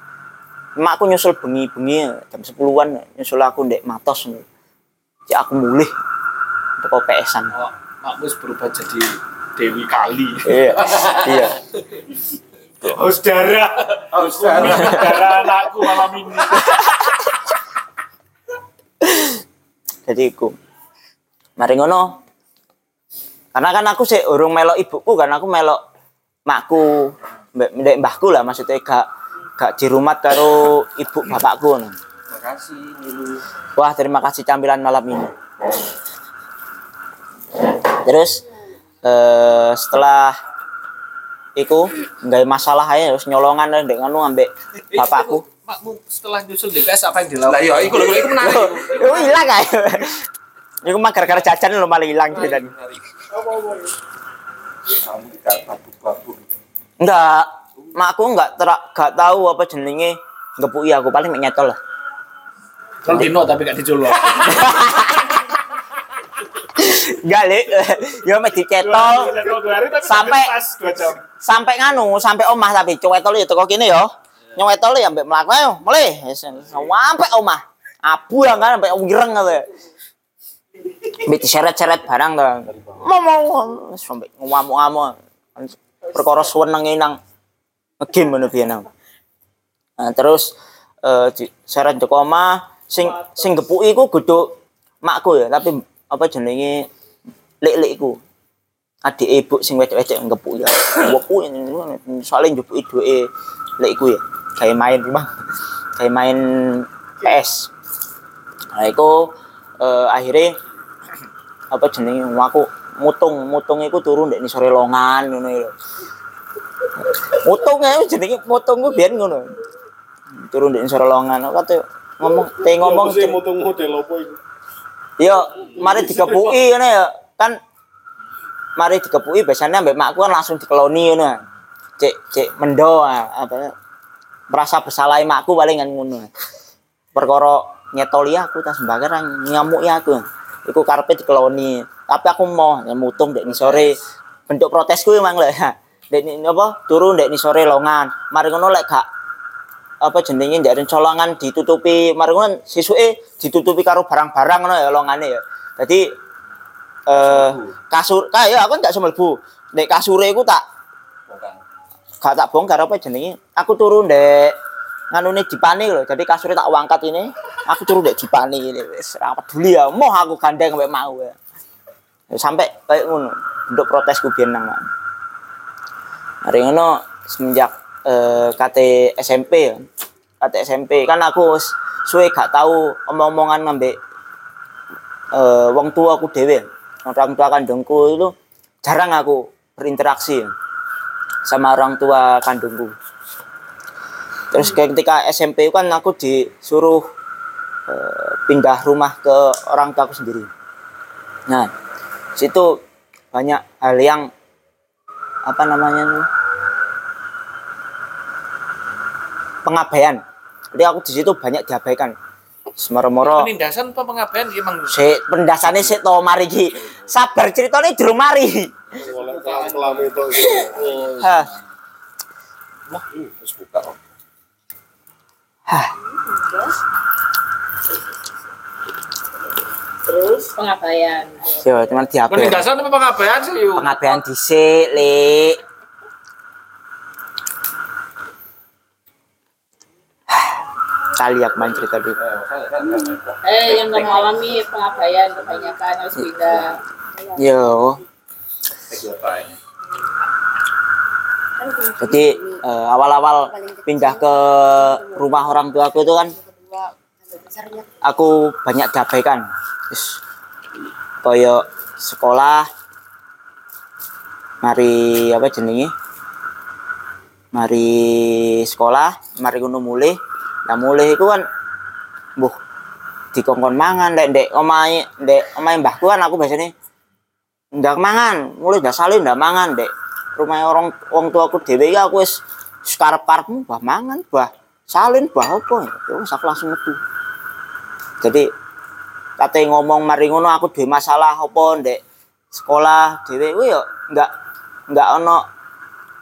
makku nyusul bengi-bengi jam 10-an nyusul aku ndek matos ya aku mulih teko PS-an Oh, makmu wis berubah jadi Dewi Kali. iya <laughs> iya Haus darah. Haus darah. darah anakku malam ini. jadi iku mari ngono karena kan aku sih urung melok ibuku kan aku melok makku mbek mbek mbahku lah maksudnya gak gak di rumah karo ibu bapakku. Makasih Nilu. Wah, terima kasih campilan malam ini. Terus eh, setelah iku nggak masalah aja terus nyolongan dan ndek ngono ambek bapakku. Makmu setelah nyusul DPS apa yang dilakukan? Lah iya, iku lho, iku menarik. Loh, Iku hilang aja. Iku mah gara-gara jajan lo malah hilang gitu. Kamu tidak babu-babu. Enggak, makku enggak terak enggak tahu apa jenenge ngepui aku paling mek nyetol lah. Kan dino tapi gak dijual. Enggak, Le. Ya mek dicetol Sampai- sampai nganu, sampai omah tapi cowetol ya teko kene ya. Nyowetol ya mbek mlaku ayo, mulai. Sampai omah. Abu yang kan sampai wireng gitu. Mbek diseret-seret barang to. Mau mau sampai ngamuk-ngamuk. Perkara seneng nang ngegame ngono biyen aku. Nah, terus eh di seret teko omah sing sing gepuki iku geduk makku ya, tapi apa jenenge lek-lekku. Adik ibu sing wedok-wedok ngepuk ya. Weku soalnya njupuki duwe lekku ya. Kayak main bang. Kayak main PS. Nah, iku eh, akhirnya apa jenenge aku mutung mutung iku turun ndek sore longan ngono lho. Mutung ae jenenge mutung ku biyen ngono. Turun ndek sore longan aku kate ngomong te ngomong sih mutung model apa itu? Ya, mari dikepuki ngono ya. Kan mari dikepuki biasanya mbak makku kan langsung dikeloni ngono. Cek cek mendo ah, apa merasa bersalah makku paling ngono. Perkara nyetoli aku tas sebagai nyamuk ya aku. Iku karepe dikeloni. Tapi aku mau ya mutung dek sore. Bentuk protesku emang lah. Dek ni apa turun dek sore longan. Mari ngono lek gak apa jenenge ndak colongan ditutupi mari ngono sisuke ditutupi karo barang-barang ngono ya longane ya. Jadi eh kasur kaya aku gak semlebu. Nek kasure iku tak gak tak bongkar apa jenenge. Aku turu ndek nganune dipani lho. Jadi kasure tak wangkat ini, aku turu ndek dipani ini ora peduli ya. Moh aku gandeng sampai mau ya. Ya, Sampai kayak ngono. Bentuk protesku biyen nang. Mak. Mari ngono semenjak eh KT SMP ya. KT SMP kan aku suwe gak tahu omong-omongan ngambek eh wong tua aku dhewe. Orang tua kandungku itu jarang aku berinteraksi sama orang tua kandungku. Terus ketika SMP kan aku disuruh eh, pindah rumah ke orang tua aku sendiri. Nah, situ banyak hal yang apa namanya tuh pengabaian. Jadi aku di situ banyak diabaikan. Semoro-moro Penindasan apa pengabaian emang si pendasane sik to mari iki. Sabar ceritane durung mari. Oleh kelam itu gitu. Hah. Terus pengabaian. Yo, cuman diabai. penindasan apa pengabaian sih yuk? Pengabaian dhisik, Lik. Hah. Kali aku main cerita dulu. Eh, yang kamu alami pengabaian kebanyakan harus pindah. Yo. Jadi eh, awal-awal pindah ke rumah orang tua aku itu kan aku banyak diabaikan. Terus koyo sekolah mari apa jenenge? Mari sekolah, mari ngono mulih. Nah mulih itu kan mbuh dikongkon mangan ndek ndek omahe ndek omahe mbahku kan aku biasanya ndak mangan, mulai ndak salin ndak mangan ndek rumah orang wong tuaku dhewe iki aku wis karep-karepmu bah mangan, bah salin, bah apa? Ya wis aku langsung metu. Jadi kate ngomong mari ngono aku duwe masalah apa ndek sekolah dhewe kuwi yo nggak nggak ono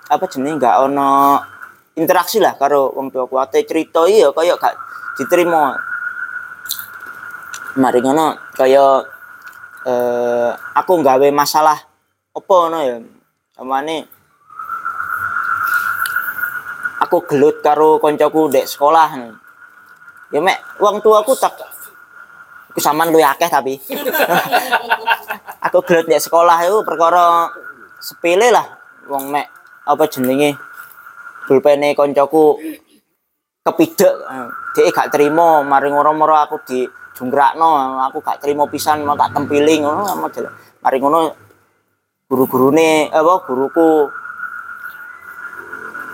apa jenenge nggak ono interaksi lah karo wong tuaku. Ate cerita iya kaya gak diterima. Mari ngono kaya eh aku nggawe masalah apa ya amane aku gelut karo koncoku ndek sekolah. Ya mek wong tuaku tak aku sampean luwih akeh tapi. <laughs> Aku gelut ndek sekolah itu perkara sepele lah. Wong mek apa jenenge? Pulpene koncoku kepidek. Dia gak terima mari ngoro-moro aku di jungkrakno aku gak terima pisan mau tak tempiling ngono mari ngono guru-gurune apa guruku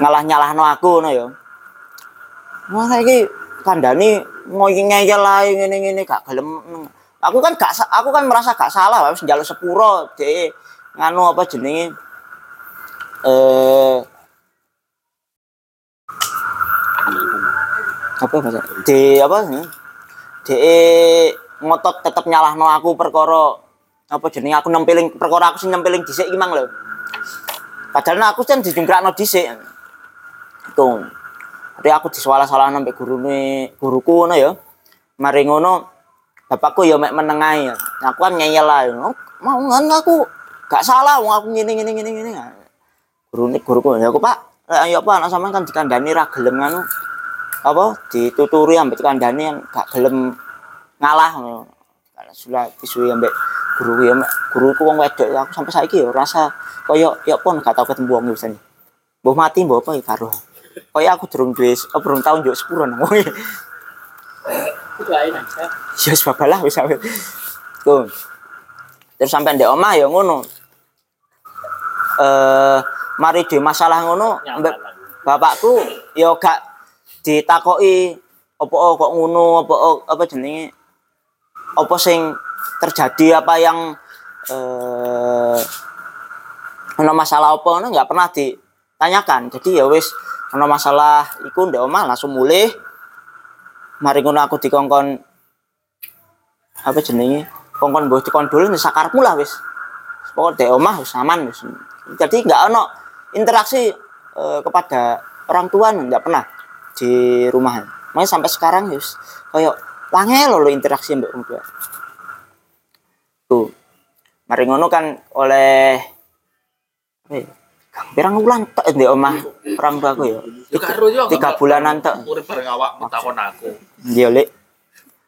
ngalah-nyalahno aku ngono ya. Wah saiki kandhani ngoyo ngeyel ae ngene-ngene gak gelem. Aku kan gak aku kan merasa gak salah wis njaluk sepuro dhek nganu apa jenenge? Eh apa bahasa? Di apa sih? De ngotot tetep nyalahno aku perkara apa jenenge? Aku nempiling perkara aku sing nempiling dhisik iki mang lho. Padahal aku kan dijungkrakno dhisik. Itu. Jadi aku disuala-salah sampai gurune guruku ngono ya. Mari ngono bapakku ya mek menengahi aku kan ngeyel ae. "Oh, mau kan aku? Gak salah wong aku ngene ngene ngene ngene. Gurune guruku ya aku Pak ayo apa anak sampean kan dikandani ra gelem anu apa dituturi ambek dikandani yang gak gelem ngalah. ngono. Kalau sudah pisui ambek guru ya guruku wong wedok aku sampai saiki ya rasa kaya ya pun gak tau ketemu wong. Mbah mati mbah apa ya karo. Kaya aku durung duwe oh, durung tau njuk sepuro nang wong. Ya wis babalah wis sampe. Tuh. Terus sampai ndek omah ya ngono. Eh mari di masalah ngono bapakku ya gak ditakoki apa kok ngono apa oh, apa jenenge apa sing terjadi apa yang eh ono masalah apa ngono nggak pernah ditanyakan. Jadi ya wis ono masalah iku ndek omah langsung mulih. Mari ngono aku dikongkon apa jenenge? Kongkon mbok dikondol sakarepmu lah wis. Pokok ndek omah wis aman wis. Jadi nggak ono interaksi eh, kepada orang tua nggak pernah di rumahan makanya sampai sekarang wis kayak wangel lo interaksi mbak orang tua tuh mari ngono kan oleh ya, pirang bulan tek di omah orang tua aku ya tiga bulanan tek urip bareng awak takon aku. Iya, Lek.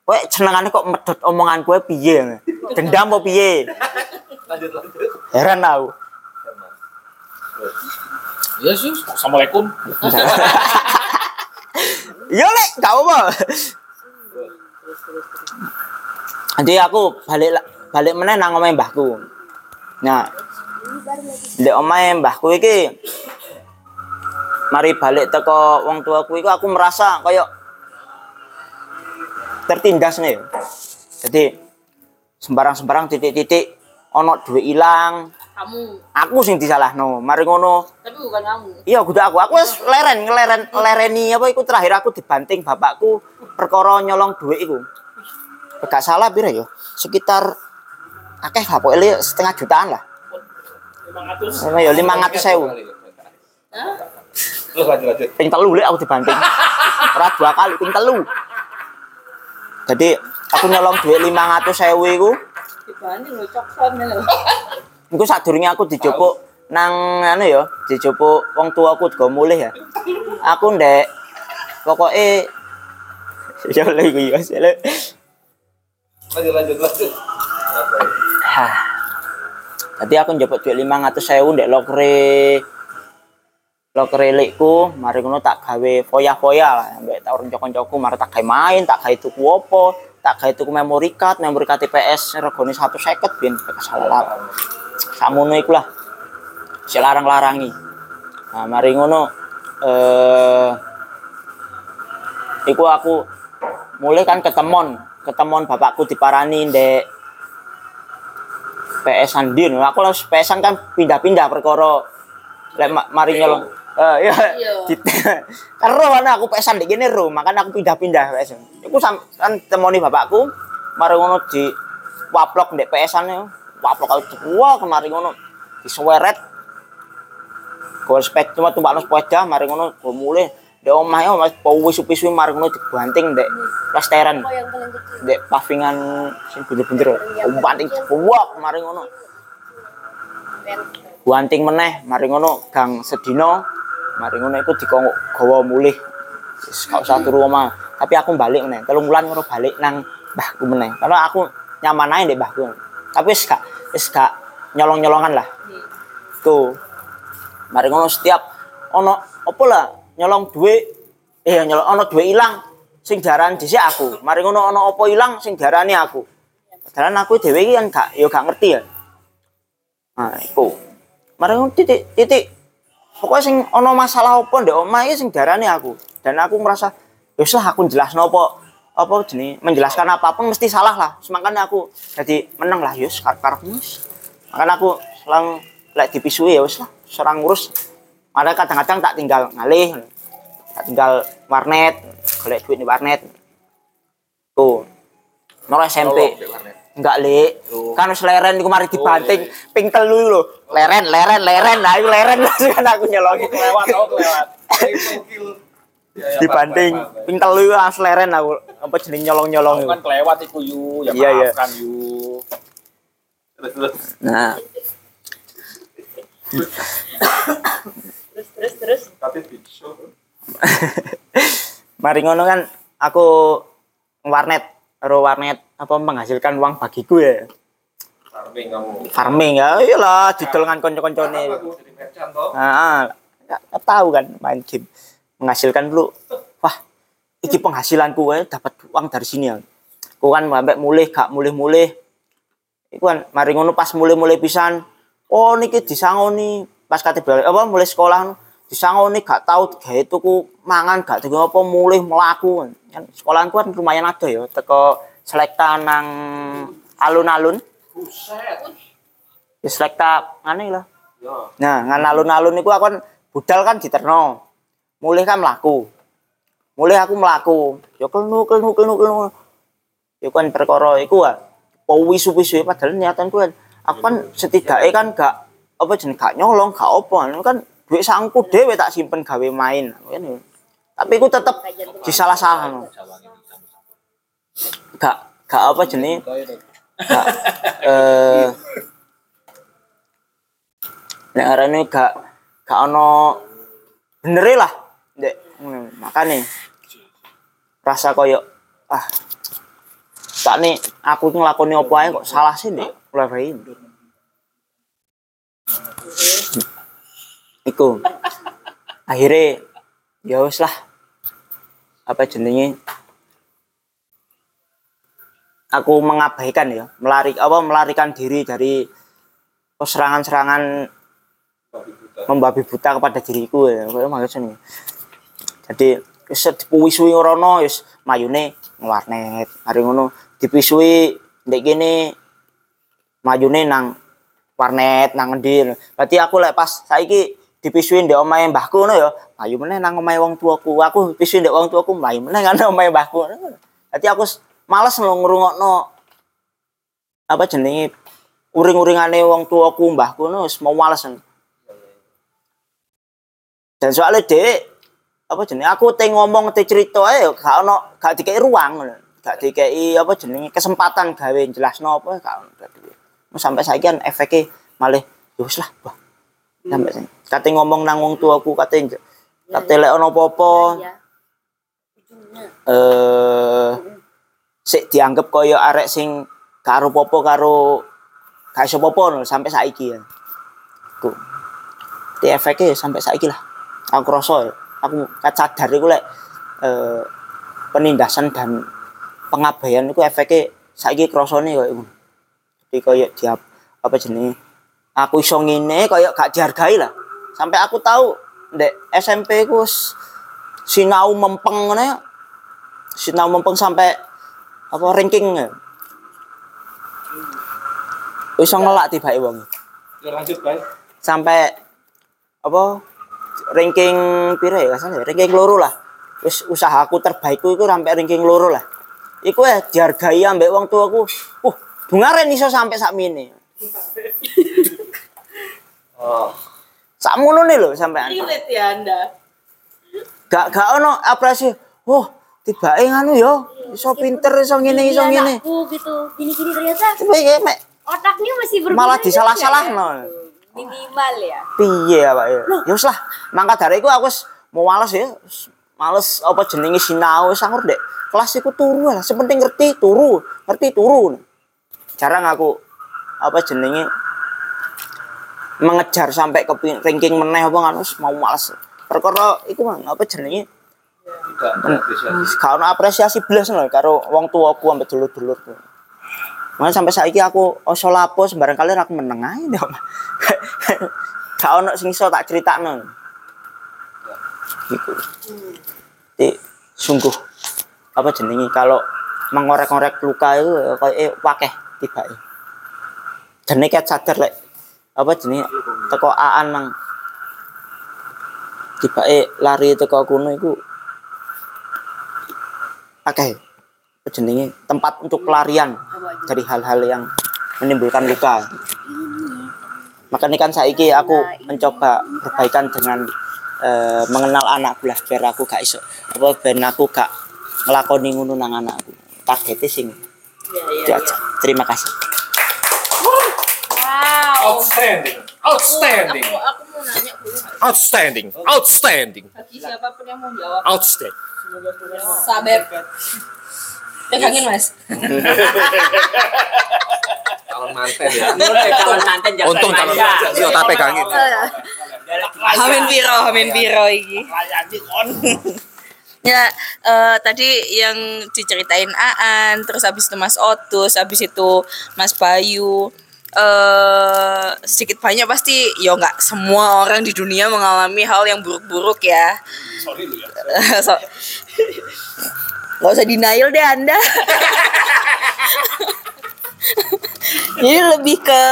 Kowe senengane kok medhot omongan kowe piye? Dendam apa piye? Lanjut lanjut. Heran aku. Ya sih, assalamualaikum. <laughs> Iya, Lek, gak apa. Jadi aku balik balik meneh nang omahe mbahku. Nah, di omahe mbahku iki mari balik teko wong tuaku iku aku merasa kayak tertindas nih. Jadi sembarang-sembarang titik-titik ono duit ilang, Kamu, aku sing disalahno. Mari ngono, tapi bukan kamu. Iya, kudu aku. Aku wis leren, ngeleren, lereni apa iku terakhir aku dibanting bapakku perkara nyolong duit iku. Gak salah pira ya? Sekitar akeh lah pokoknya setengah jutaan lah. 500. Sama ya 500 sewu. Terus lanjut lanjut. Ping telu lek aku dibanting. Ora dua kali ping telu. Jadi aku nyolong duit 500 sewu iku. Dibanding lo cokson ya sadurunge aku dijupuk nang anu ya, dijupuk wong tuaku juga mulih ya. Aku ndek pokoke <laughs> ya lha iku ya. Lanjut lanjut lanjut. Hah. Jadi aku njupuk duit 500 sewu ndek lokre lokre lekku, mari ngono tak gawe foya-foya lah, ambek tak urung kancaku mari tak gawe main, tak gawe tuku opo, tak gawe tuku memory card, memory card TPS regane 150 ben kesalah. Samono iku lah. Si larang-larangi. Nah, mari ngono eh iku aku mulai kan ketemon, ketemon bapakku diparani ndek PS-an din. Aku langsung PS-an kan pindah-pindah perkara lek ma- mari nyolong. <laughs> Dit- <laughs> Karo ana aku PS-an di kene ro, makanya aku pindah-pindah PS. Iku sam- kan temoni bapakku, mari ngono di waplok ndek PS-an yo. Waplok aku wah kemari ngono diseweret. Gol spek cuma tumbakno sepeda, mari ngono go mulih ndek omahe mas pisu-pisu mari ngono dibanting ndek plesteran. Oh. Dek pavingan sing bunder-bunder. Banting buak mari ngono. Banting meneh mari ngono gang sedina. Mari ngono iku dikongko gawa mulih. Wis gak usah turu omah. Tapi aku balik meneh. Telung wulan ngono balik nang mbahku meneh. Karena aku nyaman ae ndek mbahku. Tapi wis gak wis gak nyolong-nyolongan lah. Tuh. Mari ngono setiap ono apa lah nyolong duit eh nyolong ono duit ilang sing diarani dhisik aku. Mari ngono ana apa ilang sing diarani aku. Padahal aku dhewe iki kan gak ya gak ngerti ya. Nah, iku. Mari ngono titik titik pokoknya sing ana masalah apa ndek omah iki sing diarani aku. Dan aku merasa ya wis lah aku jelasno apa apa jenenge menjelaskan apa pun mesti salah lah. Semakanya aku jadi meneng lah yus karepmu wis. Makanya aku selang lek dipisui ya wis lah, serang ngurus. Makanya kadang-kadang tak tinggal ngalih. Tinggal warnet, golek duit di warnet. Tuh. Mulai SMP. Enggak, Lek. Kan wis leren iku mari dibanting ping telu lho. Leren, leren, leren. Nah, iku leren <laughs> kan aku nyolongi. Kelewat oh kelewat. <laughs> Dibanting ping telu langsung leren aku. Apa jeneng nyolong-nyolong. Kan kelewat iku yu, ya Iya, iya. maafkan yu. Terus terus. Nah, terus terus terus <laughs> Mari ngono kan aku warnet, karo warnet apa menghasilkan uang bagiku ya. Farming kamu. Farming ya, iyalah didol dengan konco-koncone. Nah, nggak tahu kan main game menghasilkan dulu. Wah, iki penghasilanku ya dapat uang dari sini ya. Aku kan sampai mulai gak mulai-mulai. Iku kan mari ngono pas mulai-mulai pisan. Oh niki disangoni pas kate balik apa mulai sekolah disangoni gak tahu gawe tuku mangan gak tuku apa mulai melaku kan sekolahanku kan lumayan ada ya teko selekta nang alun-alun. Ya selekta aneh lah. Nah ngan alun-alun iku aku kan budal kan diterno. Mulai kan melaku mulai aku melaku ya kelnu kelnu kelnu kelnu. Ya kan perkara iku ah wisu-wisu padahal niatanku kan aku kan setidaknya kan gak apa jeneng gak nyolong gak apa. Kan duit sangku dhewe tak simpen gawe main ya. tapi aku tetep disalah-salah gak gak apa jenenge gak eh nek arane gak gak ono benere lah ngono. makane rasa koyo ah tak nih aku ngelakoni apa aja kok salah sih deh mulai iku. Akhirnya ya wis lah. Apa jenenge? Aku mengabaikan ya melari apa melarikan diri dari serangan-serangan membabi buta kepada diriku ya. Maksudnya jadi wis dipuwi-suwi rono wis mayune ngewarnet hari ngono dipisui ndek kene majune nang warnet nang endi berarti aku lek pas saiki dipisui ndek omahe mbahku ngono ya ayo meneh nang omahe wong tuaku aku pisui ndek wong tuaku ayo meneh nang <laughs> omahe mbahku berarti aku s- males ngrungokno apa jenenge uring-uringane wong tuaku mbahku ngono wis mau males dan soalnya dek apa jenenge aku te ngomong te cerita ae yo gak ono gak dikei ruang ngono. gak dikei apa jenenge kesempatan gawe jelasno apa gak ono dadi. sampai saiki kan efeke malih ya wis lah bah. Sampai saiki kate ngomong nang wong tuaku kate kate lek ono apa-apa eh sik dianggap kaya arek sing karo popo karo gak iso popo no, sampai saiki ya. Ku. Di efeknya sampai saiki lah. Aku rasa ya, aku sadar iku lek eh, penindasan dan pengabaian iku efeknya saiki krasane koyo iku. Jadi koyo diap apa jenenge? Aku iso ngene koyo gak dihargai lah. Sampai aku tahu ndek SMP ku sinau mempeng ngene sinau mempeng sampai apa ranking. Wis iso ngelak tibake wong. Ya lanjut baik. sampai apa ranking piro ya ya ranking loro lah wis usahaku terbaikku itu sampai ranking loro lah iku ya dihargai ambek wong tuaku uh bungaren iso sampai sak mini <laughs> oh sak ngono nih lho sampai relate ya anda gak gak ono apresiasi wah tiba nganu yo iso pinter iso ngene iso Iya, ngene anakku gitu gini gini ternyata tapi ya mek otaknya masih berguna malah juga disalah-salahno ya. minimal ya piye ya Pak ya. Ya wis lah, mangkat dari iku aku wis mau males ya. Males apa jenenge sinau wis anggur dek. Kelas iku turu lah, sepenting ngerti turu, ngerti turu. Jarang aku apa jenenge mengejar sampai ke ranking meneh apa kan mau males. Perkara iku mang apa jenenge Gak ono apresiasi belas lho karo wong tuaku ambek dulur-dulur. Makanya sampai saiki aku oso lapo sembarang kali aku meneng ae ndek. <laughs> Gak ono sing iso tak critakno. Iku. Di sungguh apa jenenge kalau mengorek-ngorek luka itu kayak eh, wakeh tibake. Jane ket sadar lek apa jenenge teko aan nang tibake lari teko kono iku akeh apa jenenge tempat untuk pelarian dari hal-hal yang menimbulkan luka. Makanya kan saiki aku mencoba perbaikan dengan eh, mengenal anakku lah biar aku gak iso apa ben aku gak ngelakoni ngono nang anakku. Targetnya sing Iya, diajak. Terima kasih. Outstanding. Outstanding. aku aku mau nanya nggak? Outstanding, outstanding, Bagi siapa pun yang mau jawab. outstanding. Sabep. Pegangin mas. Calon manten ya. Kalau santen jangan Untung calon manja. manten, yo tak pegangin. Hamin biro, hamin biro iki. Ya, eh, tadi yang diceritain Aan, terus habis itu Mas Otus, habis itu Mas Bayu. Eh sedikit banyak pasti ya nggak semua orang di dunia mengalami hal yang buruk-buruk ya. Sorry lu ya. <laughs> so, nggak usah denial deh anda. <laughs> Jadi lebih ke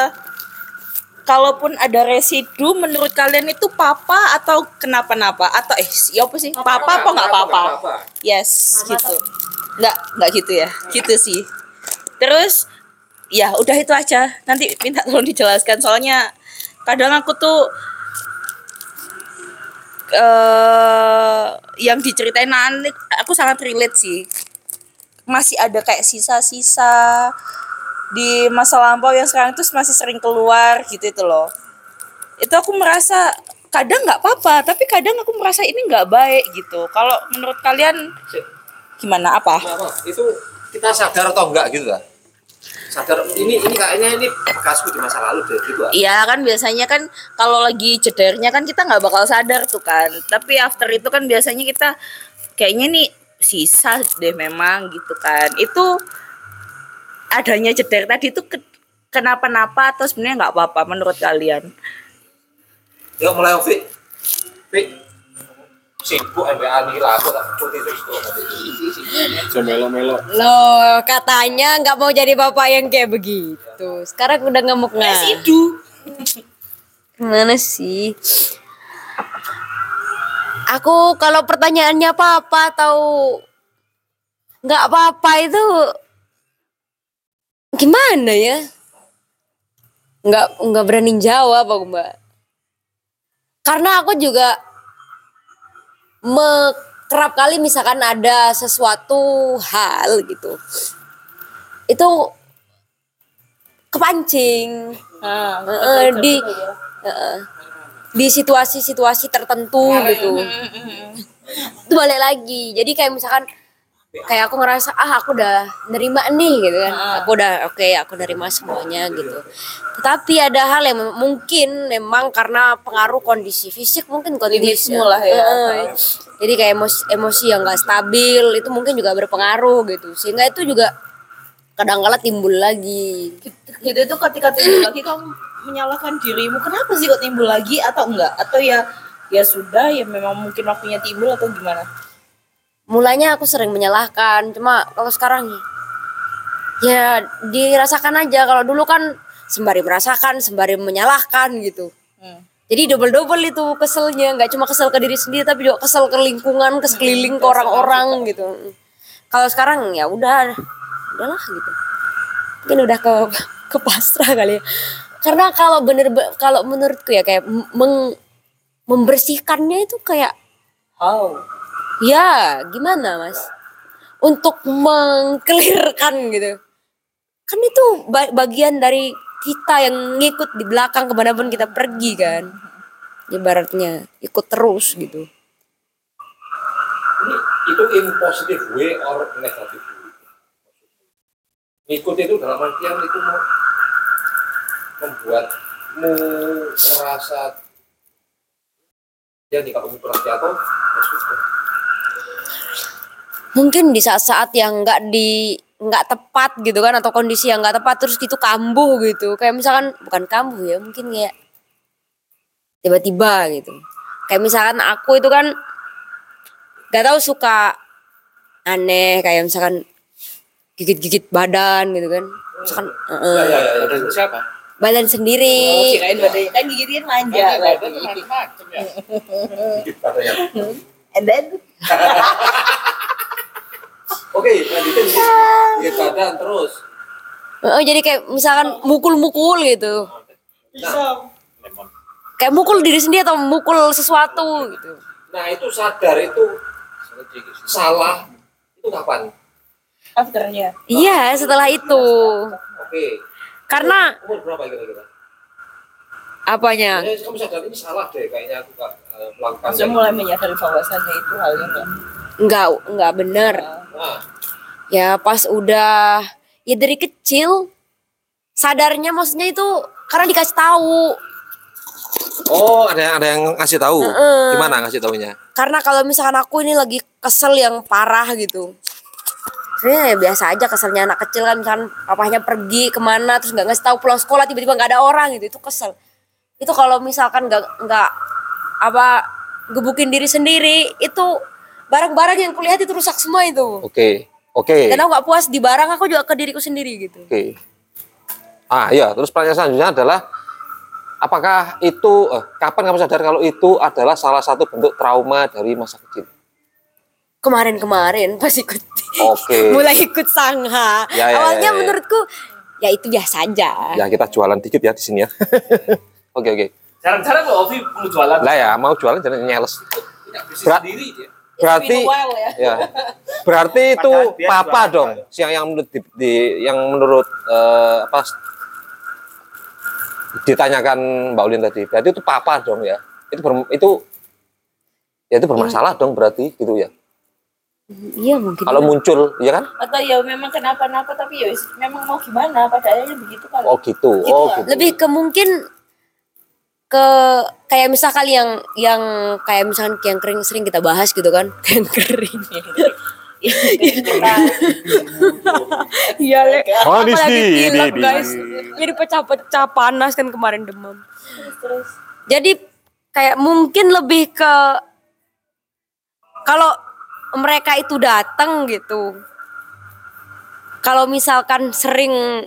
kalaupun ada residu menurut kalian itu papa atau kenapa-napa? Atau eh ya apa sih? Papa apa nggak papa? Yes gitu. nggak nggak gitu ya. Gitu sih. Terus ya udah itu aja. Nanti minta tolong dijelaskan. Soalnya kadang aku tuh eh yang diceritain Nani aku sangat relate sih. Masih ada kayak sisa-sisa di masa lampau yang sekarang itu masih sering keluar gitu itu loh. Itu aku merasa kadang nggak apa-apa tapi kadang aku merasa ini nggak baik gitu. Kalau menurut kalian gimana? Apa? Itu kita sadar atau enggak gitu lah? Sadar ini ini kayaknya ini bekasku di masa lalu deh gitu ah. Iya kan biasanya kan kalau lagi cedernya kan kita nggak bakal sadar tuh kan. Tapi after itu kan biasanya kita kayaknya nih sisa deh memang gitu kan. Itu adanya ceder tadi itu ke- kenapa-napa atau sebenarnya nggak apa-apa menurut kalian? Yuk mulai Ovi. Ovi. Sibuk MBA nih lah, aku tak putih terus tuh. Aja melo-melo. Loh, katanya nggak mau jadi bapak yang kayak begitu. Sekarang udah ngemuk nah. Residu. Gimana sih? Aku kalau pertanyaannya apa-apa atau nggak apa-apa itu gimana ya? Nggak nggak berani jawab aku mbak. Karena aku juga me- kerap kali misalkan ada sesuatu hal gitu, itu kepancing. Ah, Heeh, di heeh, di situasi-situasi tertentu gitu. itu balik lagi. Jadi kayak misalkan kayak aku ngerasa ah aku udah nerima nih gitu kan. Aku udah oke aku nerima semuanya gitu. Tetapi ada hal yang mungkin memang karena pengaruh kondisi fisik mungkin kondisi lah ya. Heeh. jadi kayak emosi, emosi yang gak stabil itu mungkin juga berpengaruh gitu. Sehingga itu juga kadang-kala timbul lagi. Gitu itu ketika timbul lagi kamu menyalahkan dirimu kenapa sih kok timbul lagi atau enggak? Atau ya ya sudah ya memang mungkin waktunya timbul atau gimana mulanya aku sering menyalahkan. Cuma kalau sekarang ya dirasakan aja. Kalau dulu kan sembari merasakan sembari menyalahkan gitu. Hmm. jadi double double itu keselnya. Nggak cuma kesel ke diri sendiri tapi juga kesel ke lingkungan ke sekeliling ke orang-orang gitu. Kalau sekarang ya udah udahlah gitu. Mungkin udah ke ke pasrah kali ya. Karena kalau bener kalau menurutku ya kayak meng- membersihkannya itu kayak how Ya, gimana mas? Untuk mengkelirkan gitu. Kan itu ba- bagian dari kita yang ngikut di belakang ke mana pun kita pergi kan. Ibaratnya ikut terus gitu. Ini itu in positive way or negative way? Ngikut itu dalam artian itu membuatmu merasa yang di kamu ya sudah. Mungkin di saat-saat yang nggak di nggak tepat gitu kan atau kondisi yang nggak tepat terus gitu kambuh gitu kayak misalkan bukan kambuh ya mungkin kayak tiba-tiba gitu kayak misalkan aku itu kan nggak tahu suka aneh kayak misalkan gigit-gigit badan gitu kan misalkan Ya, eh, ya, ya, ya. Dan siapa? badan sendiri kirain badannya kan gigitin manja ya. Dikit katanya. and then Oke, lanjutin. Gigit badan terus. Eh, jadi kayak misalkan mukul-mukul gitu kayak mukul diri sendiri atau mukul sesuatu gitu Nah itu sadar itu salah itu kapan? afternya iya setelah itu Oke. karena Umur berapa kira-kira? Apanya? Kamu sadar ini salah deh kayaknya aku Kak, eh, melakukan. Saya mulai menyadari bahwasannya itu halnya enggak. Enggak, enggak bener. Ya pas udah ya dari kecil sadarnya maksudnya itu karena dikasih tahu. oh, ada yang ada yang ngasih tahu. Heeh. Gimana ngasih taunya? Karena kalau misalkan aku ini lagi kesel yang parah gitu. Sebenarnya ya biasa aja keselnya anak kecil kan kan papahnya pergi ke mana terus nggak ngasih tahu pulang sekolah tiba-tiba nggak ada orang gitu itu kesel. Itu kalau misalkan nggak nggak apa gebukin diri sendiri itu barang-barang yang kulihat itu rusak semua itu. Oke. Oke. Dan aku nggak puas di barang aku juga ke diriku sendiri gitu. Oke. Ah iya, terus pertanyaan selanjutnya adalah apakah itu eh, kapan kamu sadar kalau itu adalah salah satu bentuk trauma dari masa kecil? Kemarin-kemarin pas ikut <laughs> Oke. mulai ikut sangha. Ya, ya, Awalnya ya, ya. menurutku ya itu biasa aja. Ya kita jualan dikit ya di sini ya. <laughs> Oke oke. Jarang-jarang loh Ovi perlu jualan. Lah ya mau jualan jangan nyales. Punya bisnis Berat. sendiri dia. Berarti while ya. ya. Berarti itu papa dong yang yang menurut di, di- yang menurut eh, apa ditanyakan Mbak Ulin tadi. Berarti itu papa dong ya. Itu ber- itu ya itu bermasalah dong berarti gitu ya. Iya mungkin. Kalau muncul ya kan? Atau ya memang kenapa-napa tapi ya memang mau gimana padahal begitu kan. Oh gitu. Oh Gitu. gitu. lebih ke mungkin ke kayak misalkan yang yang kayak misalkan yang kering sering kita bahas gitu kan. <laughs> Yang kering. Iya le Manis apalagi nih, pilek ini, guys. Jadi pecah-pecah panas kan kemarin demam. Jadi kayak mungkin lebih ke kalau mereka itu datang gitu. Kalau misalkan sering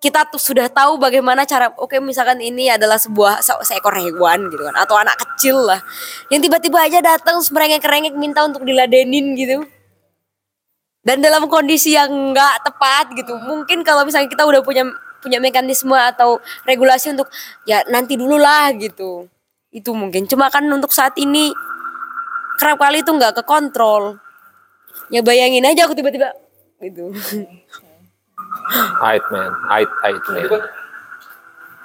kita tuh sudah tahu bagaimana cara oke misalkan ini adalah sebuah se- seekor hewan gitu kan atau anak kecil lah yang tiba-tiba aja datang merengek-rengek minta untuk diladenin gitu. Dan dalam kondisi yang nggak tepat gitu mungkin kalau misalnya kita udah punya punya mekanisme atau regulasi untuk ya nanti dulu lah gitu. Itu mungkin. Cuma kan untuk saat ini kerap kali itu nggak ke kontrol ya bayangin aja aku tiba-tiba gitu <laughs> Ait man, ait ait man.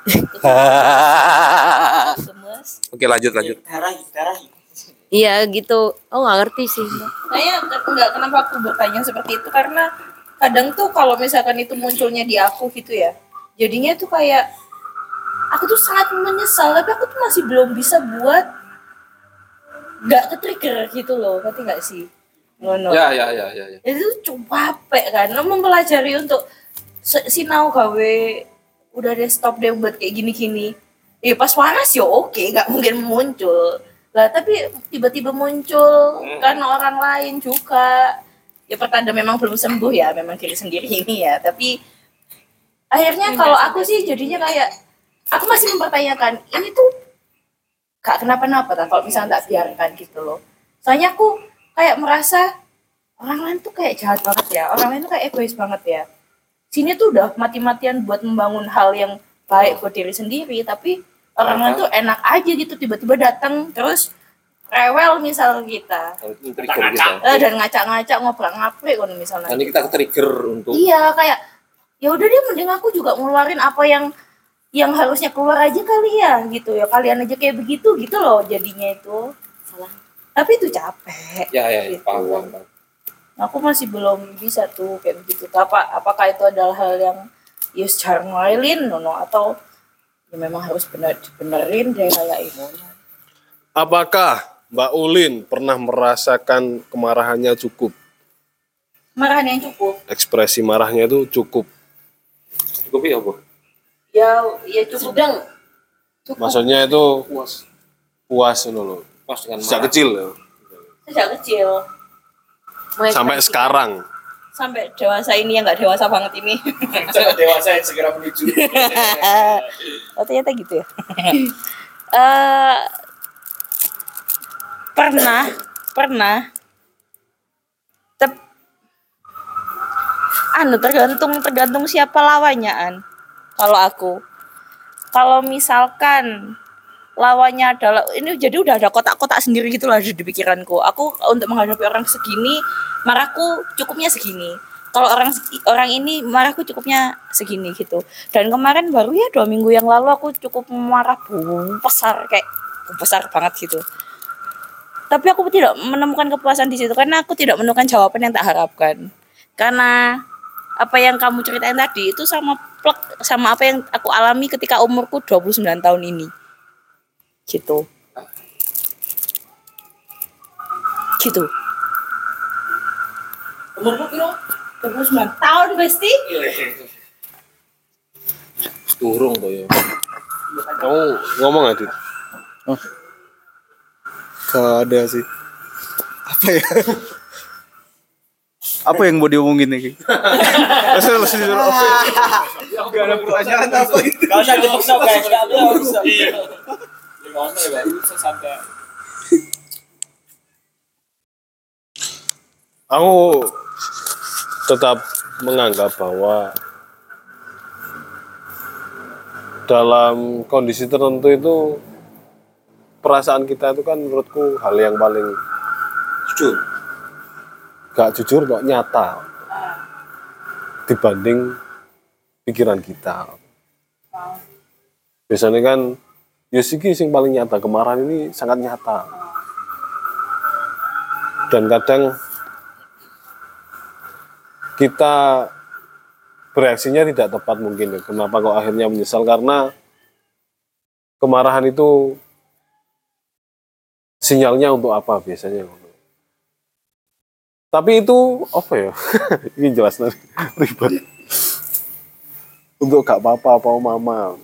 <laughs> Oke lanjut lanjut. Darah, darah. iya gitu oh nggak ngerti sih Saya enggak kenapa aku bertanya seperti itu karena kadang tuh kalau misalkan itu munculnya di aku gitu ya. Jadinya tuh kayak aku tuh sangat menyesal tapi aku tuh masih belum bisa buat nggak ke trigger gitu loh. Ngerti nggak sih? Ngono. Ya ya ya ya. ya. itu tuh capek kan. Lo mempelajari untuk sinau gawe udah deh stop deh buat kayak gini-gini. Ya pas panas ya oke nggak mungkin muncul. Lah tapi tiba-tiba muncul karena orang lain juga. Ya pertanda memang belum sembuh ya memang diri sendiri ini ya. Tapi akhirnya kalau aku sih jadinya kayak aku masih mempertanyakan ini tuh gak kenapa-napa kalau misalnya tak biarkan gitu loh. Soalnya aku kayak merasa orang lain tuh kayak jahat banget ya. Orang lain tuh kayak egois banget ya. Sini tuh udah mati-matian buat membangun hal yang baik buat diri sendiri tapi orang lain tuh enak aja gitu tiba-tiba datang terus rewel misal kita. Trigger kita. Eh, dan ngacak-ngacak ngobrol-ngaprik kan misalnya. Nanti kita trigger untuk iya kayak ya udah deh mending aku juga ngeluarin apa yang yang harusnya keluar aja kali ya gitu ya. Kalian aja kayak begitu gitu loh jadinya itu tapi itu capek ya ya, ya Gitu. paham, paham, paham. aku masih belum bisa tuh kayak begitu apa apakah itu adalah hal yang ya secara ngoelin no, no, atau ya memang harus benar benerin deh kayak itu Apakah Mbak Ulin pernah merasakan kemarahannya cukup? marahan yang cukup Ekspresi marahnya itu cukup. Cukup ya, Bu? ya ya cukup sedang cukup Maksudnya itu Puas. puas loh. Puas dengan Sejak marah. kecil ya. sejak kecil Sampai sekarang. sampai dewasa ini yang nggak dewasa banget ini <laughs> Sangat dewasa yang segera menuju. <laughs> oh ternyata gitu ya <laughs> Eh, pernah pernah Tep- anu tergantung tergantung siapa lawannya an kalau aku kalau misalkan lawannya adalah ini jadi udah ada kotak-kotak sendiri gitu lah di pikiranku. Aku untuk menghadapi orang segini marahku cukupnya segini. Kalau orang orang ini marahku cukupnya segini gitu. Dan kemarin baru ya dua minggu yang lalu aku cukup marah besar kayak besar banget gitu. Tapi aku tidak menemukan kepuasan di situ karena aku tidak menemukan jawaban yang tak harapkan. Karena apa yang kamu ceritain tadi itu sama plek sama apa yang aku alami ketika umurku 29 tahun ini gitu gitu umurku kira 29 tahun Besti Turung tuh ya. Kamu ngomong Adit. Gak ada sih. Apa ya? apa yang mau diomongin nih? Langsung langsung dulu. Gak ada pertanyaan apa itu? Gak usah dipaksa guys, gak usah. Aku tetap menganggap bahwa dalam kondisi tertentu itu perasaan kita itu kan menurutku hal yang paling jujur. Gak jujur kok nyata dibanding pikiran kita. Biasanya kan ya siki sing paling nyata kemarahan ini sangat nyata dan kadang kita bereaksinya tidak tepat mungkin ya. Kenapa kok akhirnya menyesal? Karena kemarahan itu sinyalnya untuk apa biasanya? Tapi itu apa ya? <laughs> Ini jelas nanti ribet. Untuk gak apa-apa apa mama.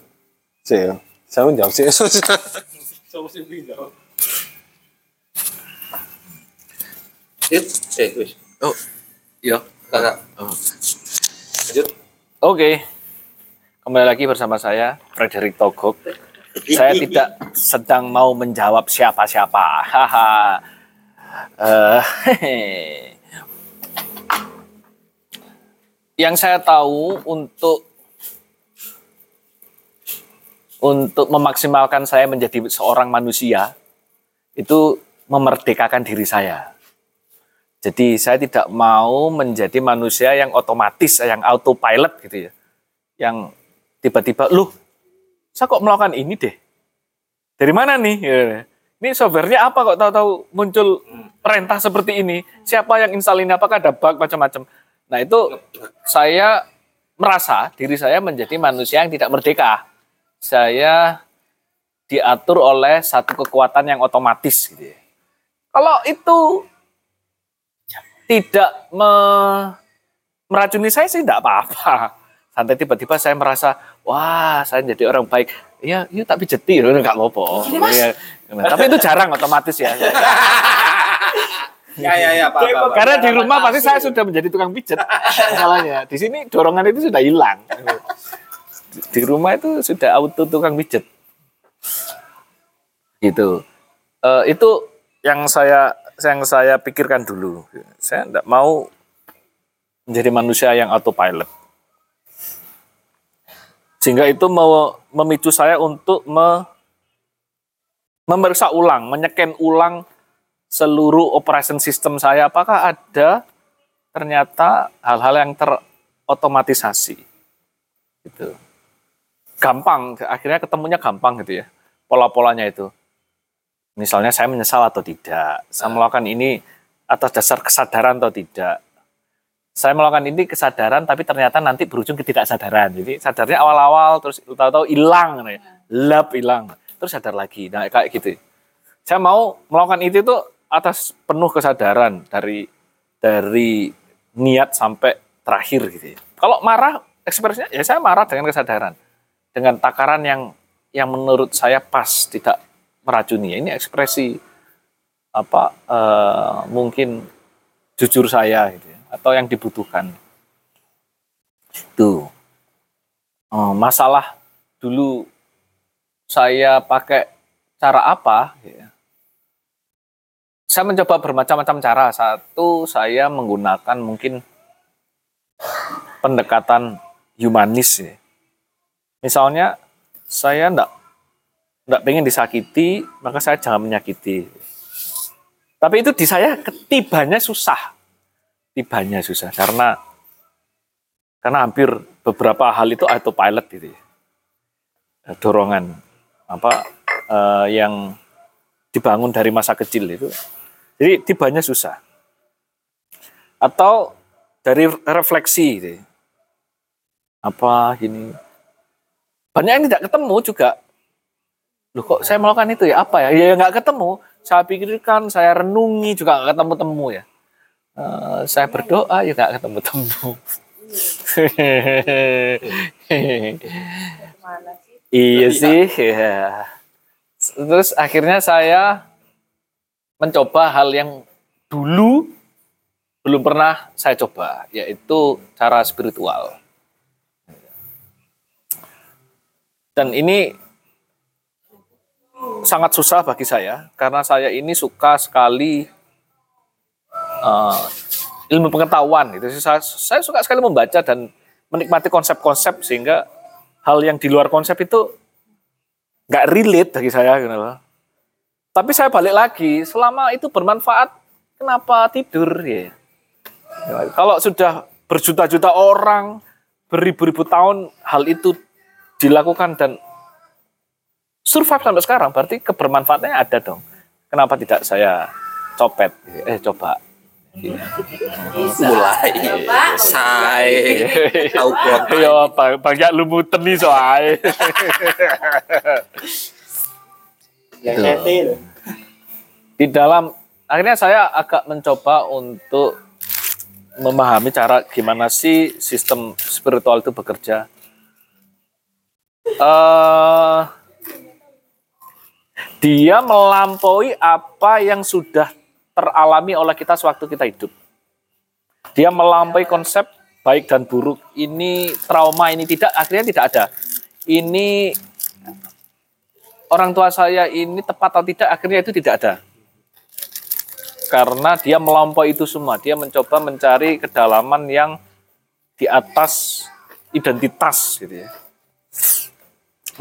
Saya, saya menjawab sih. Eh, wis. Oh, iya, kakak. Oh. Lanjut. Oke, kembali lagi bersama saya Frederick Togok. Saya tidak sedang mau menjawab siapa-siapa. Haha. Eh, yang saya tahu untuk untuk memaksimalkan saya menjadi seorang manusia itu memerdekakan diri saya. Jadi saya tidak mau menjadi manusia yang otomatis, yang autopilot gitu ya. Yang tiba-tiba, loh, saya kok melakukan ini deh. Dari mana nih? Ya. Ini softwarenya apa kok tahu-tahu muncul perintah seperti ini? Siapa yang install ini? Apakah ada bug macam-macam? Nah itu saya merasa diri saya menjadi manusia yang tidak merdeka. Saya diatur oleh satu kekuatan yang otomatis gitu ya. Kalau itu tidak me- meracuni saya sih tidak apa-apa. Sampai tiba-tiba saya merasa, wah saya jadi orang baik. Ya, yuk tak pijeti, nggak apa-apa. Ya, nah, tapi itu jarang otomatis ya. Ya, ya, ya, apa, apa, apa. Karena di rumah pasti saya sudah menjadi tukang pijet. Masalahnya di sini dorongan itu sudah hilang. Di rumah itu sudah auto tukang pijet. Gitu. Eh, itu yang saya yang saya pikirkan dulu. Saya tidak mau menjadi manusia yang autopilot. Sehingga itu memicu saya untuk me, memeriksa ulang, menyeken ulang seluruh operation system saya. Apakah ada ternyata hal-hal yang terotomatisasi? Gitu. Gampang, akhirnya ketemunya gampang gitu ya. Pola-polanya itu. Misalnya saya menyesal atau tidak, saya melakukan ini atas dasar kesadaran atau tidak. Saya melakukan ini kesadaran tapi ternyata nanti berujung ketidaksadaran. Jadi sadarnya awal-awal terus tahu-tahu hilang, gitu ya. lap hilang, terus sadar lagi. Nah kayak gitu. Saya mau melakukan itu tuh atas penuh kesadaran dari dari niat sampai terakhir gitu. ya. Kalau marah ekspresinya ya saya marah dengan kesadaran, dengan takaran yang yang menurut saya pas tidak meracuni. Ini ekspresi apa eh, mungkin jujur saya gitu ya, atau yang dibutuhkan. Itu Eh, masalah dulu saya pakai cara apa? ya. Saya mencoba bermacam-macam cara. Satu, saya menggunakan mungkin pendekatan humanis. Ya. Misalnya, saya enggak enggak pengen disakiti, maka saya jangan menyakiti. Tapi itu di saya ketibanya susah. Tibanya susah karena Karena hampir beberapa hal itu autopilot gitu ya. Eh, Dorongan apa eh, yang dibangun dari masa kecil itu. Jadi tibanya susah. Atau dari refleksi gitu ya. Apa gini. Banyak yang tidak ketemu juga. Loh kok saya melakukan itu ya apa ya? Ya nggak ketemu. Saya pikirkan, saya renungi juga nggak ketemu-temu ya. Eh, saya berdoa ya nggak ketemu-temu. <laughs> iya sih, ya. Terus akhirnya saya mencoba hal yang dulu belum pernah saya coba, yaitu cara spiritual. Dan ini sangat susah bagi saya karena saya ini suka sekali eh, ilmu pengetahuan gitu. Saya, saya suka sekali membaca dan menikmati konsep-konsep sehingga hal yang di luar konsep itu nggak relate bagi saya gitu loh. Tapi saya balik lagi, selama itu bermanfaat, kenapa tidur? Ya, Kalau sudah berjuta-juta orang, beribu-ribu tahun hal itu dilakukan dan survive sampai sekarang, berarti kebermanfaatannya ada dong. Kenapa tidak saya copet? Eh coba. mulai saya tahu Ya, bang- banyak lumutan nih loh. Di dalam akhirnya saya agak mencoba untuk memahami cara gimana sih sistem spiritual itu bekerja. Eh dia melampaui apa yang sudah teralami oleh kita sewaktu kita hidup. Dia melampaui konsep baik dan buruk. Ini trauma ini tidak akhirnya tidak ada. Ini orang tua saya ini tepat atau tidak akhirnya itu tidak ada. Karena dia melampaui itu semua. Dia mencoba mencari kedalaman yang di atas identitas gitu ya.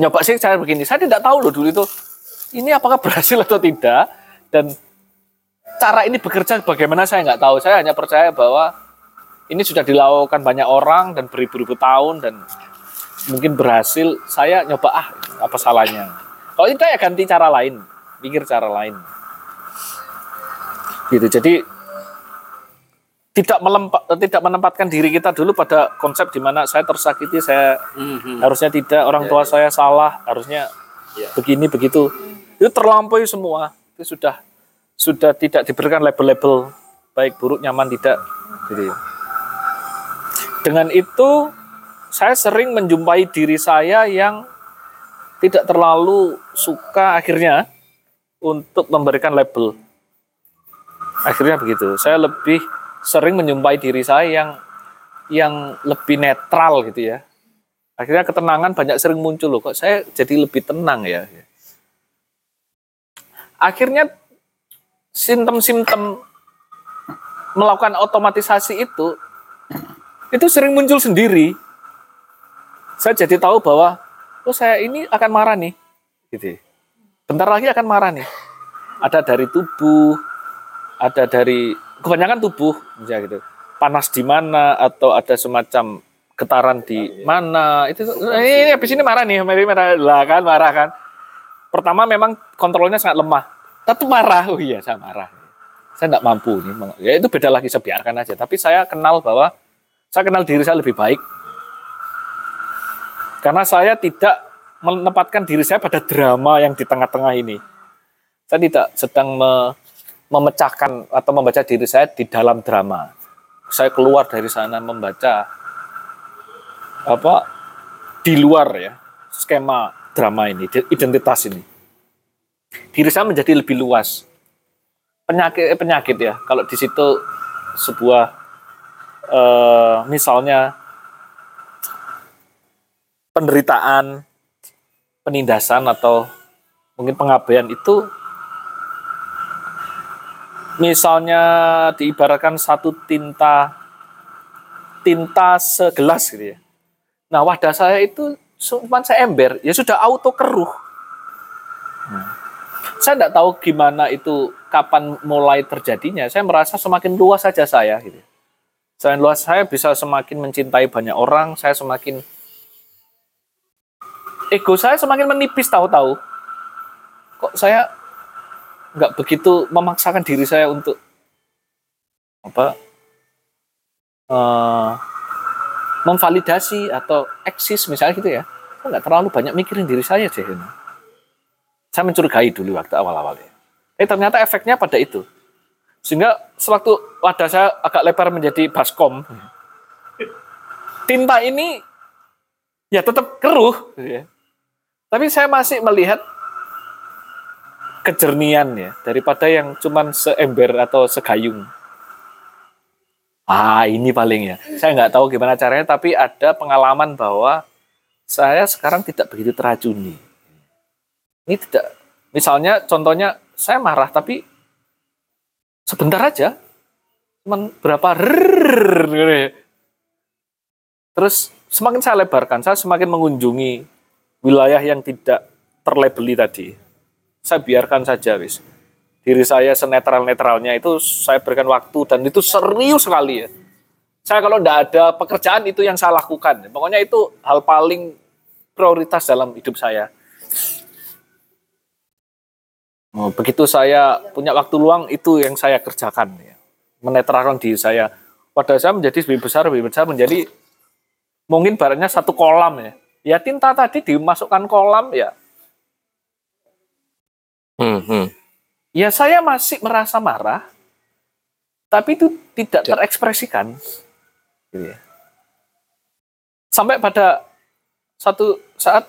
Nyoba sih saya begini, saya tidak tahu loh dulu itu ini apakah berhasil atau tidak dan cara ini bekerja bagaimana saya nggak tahu. Saya hanya percaya bahwa ini sudah dilakukan banyak orang dan beribu-ribu tahun dan mungkin berhasil. Saya nyoba ah apa salahnya. Kalau tidak ya ganti cara lain, pikir cara lain. Gitu. Jadi tidak melempa, tidak menempatkan diri kita dulu pada konsep di mana saya tersakiti, saya harusnya tidak, orang tua saya salah, harusnya begini begitu. Itu terlampaui semua. Itu sudah sudah tidak diberikan label-label baik buruk nyaman tidak. Jadi dengan itu saya sering menjumpai diri saya yang tidak terlalu suka akhirnya untuk memberikan label. Akhirnya begitu. Saya lebih sering menjumpai diri saya yang yang lebih netral gitu ya. Akhirnya ketenangan banyak sering muncul loh. Kok saya jadi lebih tenang ya. Akhirnya simptom-simptom melakukan otomatisasi itu itu sering muncul sendiri. Saya jadi tahu bahwa oh saya ini akan marah nih, gitu. Bentar lagi akan marah nih. Ada dari tubuh, ada dari kebanyakan tubuh, misalnya gitu. Panas di mana atau ada semacam getaran di mana itu ini, ini habis ini marah nih, marah lah kan, marah kan. Pertama memang kontrolnya sangat lemah, tapi marah, oh iya saya marah. Saya tidak mampu nih, ya itu beda lagi saya biarkan aja. Tapi saya kenal bahwa saya kenal diri saya lebih baik karena saya tidak menempatkan diri saya pada drama yang di tengah-tengah ini. Saya tidak sedang me- memecahkan atau membaca diri saya di dalam drama. Saya keluar dari sana membaca apa di luar ya skema drama ini, identitas ini. Diri saya menjadi lebih luas. Penyakit eh, penyakit ya. Kalau di situ sebuah eh, misalnya penderitaan, penindasan atau mungkin pengabaian itu misalnya diibaratkan satu tinta tinta segelas gitu ya. Nah wadah saya itu cuma saya ember, ya sudah auto keruh. Nah, saya tidak tahu gimana itu kapan mulai terjadinya. Saya merasa semakin luas saja saya gitu. Semakin luas saya bisa semakin mencintai banyak orang, saya semakin ego saya semakin menipis tahu-tahu. Kok saya nggak begitu memaksakan diri saya untuk apa eh, memvalidasi atau eksis misalnya gitu ya. Saya nggak terlalu banyak mikirin diri saya deh. ini. Saya mencurigai dulu waktu awal-awalnya. Eh ternyata efeknya pada itu. Sehingga sewaktu wadah saya agak lebar menjadi baskom, tinta ini ya tetap keruh. gitu ya. Tapi saya masih melihat kejernian ya daripada yang cuman seember atau segayung. Ah ini paling ya. Saya nggak tahu gimana caranya, tapi ada pengalaman bahwa saya sekarang tidak begitu teracuni. Ini tidak, misalnya contohnya saya marah tapi sebentar aja, cuman berapa gitu ya. Terus semakin saya lebarkan, saya semakin mengunjungi wilayah yang tidak terlabeli tadi. Saya biarkan saja, wis. Diri saya senetral-netralnya itu saya berikan waktu dan itu serius sekali ya. Saya kalau tidak ada pekerjaan itu yang saya lakukan. Pokoknya itu hal paling prioritas dalam hidup saya. Oh, begitu saya punya waktu luang itu yang saya kerjakan ya. Menetralkan diri saya. Pada saya menjadi lebih besar, lebih besar menjadi mungkin baratnya satu kolam ya. Ya tinta tadi dimasukkan kolam ya. Hmm, hmm. Ya saya masih merasa marah, tapi itu tidak terekspresikan. Gitu ya. Sampai pada satu saat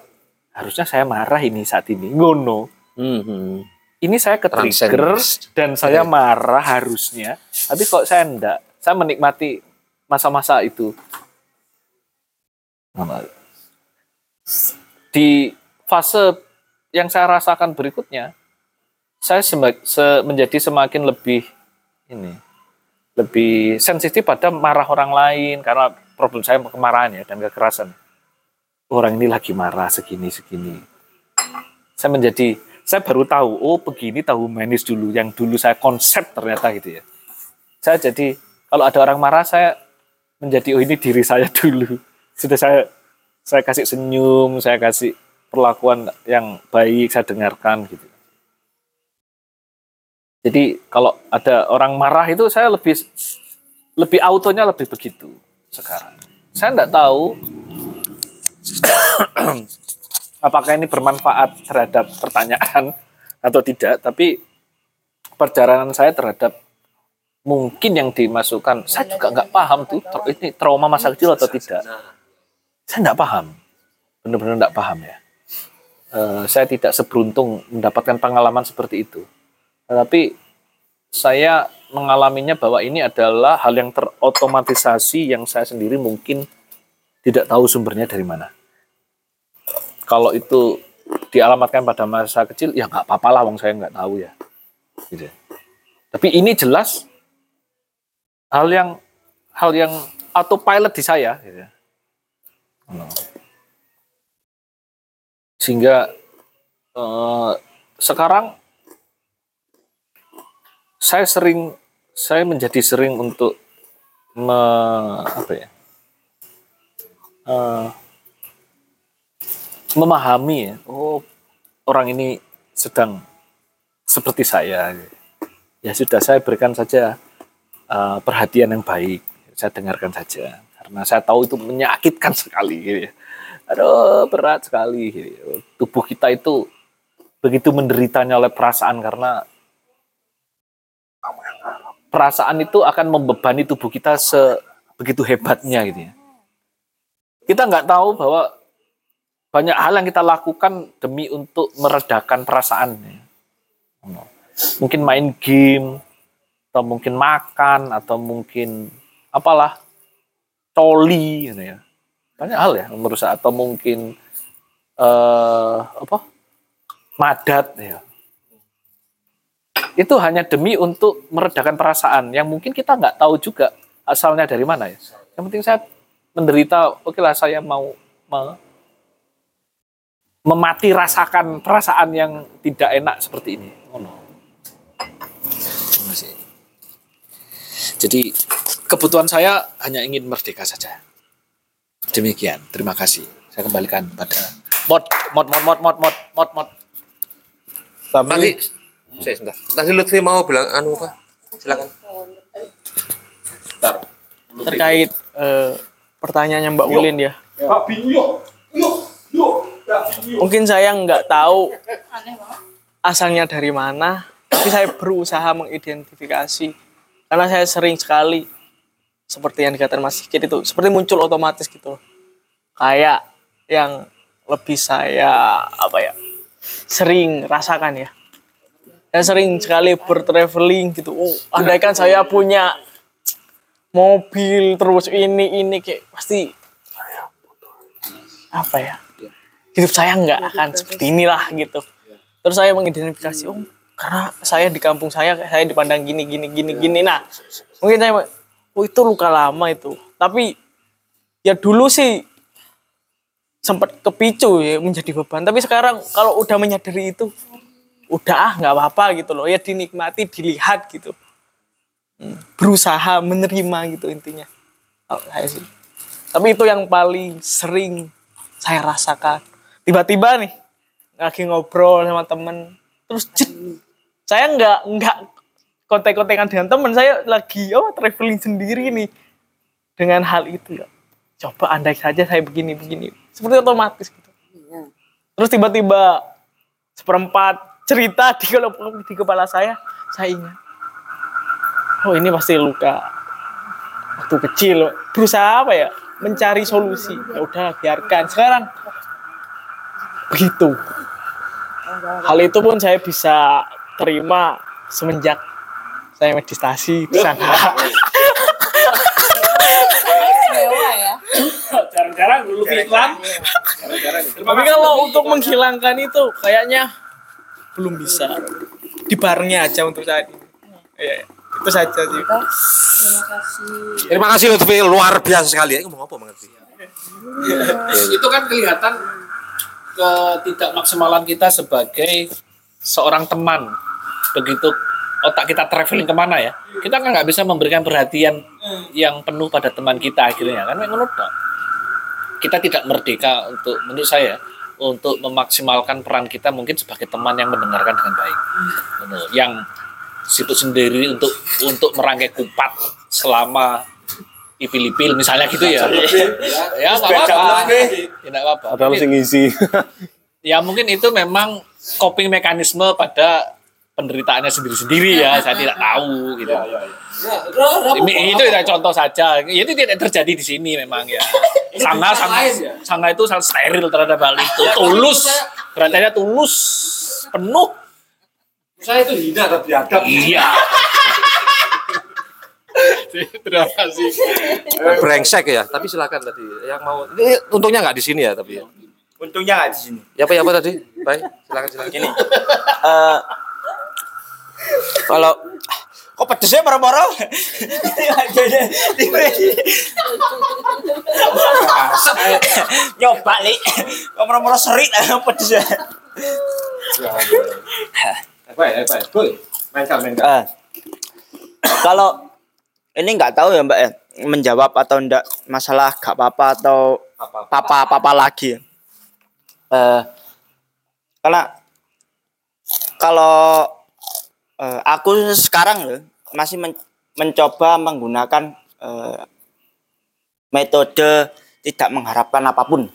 harusnya saya marah ini saat ini, ngono. Hmm, hmm. Ini saya ke-trigger dan saya marah harusnya, tapi kok saya enggak. Saya menikmati masa-masa itu. Di fase yang saya rasakan berikutnya, saya se- menjadi semakin lebih ini, lebih sensitif pada marah orang lain karena problem saya kemarahan ya dan kekerasan. Orang ini lagi marah segini segini. Saya menjadi saya baru tahu oh begini tahu manis dulu yang dulu saya konsep ternyata gitu ya. Saya jadi kalau ada orang marah saya menjadi oh ini diri saya <laughs> dulu. Sudah saya saya kasih senyum, saya kasih perlakuan yang baik, saya dengarkan gitu. Jadi kalau ada orang marah itu saya lebih lebih autonya lebih begitu sekarang. Saya tidak tahu <coughs> apakah ini bermanfaat terhadap pertanyaan <coughs> atau tidak, tapi perjalanan saya terhadap mungkin yang dimasukkan, saya juga nggak paham tuh ini trauma masa kecil atau tidak. Saya nggak paham, benar-benar nggak paham ya. Eh, saya tidak seberuntung mendapatkan pengalaman seperti itu. Tetapi saya mengalaminya bahwa ini adalah hal yang terotomatisasi yang saya sendiri mungkin tidak tahu sumbernya dari mana. Kalau itu dialamatkan pada masa kecil, ya nggak apa-apa lah, wong saya nggak tahu ya. Gitu. Tapi ini jelas hal yang hal yang autopilot di saya. Gitu. Hmm. Sehingga eh, sekarang saya sering saya menjadi sering untuk me, apa ya eh, memahami ya oh orang ini sedang seperti saya ya sudah saya berikan saja eh, perhatian yang baik saya dengarkan saja karena saya tahu itu menyakitkan <laughs> sekali gitu ya. aduh berat sekali gitu ya. tubuh kita itu begitu menderitanya oleh perasaan karena perasaan itu akan membebani tubuh kita sebegitu hebatnya gitu ya. Kita nggak tahu bahwa banyak hal yang kita lakukan demi untuk meredakan perasaan. ya. Mungkin main game, atau mungkin makan, atau mungkin apalah coli, gitu ya. Banyak hal ya menurut saya. Atau mungkin eh apa madat ya itu hanya demi untuk meredakan perasaan yang mungkin kita nggak tahu juga asalnya dari mana ya. Yang penting saya menderita, oke lah saya mau me- memati rasakan perasaan yang tidak enak seperti ini. Oh, no. Jadi kebutuhan saya hanya ingin merdeka saja. Demikian. Terima kasih. Saya kembalikan pada mod mod mod mod mod mod mod mod. Nanti, saya sebentar. Nanti Lutfi mau bilang anu apa? Silakan. terkait eh, pertanyaannya Mbak Ulin ya. Pak Binyo. Yuk, yuk. Pak Binyo. Mungkin saya nggak tahu asalnya dari mana, tapi saya berusaha mengidentifikasi karena saya sering sekali seperti yang dikatakan Mas Sigit itu seperti muncul otomatis gitu loh. Kayak yang lebih saya apa ya sering rasakan ya. Saya sering sekali bertraveling gitu. Oh, andaikan saya punya mobil terus ini ini kayak pasti apa ya? Hidup saya nggak akan seperti inilah gitu. Terus saya mengidentifikasi oh karena saya di kampung saya saya dipandang gini gini gini gini. Nah mungkin saya oh itu luka lama itu. Tapi ya dulu sih sempat kepicu ya menjadi beban. Tapi sekarang kalau udah menyadari itu udah ah nggak apa-apa gitu loh. Ya dinikmati dilihat gitu. Hmm, berusaha menerima gitu intinya. Saya sih. Tapi itu yang paling sering saya rasakan. Tiba-tiba nih lagi ngobrol sama temen terus jet, saya nggak nggak kontek-kontekan dengan temen. Saya lagi oh traveling sendiri nih dengan hal itu ya coba andai saja saya begini begini seperti otomatis gitu. Terus tiba-tiba seperempat cerita di kepala, di kepala saya saya ingat. Oh ini pasti luka. Waktu kecil berusaha apa ya? Mencari solusi. Ya udah biarkan. Sekarang begitu. Hal itu pun saya bisa terima semenjak saya meditasi di sana ya. Jarang-jarang dulu iklan. tapi kalau untuk menghilangkan itu kayaknya belum bisa. Dibarengi aja untuk saat ini. Iya, iya. itu saja sih. Terima kasih. Lutfi, luar biasa sekali. Ya, ngomong apa mengerti? itu kan kelihatan ketidakmaksimalan kita sebagai seorang teman. Begitu otak kita traveling ke mana ya kita kan nggak bisa memberikan perhatian yang penuh pada teman kita akhirnya. Kan menurut kita tidak merdeka untuk menurut saya untuk memaksimalkan peran kita mungkin sebagai teman yang mendengarkan dengan baik. Benar. yang situ sendiri untuk untuk merangkai kupat selama ipil-ipil misalnya gitu ya. Ya nggak apa-apa. tidak apa-apa. Padahal Ini- sing ngisi. <laughs> ya mungkin itu memang coping mekanisme pada penderitaannya sendiri-sendiri ya saya tidak tahu gitu ini itu ya contoh saja Ya, itu tidak terjadi di sini memang ya sana sana sana itu sangat steril terhadap hal itu tulus perhatiannya tulus penuh Saya itu hina tapi adab. iya <laughs> terima kasih Brengsek ya, tapi silakan tadi. Yang mau ini untungnya nggak di sini ya, tapi ya. Untungnya nggak di sini. Ya apa ya apa tadi? Baik, silakan silakan. Ini eh kalau kok pedesnya parah-parah? Nyoba li, kok parah-parah serit pedesnya. Kalau ini nggak tahu ya Mbak ya, menjawab atau enggak masalah gak apa-apa atau papa-papa lagi. Eh, karena kalau eh, aku sekarang ya masih men- mencoba menggunakan eh, metode tidak mengharapkan apa pun.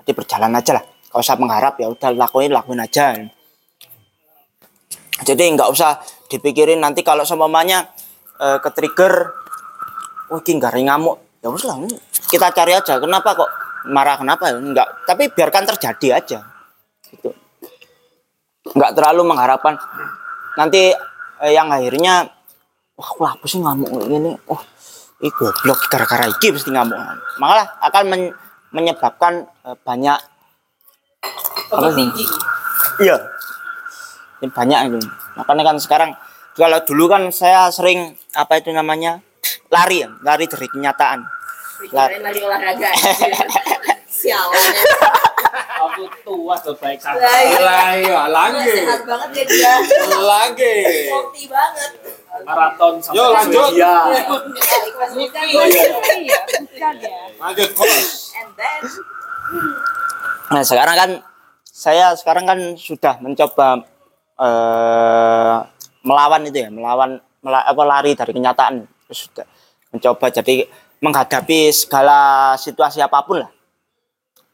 Jadi berjalan aja lah. Kalau usah mengharap ya udah lakuin lakuin aja. Jadi nggak usah dipikirin nanti kalau seumpamanya eh, ke trigger, wah ini nggak ngamuk, ya lah, kita cari aja. Kenapa kok marah kenapa? Enggak, tapi biarkan terjadi aja. Gitu. Nggak terlalu mengharapkan nanti eh, yang akhirnya, wah aku apa sih ngamuk gini? Oh, ini goblok gara-gara iki pasti ngamuk. Malah akan men- menyebabkan eh, banyak apa sih? Iya, ini banyak itu makanya kan sekarang kalau dulu kan saya sering apa itu namanya lari ya lari dari kenyataan lari, lari olahraga. <laughs> Sialan. aku tua terbaik Lah, iya. Lah iya, lagi. Sehat banget ya dia. Lagi. Sporty banget. Maraton sampai Yo, lanjut. Iya. Lanjut, Bos. Nah sekarang kan saya sekarang kan sudah mencoba eh, melawan itu ya, melawan mela- apa lari dari kenyataan. Sudah mencoba jadi menghadapi segala situasi apa pun lah,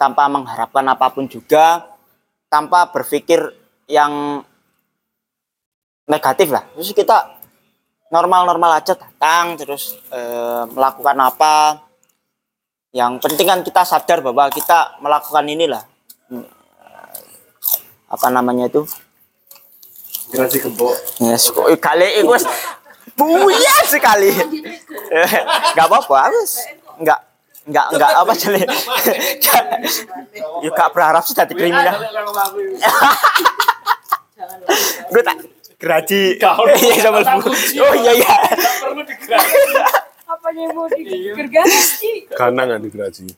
tanpa mengharapkan apa pun juga, tanpa berpikir yang negatif lah. Terus kita normal-normal aja datang terus eh, melakukan apa. Yang penting kan kita sadar bahwa kita melakukan inilah Hmm, apa namanya itu? Gerasi gembok. yes kok kali itu wes. Buya sekali. Nggak apa-apa wes. Nggak nggak nggak apa jadi <laughs> yuk gak berharap sih tadi kriminal. <laughs> Gue tak geraji <laughs> iya sama oh iya iya Perlu digerasi. Apanya yang mau digergasi? Ganang yang digeraji.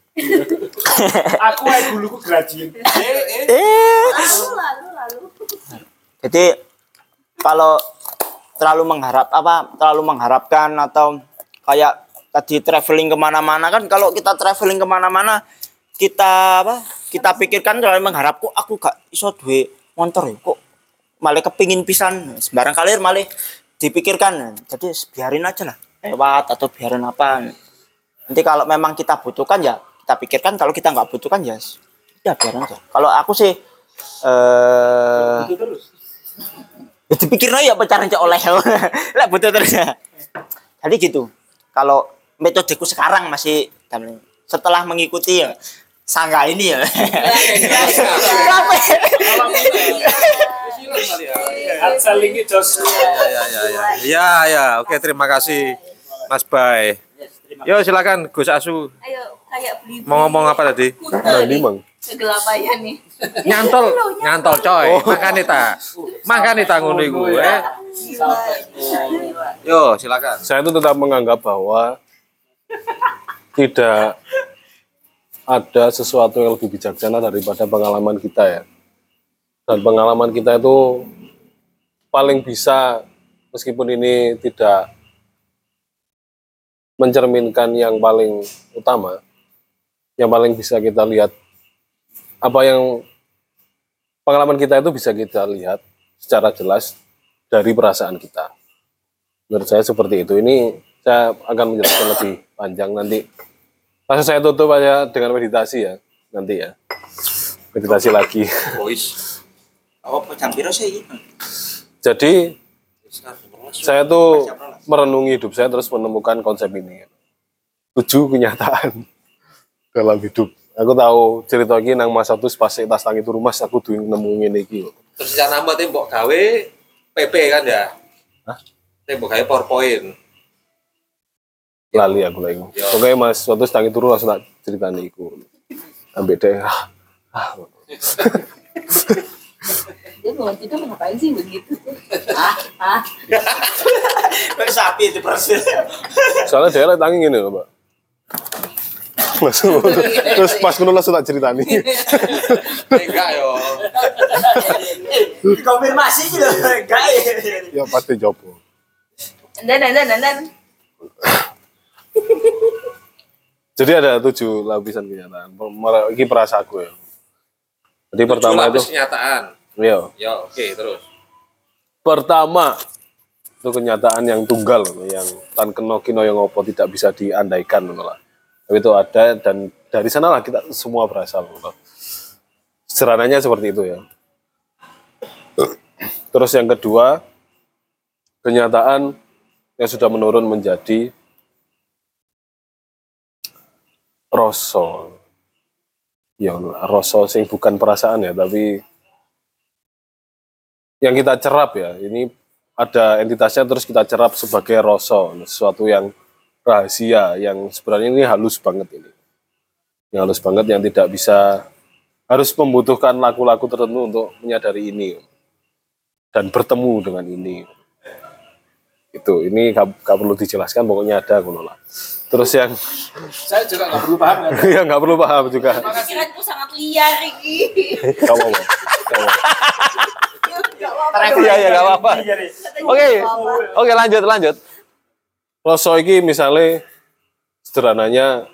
Aku aja dulu ku gerajin. eh jadi kalau terlalu mengharap apa terlalu mengharapkan atau kayak tadi traveling ke mana-mana kan kalau kita traveling ke mana-mana kita apa kita pikirkan terlalu mengharap kok aku gak iso duwe motor ya kok malah kepingin pisan. Sembarang kali malah dipikirkan jadi biarin aja lah lewat atau biarin apa. Nanti kalau memang kita butuhkan ya kita pikirkan. Kalau kita nggak butuhkan ya ya biarin aja. Kalau aku sih eh ya dipikir ya pacaran cek oleh. <laughs> Lah butuh terus ya. Jadi gitu. Kalau metodeku sekarang masih setelah mengikuti ya sangga ini ya <laughs> Salingi jos. Ya, ya, ya. Ya, ya. Oke, terima kasih Mas Bay. Yo, silakan Gus Asu. Ayo kayak beli Mau ngomong apa tadi? Nanti mang. kegelapayan nih. Nyantol, nyantol coy. Makane ta. Makane ta ngono iku, eh. Yo, silakan. Saya itu tetap menganggap bahwa tidak ada sesuatu yang lebih bijaksana daripada pengalaman kita ya. Dan pengalaman kita itu paling bisa meskipun ini tidak mencerminkan yang paling utama, yang paling bisa kita lihat apa yang pengalaman kita itu bisa kita lihat secara jelas dari perasaan kita. Menurut saya seperti itu. Ini saya akan menjelaskan lebih panjang nanti. Langsung saya tutup aja dengan meditasi ya nanti ya. Meditasi lagi. sih Jadi saya tuh merenungi hidup saya terus menemukan konsep ini. Tujuh kenyataan <laughs> dalam hidup. Aku tahu cerita ini nang masa tuh pas saya tas tangi turu mas aku tuh nemu ini iki. Terus cara nama tembok gawe PP kan ya? Hah? Tembok gawe PowerPoint. Lali aku lagi. Ya. Oke mas, suatu tangi turu langsung tak ceritanya iku. Ambil deh. Ah, ah. <laughs> Dia mau itu ngapain sih begitu? Ah, ah. sapi itu persis Soalnya dia lagi tangi gini loh, Mbak. Langsung, terus pas ngono langsung tak ceritani. Enggak yo. konfirmasi gitu enggak ya pasti jopo. Dan dan dan dan dan. Jadi ada tujuh lapisan kenyataan. Ini perasaanku ya. Jadi pertama itu, kenyataan. ya. Ya, oke, terus. Pertama itu kenyataan yang tunggal, yang tan keno kino yang opo tidak bisa diandaikan, lah. Tapi itu ada dan dari sanalah kita semua berasal. loh. Sederhananya seperti itu ya. Terus yang kedua, kenyataan yang sudah menurun menjadi rasa. Ya, rasa sing bukan perasaan ya, tapi yang kita cerap ya. Ini ada entitasnya terus kita cerap sebagai rasa, sesuatu yang rahasia, yang sebenarnya ini halus banget ini. Yang halus banget yang tidak bisa harus membutuhkan laku-laku tertentu untuk menyadari ini dan bertemu dengan ini. Itu ini gak, gak perlu dijelaskan, pokoknya ada lah. Terus yang Saya juga nggak perlu paham kan. ya nggak perlu paham juga. Pikiranku sangat liar ini. Gak apa-apa. Gak apa-apa. Iya, iya, gak apa-apa. Oke, oke lanjut lanjut. Rasa iki misalnya sederhananya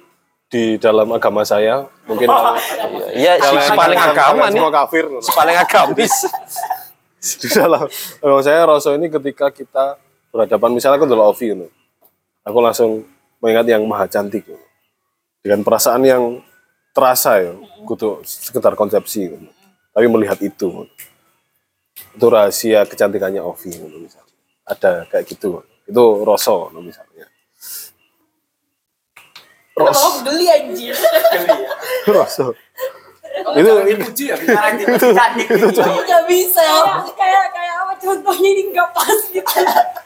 di dalam agama saya mungkin Iya, Kalau si yang paling agama nih, semua kafir paling agamis. di dalam kalau saya rasa ini ketika kita berhadapan misalnya aku dulu Ovi gitu. aku langsung mengingat yang maha cantik gitu. dengan perasaan yang terasa ya. Kudu sekedar konsepsi gitu. tapi melihat itu itu rahasia kecantikannya Ovi gitu, misalnya. Ada kayak gitu itu Rosso gitu, misalnya. Kalau geli anjir. Rosso itu itu itu itu contoh. Gak bisa. Kayak kayak apa contohnya ini nggak pas gitu. It's <laughs>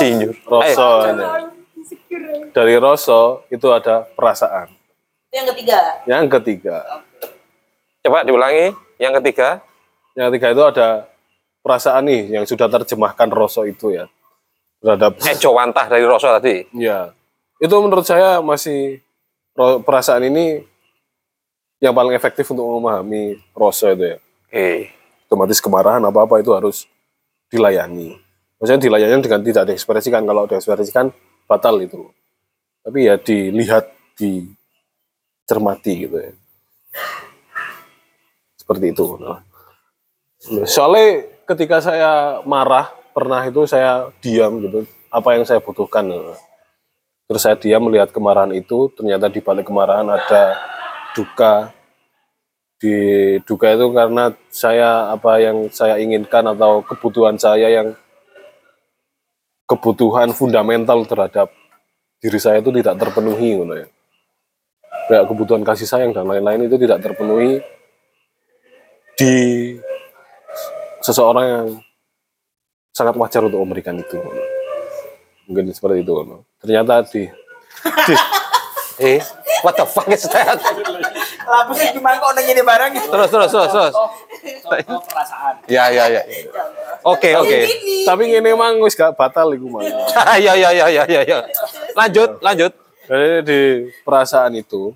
injur. Rosso ini. dari Rosso itu ada perasaan Yang ketiga. yang ketiga Coba diulangi. Yang ketiga. Yang ketiga itu ada perasaan nih yang sudah terjemahkan Rosso itu ya terhadap Eco wantah dari Rosso tadi. ya itu menurut saya masih perasaan ini yang paling efektif untuk memahami Rosso itu ya. Oke. Otomatis kemarahan apa apa itu harus dilayani. Maksudnya dilayani dengan tidak diekspresikan. Kalau diekspresikan batal itu. Tapi ya dilihat, dicermati gitu ya. Seperti itu. Soalnya ketika saya marah, pernah itu saya diam gitu. Apa yang saya butuhkan. Terus saya diam melihat kemarahan itu, ternyata di balik kemarahan ada duka. Di duka itu karena saya apa yang saya inginkan atau kebutuhan saya yang kebutuhan fundamental terhadap diri saya itu tidak terpenuhi gitu ya. Kayak kebutuhan kasih sayang dan lain-lain itu tidak terpenuhi di seseorang yang sangat wajar untuk memberikan itu. Mungkin seperti itu. Ternyata di, di <laughs> Eh, what the fuck is that? <laughs> Lapu sih gimana kok nanya ini barang gitu. Terus, terus, terus, terus. Contoh perasaan. Ya, ya, ya. Oke, oke. tapi ini emang wis gak batal iku mang. Ya, <laughs> ya, ya, ya, ya, ya. Lanjut, lanjut. Jadi di perasaan itu,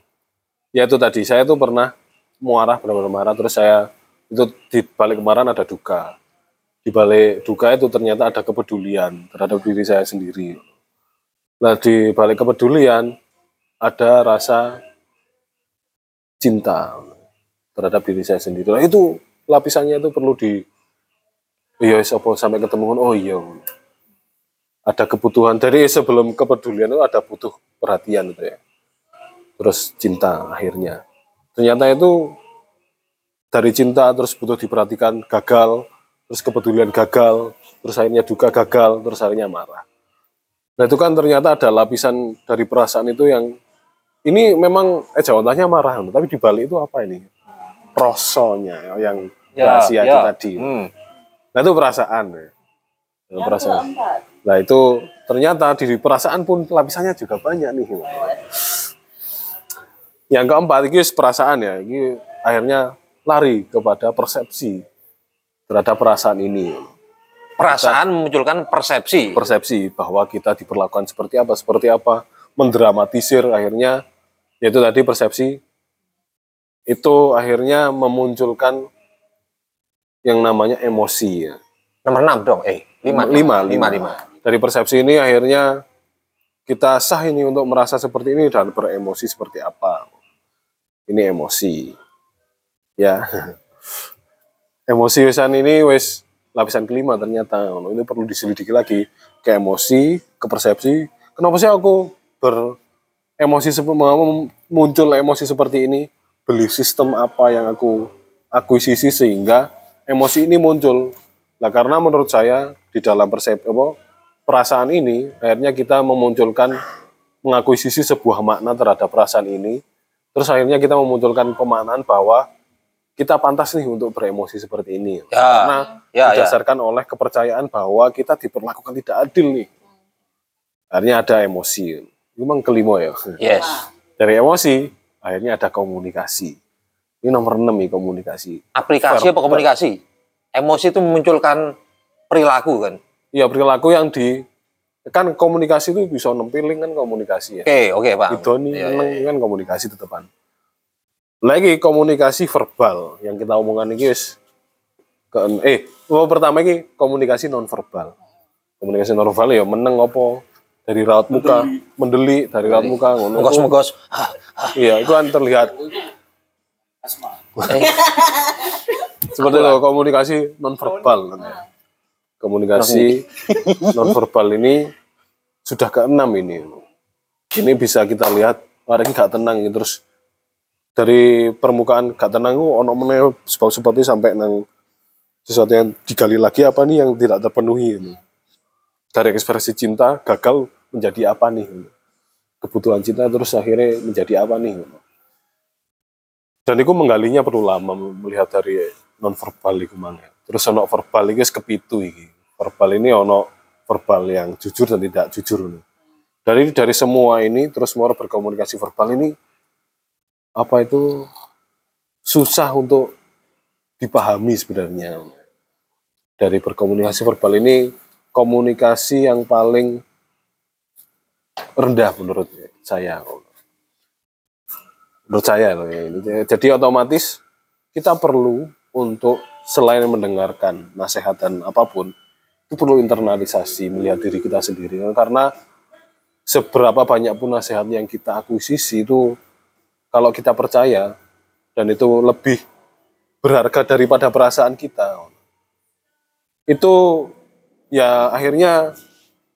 ya itu tadi saya tuh pernah marah, benar-benar marah, terus saya itu di balik kemarahan ada duka. Di balik duka itu ternyata ada kepedulian terhadap diri saya sendiri. Nah di balik kepedulian ada rasa cinta terhadap diri saya sendiri. Nah itu lapisannya itu perlu di iya wis apa sampai ketemu? Oh iya. Ada kebutuhan. Dari sebelum kepedulian itu ada butuh perhatian gitu ya. Terus cinta akhirnya. Ternyata itu dari cinta terus butuh diperhatikan gagal. Terus kepedulian gagal. Terus akhirnya duka gagal. Terus akhirnya marah. Nah itu kan ternyata ada lapisan dari perasaan itu yang ini memang eh jawabannya marah tapi di balik itu apa ini rosonya yang Ya, rahasia itu ya. tadi Hmm. nah itu perasaan ya. perasaan Nah itu ternyata di perasaan pun lapisannya juga banyak nih. Yang keempat ini perasaan ya, ini akhirnya lari kepada persepsi terhadap perasaan ini. Perasaan memunculkan persepsi. Persepsi bahwa kita diperlakukan seperti apa, seperti apa, mendramatisir akhirnya, yaitu tadi persepsi itu akhirnya memunculkan yang namanya emosi ya. Nomor 6 dong. Eh, 5. lima, 5, lima. 5. Dari persepsi ini akhirnya kita sah ini untuk merasa seperti ini dan beremosi seperti apa. Ini emosi. Ya. <laughs> emosi wisan ini wis lapisan kelima ternyata. Ini perlu diselidiki lagi ke emosi, ke persepsi. Kenapa sih aku beremosi mau muncul emosi seperti ini? Belief sistem apa yang aku akuisisi sehingga emosi ini muncul. Nah, karena menurut saya di dalam persep apa, perasaan ini akhirnya kita memunculkan mengakuisisi sebuah makna terhadap perasaan ini. Terus akhirnya kita memunculkan pemaknaan bahwa kita pantas nih untuk beremosi seperti ini. Ya, Karena ya, ya. didasarkan oleh kepercayaan bahwa kita diperlakukan tidak adil nih. Akhirnya ada emosi. Memang kelima ya. Yes. Dari emosi akhirnya ada komunikasi. Ini nomor 6 nih komunikasi. Aplikasi apa komunikasi? Emosi itu memunculkan perilaku kan. Ya perilaku yang di kan komunikasi itu bisa nempiling kan komunikasi ya. Oke, oke, Pak. Idoni Iya, iya, meneng iya. kan komunikasi tetepan. Lagi komunikasi verbal yang kita omongan ini ke eh oh, pertama ini komunikasi nonverbal komunikasi nonverbal ya meneng apa dari raut muka mendelik. dari raut muka ngono. Mengkos mengkos. iya itu kan terlihat. Seperti itu komunikasi nonverbal. Namanya. komunikasi nonverbal ini sudah keenam ini. Ini bisa kita lihat orang ini gak tenang gitu terus dari permukaan gak tenang itu ono meneh sebab sebabnya sampai nang sesuatu yang digali lagi apa nih yang tidak terpenuhi ini. Dari ekspresi cinta gagal menjadi apa nih? Kebutuhan cinta terus akhirnya menjadi apa nih? Dan itu menggalinya perlu lama melihat dari nonverbal itu mang. Terus ono verbal ini kepitu iki. Verbal ini ono verbal yang jujur dan tidak jujur ini dari dari semua ini terus mau berkomunikasi verbal ini apa itu susah untuk dipahami sebenarnya. Dari berkomunikasi verbal ini komunikasi yang paling rendah menurut saya. Menurut saya ya. Jadi otomatis kita perlu untuk selain mendengarkan nasihat dan apa pun itu perlu internalisasi melihat diri kita sendiri. Karena seberapa banyak pun nasihat yang kita akuisisi itu kalau kita percaya dan itu lebih berharga daripada perasaan kita. Itu ya akhirnya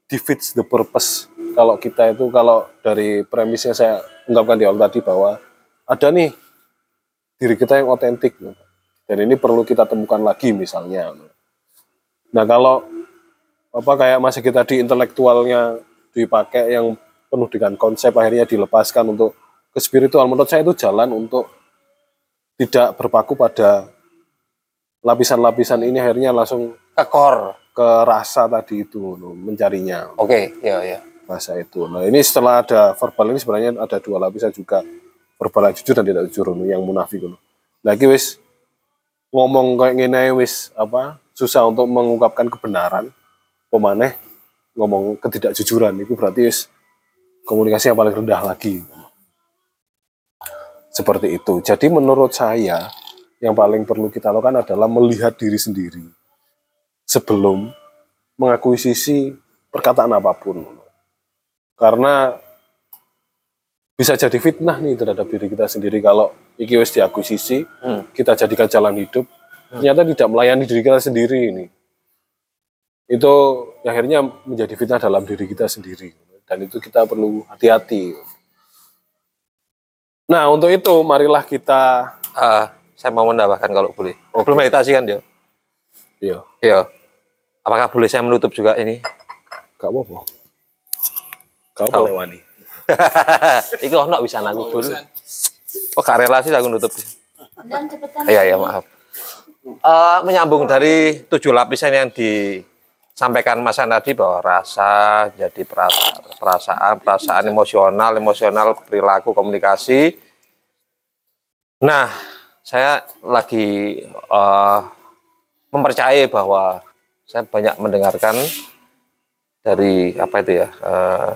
defeats the purpose kalau kita itu kalau dari premisnya saya ungkapkan di awal tadi bahwa ada nih diri kita yang otentik dan ini perlu kita temukan lagi misalnya nah kalau apa kayak masih kita di intelektualnya dipakai yang penuh dengan konsep akhirnya dilepaskan untuk ke spiritual menurut saya itu jalan untuk tidak berpaku pada lapisan-lapisan ini akhirnya langsung Ke core. ke rasa tadi itu no, mencarinya Oke, ya ya. Rasa itu. Nah ini setelah ada verbal ini sebenarnya ada dua lapisan juga verbal yang jujur dan tidak jujur yang munafik no. Lagi wis ngomong kayak gini wis apa susah untuk mengungkapkan kebenaran, pemaneh ngomong ketidakjujuran itu berarti wis komunikasi yang paling rendah lagi. Seperti itu. Jadi menurut saya yang paling perlu kita lakukan adalah melihat diri sendiri sebelum mengakuisisi perkataan apa pun. Karena bisa jadi fitnah nih terhadap diri kita sendiri kalau iki wis diakuisisi, kita jadikan jalan hidup, ternyata tidak melayani diri kita sendiri ini. Itu akhirnya menjadi fitnah dalam diri kita sendiri. Dan itu kita perlu hati-hati. Nah, untuk itu marilah kita Ah, saya mau menambahkan kalau boleh. Belum meditasi kan dia? Iya. Iya. Apakah boleh saya menutup juga ini? Gak apa-apa. Kau boleh wani. <laughs> Iku ono bisa aku dulu. Oh, gak relasi aku nutup. Iya, iya, maaf. Eh, menyambung dari tujuh lapisan yang disampaikan Mas tadi bahwa rasa jadi perasa- perasaan, perasaan emosional, emosional, perilaku, komunikasi. Nah, saya lagi eh, mempercayai bahwa saya banyak mendengarkan dari apa itu ya eh,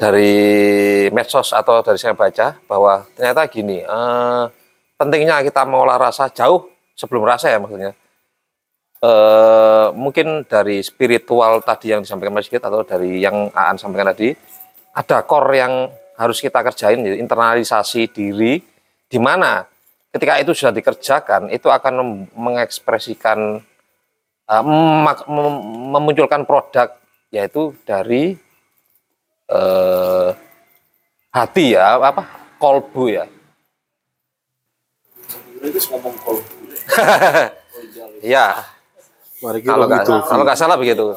dari medsos atau dari saya baca bahwa ternyata gini eh, pentingnya kita mengolah rasa jauh sebelum rasa ya maksudnya. Eh, mungkin dari spiritual tadi yang disampaikan Mas Sigit atau dari yang Aan sampaikan tadi ada core yang harus kita kerjain internalisasi diri di mana ketika itu sudah dikerjakan itu akan mengekspresikan mem- memunculkan produk yaitu dari eh, hati ya apa? Kolbu ya. Ya. <laughs> Mari kita kalau nggak gitu. kalau nggak salah begitu.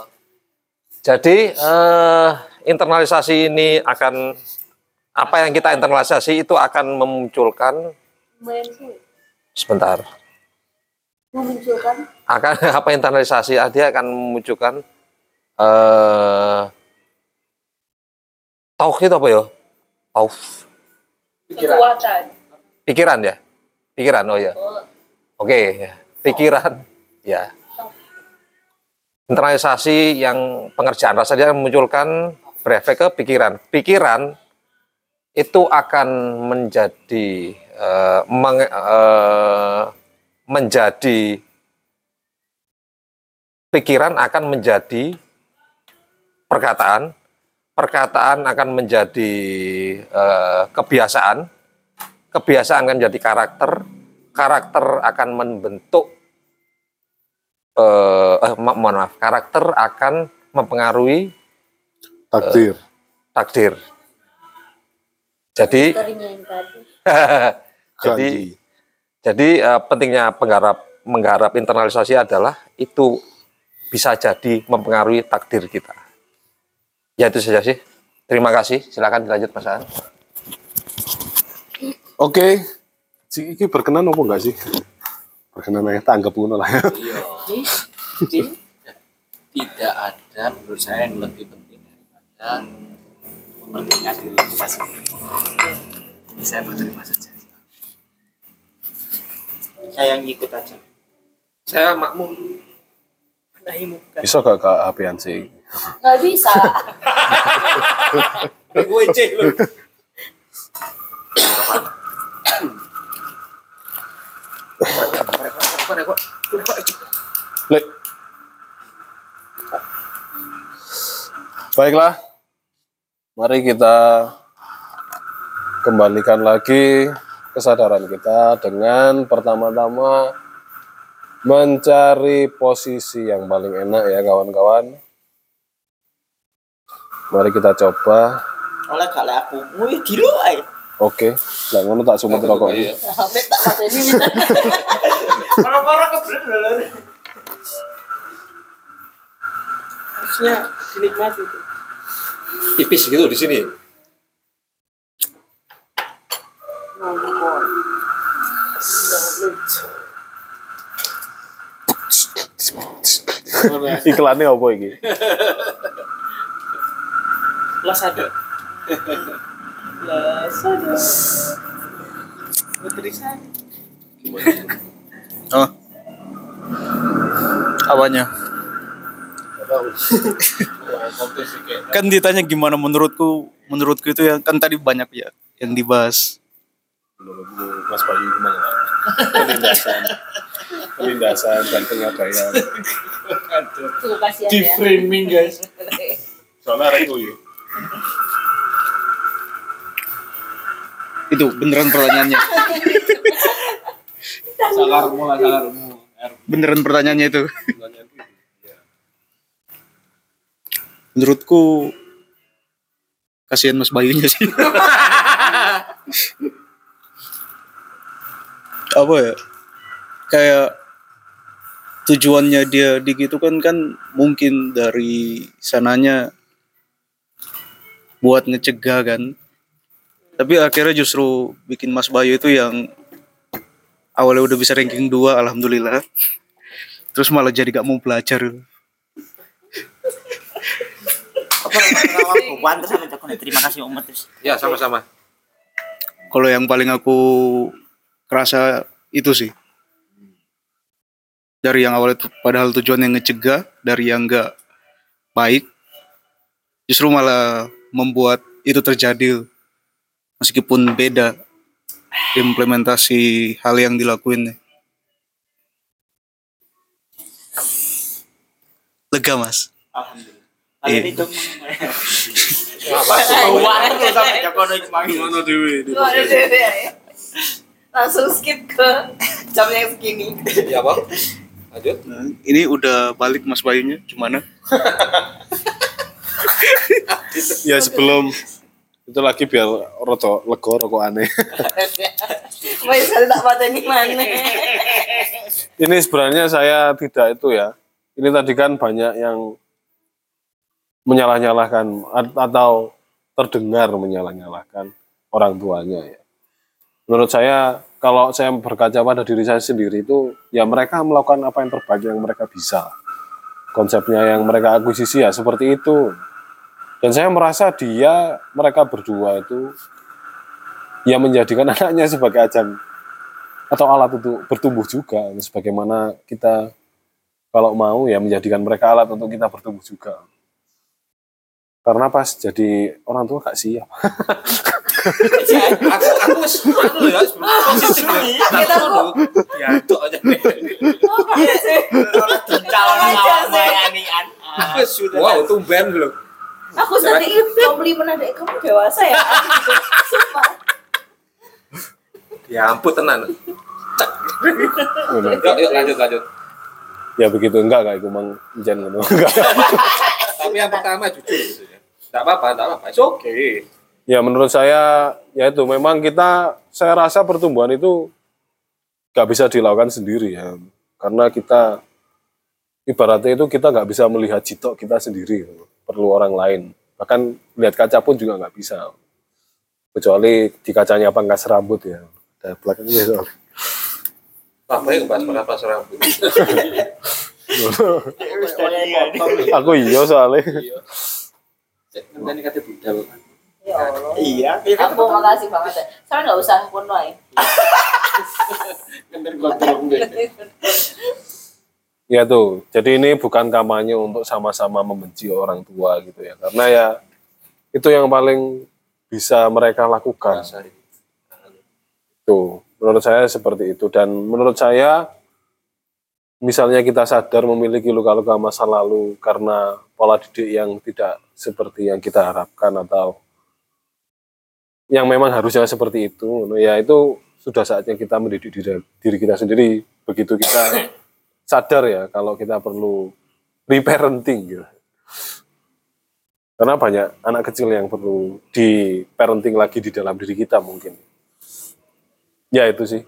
Jadi eh, internalisasi ini akan apa yang kita internalisasi itu akan memunculkan sebentar. Memunculkan? Akan <laughs> apa internalisasi ah, dia akan memunculkan eh tauh itu apa ya? Tauh kekuatan. Pikiran ya? Pikiran oh ya oke ya. pikiran. Ya. Internalisasi yang pengerjaan. Rasa dia memunculkan berefek ke pikiran. Pikiran itu akan menjadi eh, meng- eh, menjadi pikiran akan menjadi perkataan, perkataan akan menjadi eh, kebiasaan, kebiasaan akan menjadi karakter, karakter akan membentuk eh, eh, ma- mohon maaf, karakter akan mempengaruhi Takdir. takdir. Jadi <laughs> jadi jadi eh, pentingnya penggarap menggarap internalisasi adalah itu bisa jadi mempengaruhi takdir kita. Ya itu saja sih. Terima kasih. Silakan dilanjut Mas Aan. Oke. Si iki berkenan apa enggak sih? Berkenan ya, tanggap ngono lah ya. tidak ada menurut saya yang lebih penting daripada mementingkan diri kita sendiri. Saya berterima saja. Saya ngikut aja. Saya makmum. Bisa gak ke HP-an sih? Nggak bisa. <laughs> Gue cek lu. Lek. Baiklah. Mari kita kembalikan lagi kesadaran kita dengan pertama-tama mencari posisi yang paling enak ya kawan-kawan. Mari kita coba. Oleh gak lek aku, wih dulu ae. Oke, lah ngono tak sumet rokok ini. Sampai tak mateni. Orang-orang kebelet lho. Harusnya dinikmati itu. Tipis gitu di sini. Iklannya apa iki? <laughs> Las ada. Las ada. Putri saya. Oh. Apanya? kan ditanya gimana menurutku menurutku itu yang kan tadi banyak ya yang dibahas Mas Bayu gimana? Penindasan, penindasan dan pengabaian. Kasihan Di ya. framing guys. <laughs> Soalnya ya. Itu beneran pertanyaannya. Salarmu lah salarmu. beneran pertanyaannya itu. Menurutku kasihan Mas Bayunya sih. Apa ya? Kayak tujuannya dia digitukan kan mungkin dari sananya buat ngecegah kan. Tapi akhirnya justru bikin Mas Bayu itu yang awalnya udah bisa ranking 2 alhamdulillah. Terus malah jadi gak mau belajar. Terima kasih umat. Ya sama-sama. kalau yang paling aku kerasa itu sih. Dari yang awalnya padahal tujuan yang ngecegah dari yang enggak baik justru malah membuat itu terjadi meskipun beda implementasi hal yang dilakuin lega mas Alhamdulillah. Iya. Itu ya. Langsung skip ke jam yang segini. Ya apa? Lanjut. Nah, ini udah balik mas Bayunya gimana <laughs> <laughs> Ya sebelum itu lagi biar roto lego rokok aneh. <laughs> Baik sekali tak pateni mana. Ini sebenarnya saya tidak itu ya. Ini tadi kan banyak yang menyalah-nyalahkan at- atau terdengar menyalah-nyalahkan orang tuanya ya. Menurut saya kalau saya berkaca pada diri saya sendiri itu ya mereka melakukan apa yang terbaik yang mereka bisa. Konsepnya yang mereka akuisisi ya seperti itu. Dan saya merasa dia mereka berdua itu ya menjadikan <laughs> anaknya sebagai ajang atau alat untuk bertumbuh juga sebagaimana kita kalau mau ya menjadikan mereka alat untuk kita bertumbuh juga karena pas jadi orang tua gak siap aku aku wis ya positif ya. Ya itu aja. Calon. Wis wow tumben lho. Aku tadi komplimen adik kamu dewasa ya. Sumpah. Ya ampun tenan. Yuk yuk lanjut lanjut. ya begitu enggak enggak itu mang jen ngono <laughs> enggak Tapi yang pertama jujur gitu ya. Enggak apa-apa, enggak apa-apa. It's okay. ya menurut saya ya itu memang kita saya rasa pertumbuhan itu nggak bisa dilakukan sendiri ya karena kita ibaratnya itu kita nggak bisa melihat jitok kita sendiri perlu orang lain bahkan lihat kaca pun juga nggak bisa kecuali di kacanya pangkas rambut ya ada belakangnya soalnya. Wah, baik bahas apa rambut. aku iya soalnya Nanti kata budal. Ya Allah. Iya. Aku makasih banget ya. Saya nggak usah pun ya. <laughs> Ya tuh, jadi ini bukan kampanye untuk sama-sama membenci orang tua gitu ya, karena ya itu yang paling bisa mereka lakukan. Tuh, menurut saya seperti itu. Dan menurut saya misalnya kita sadar memiliki luka-luka masa lalu karena pola didik yang tidak seperti yang kita harapkan atau yang memang harusnya seperti itu, ya itu sudah saatnya kita mendidik diri, diri kita sendiri. Begitu kita sadar ya kalau kita perlu reparenting gitu. Karena banyak anak kecil yang perlu di parenting lagi di dalam diri kita mungkin. Ya itu sih.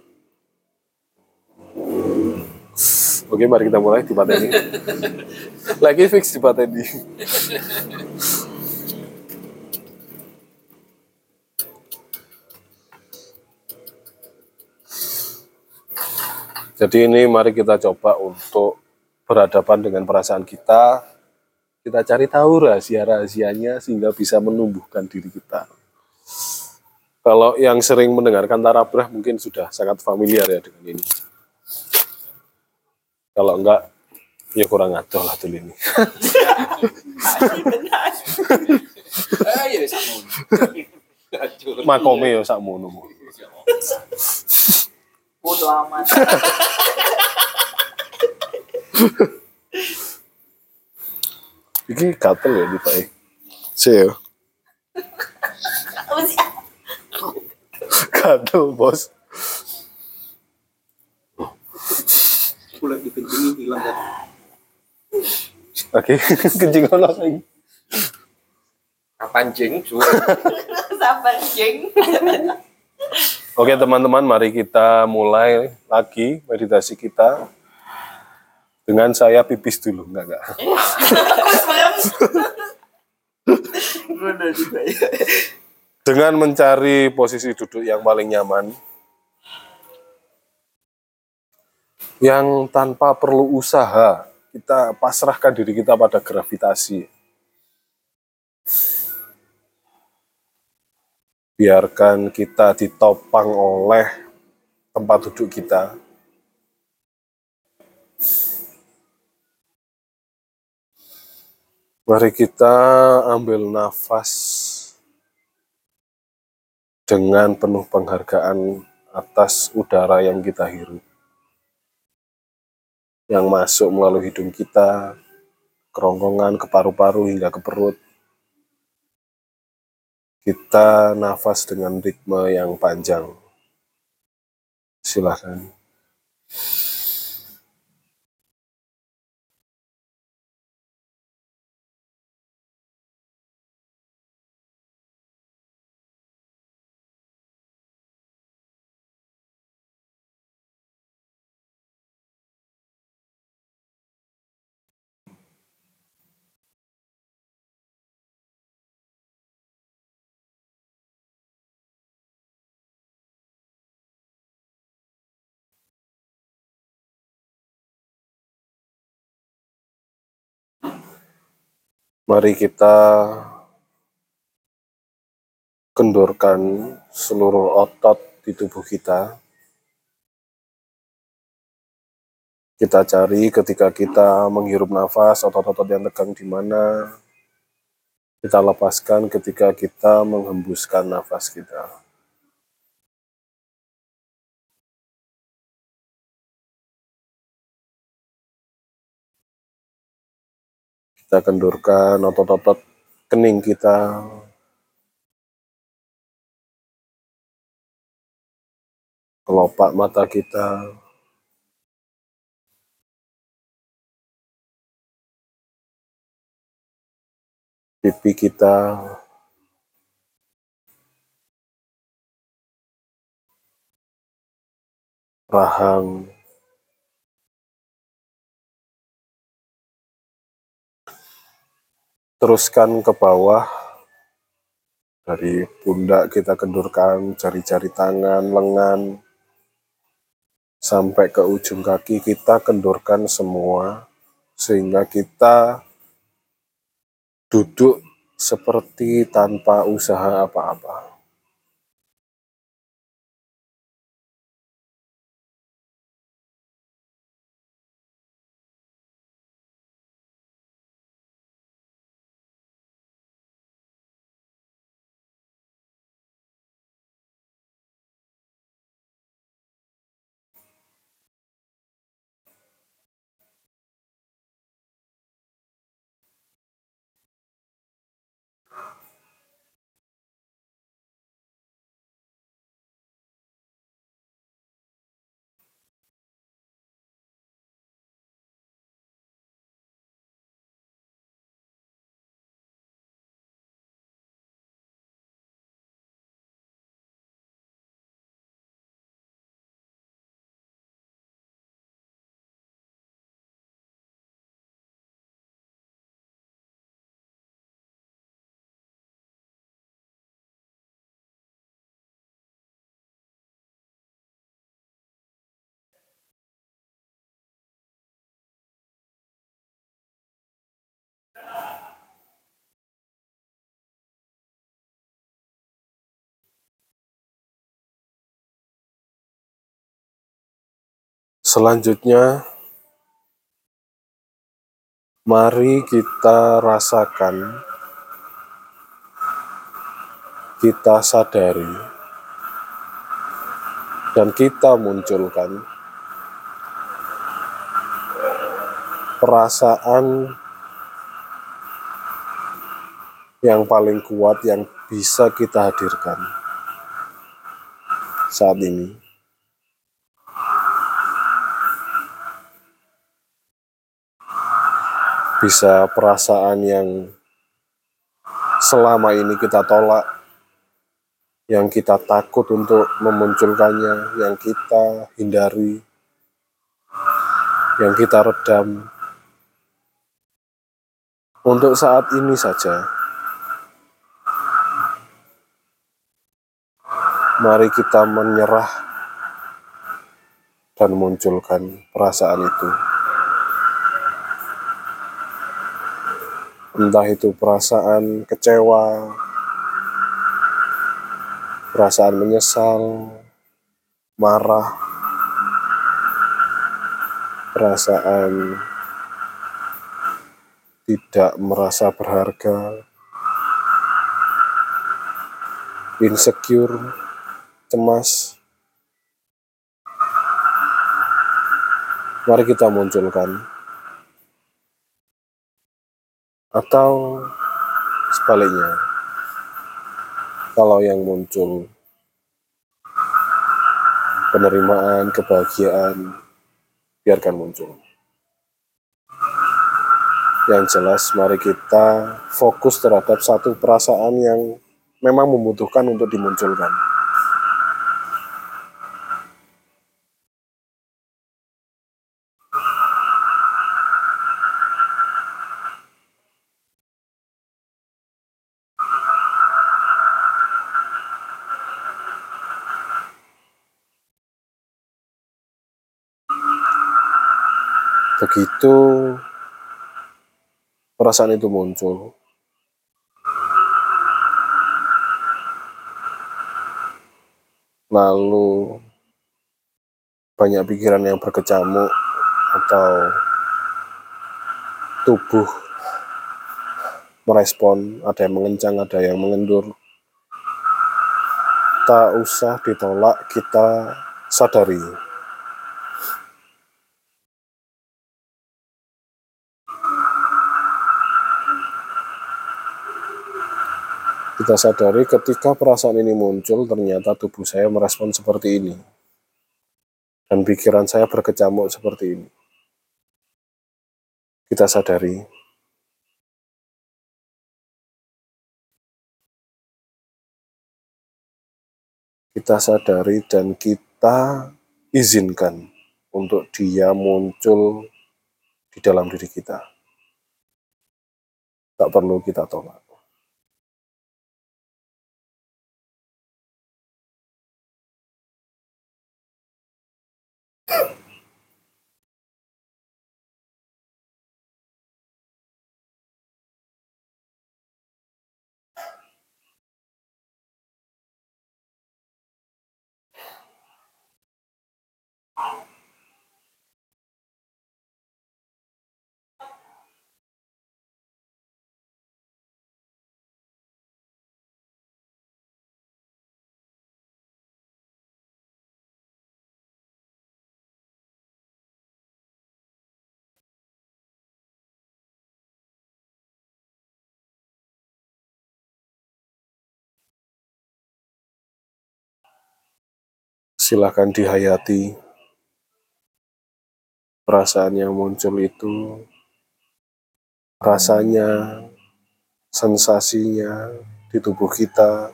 Oke, mari kita mulai di ini. <laughs> Lagi fix di ini. Jadi ini mari kita coba untuk berhadapan dengan perasaan kita. Kita cari tahu rahasia-rahasianya sehingga bisa menumbuhkan diri kita. Kalau yang sering mendengarkan tarabrah mungkin sudah sangat familiar ya dengan ini. Kalau enggak, ya kurang adoh lah dulu ini. <laughs> Eh, ya. Makome ya sakmono. Bodoh amat. <laughs> Ini gatel ya di Pak. Sih ya. Gatel, Bos. Kulit dikencingi hilang kan. Oke, <laughs> kencing ono lagi. Kapan jeng? <laughs> Sabar, jeng. Oke teman-teman, mari kita mulai lagi meditasi kita dengan saya pipis dulu, enggak enggak. Dengan mencari posisi duduk yang paling nyaman, yang tanpa perlu usaha, kita pasrahkan diri kita pada gravitasi. Biarkan kita ditopang oleh tempat duduk kita. Mari kita ambil nafas dengan penuh penghargaan atas udara yang kita hirup. Yang masuk melalui hidung kita, kerongkongan, ke paru-paru hingga ke perut. Kita nafas dengan ritme yang panjang. Silakan. Mari kita kendorkan seluruh otot di tubuh kita. Kita cari ketika kita menghirup nafas, otot-otot yang tegang di mana. kita lepaskan ketika kita menghembuskan nafas kita. Kita kendurkan otot-otot kening kita. Kelopak mata kita. Pipi kita. Rahang. Teruskan ke bawah dari pundak kita kendurkan jari-jari tangan, lengan sampai ke ujung kaki kita kendurkan semua sehingga kita duduk seperti tanpa usaha apa-apa. Selanjutnya, mari kita rasakan, kita sadari, dan kita munculkan perasaan yang paling kuat yang bisa kita hadirkan saat ini. Bisa perasaan yang selama ini kita tolak, yang kita takut untuk memunculkannya, yang kita hindari, yang kita redam. Untuk saat ini saja, mari kita menyerah dan munculkan perasaan itu. Entah itu perasaan kecewa, perasaan menyesal, marah, perasaan tidak merasa berharga, insecure, cemas. Mari kita munculkan atau sebaliknya kalau yang muncul penerimaan, kebahagiaan, biarkan muncul. Yang jelas, mari kita fokus terhadap satu perasaan yang memang membutuhkan untuk dimunculkan. Begitu perasaan itu muncul, lalu banyak pikiran yang berkecamuk atau tubuh merespon, ada yang mengencang, ada yang mengendur. Tak usah ditolak, kita sadari. Kita sadari ketika perasaan ini muncul, ternyata tubuh saya merespon seperti ini. Dan pikiran saya berkecamuk seperti ini. Kita sadari, kita sadari dan kita izinkan untuk dia muncul di dalam diri kita. Tak perlu kita tolak. Silakan dihayati perasaan yang muncul itu, rasanya, sensasinya di tubuh kita,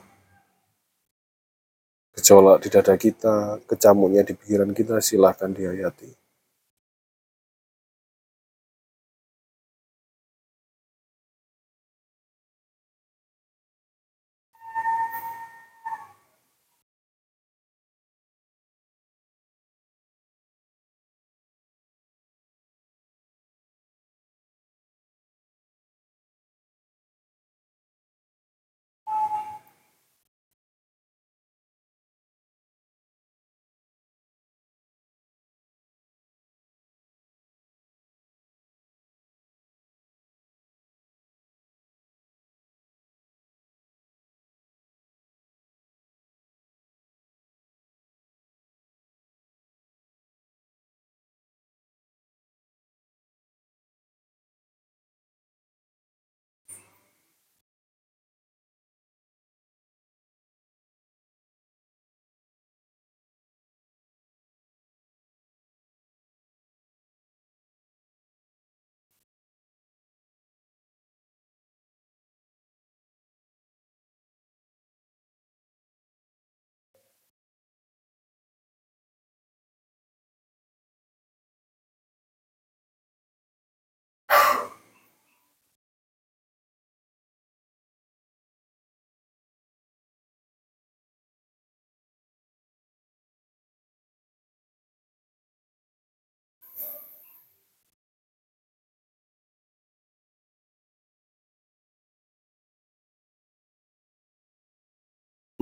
gejolak di dada kita, kecamuknya di pikiran kita, silahkan dihayati.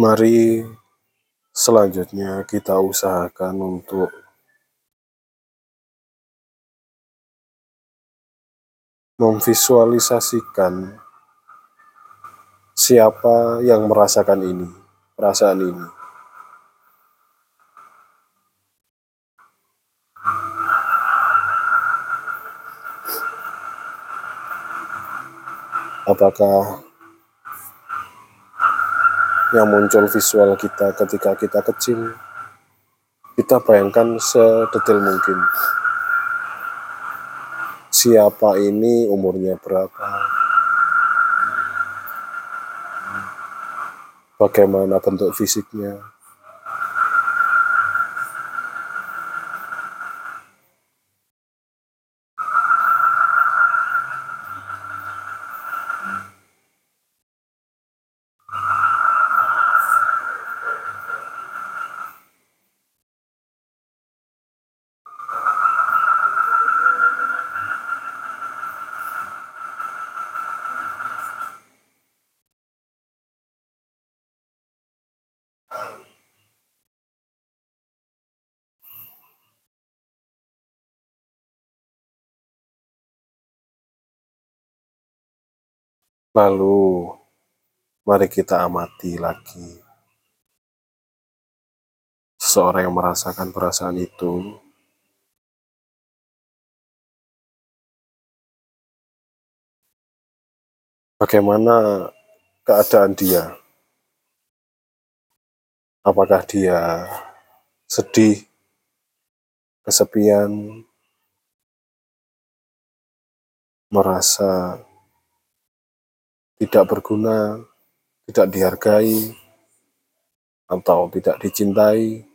Mari selanjutnya kita usahakan untuk memvisualisasikan siapa yang merasakan ini, perasaan ini. Apakah yang muncul visual kita ketika kita kecil, kita bayangkan sedetail mungkin. Siapa ini, umurnya berapa, bagaimana bentuk fisiknya, Lalu, mari kita amati lagi seseorang yang merasakan perasaan itu. Bagaimana keadaan dia? Apakah dia sedih, kesepian, merasa tidak berguna, tidak dihargai, atau tidak dicintai?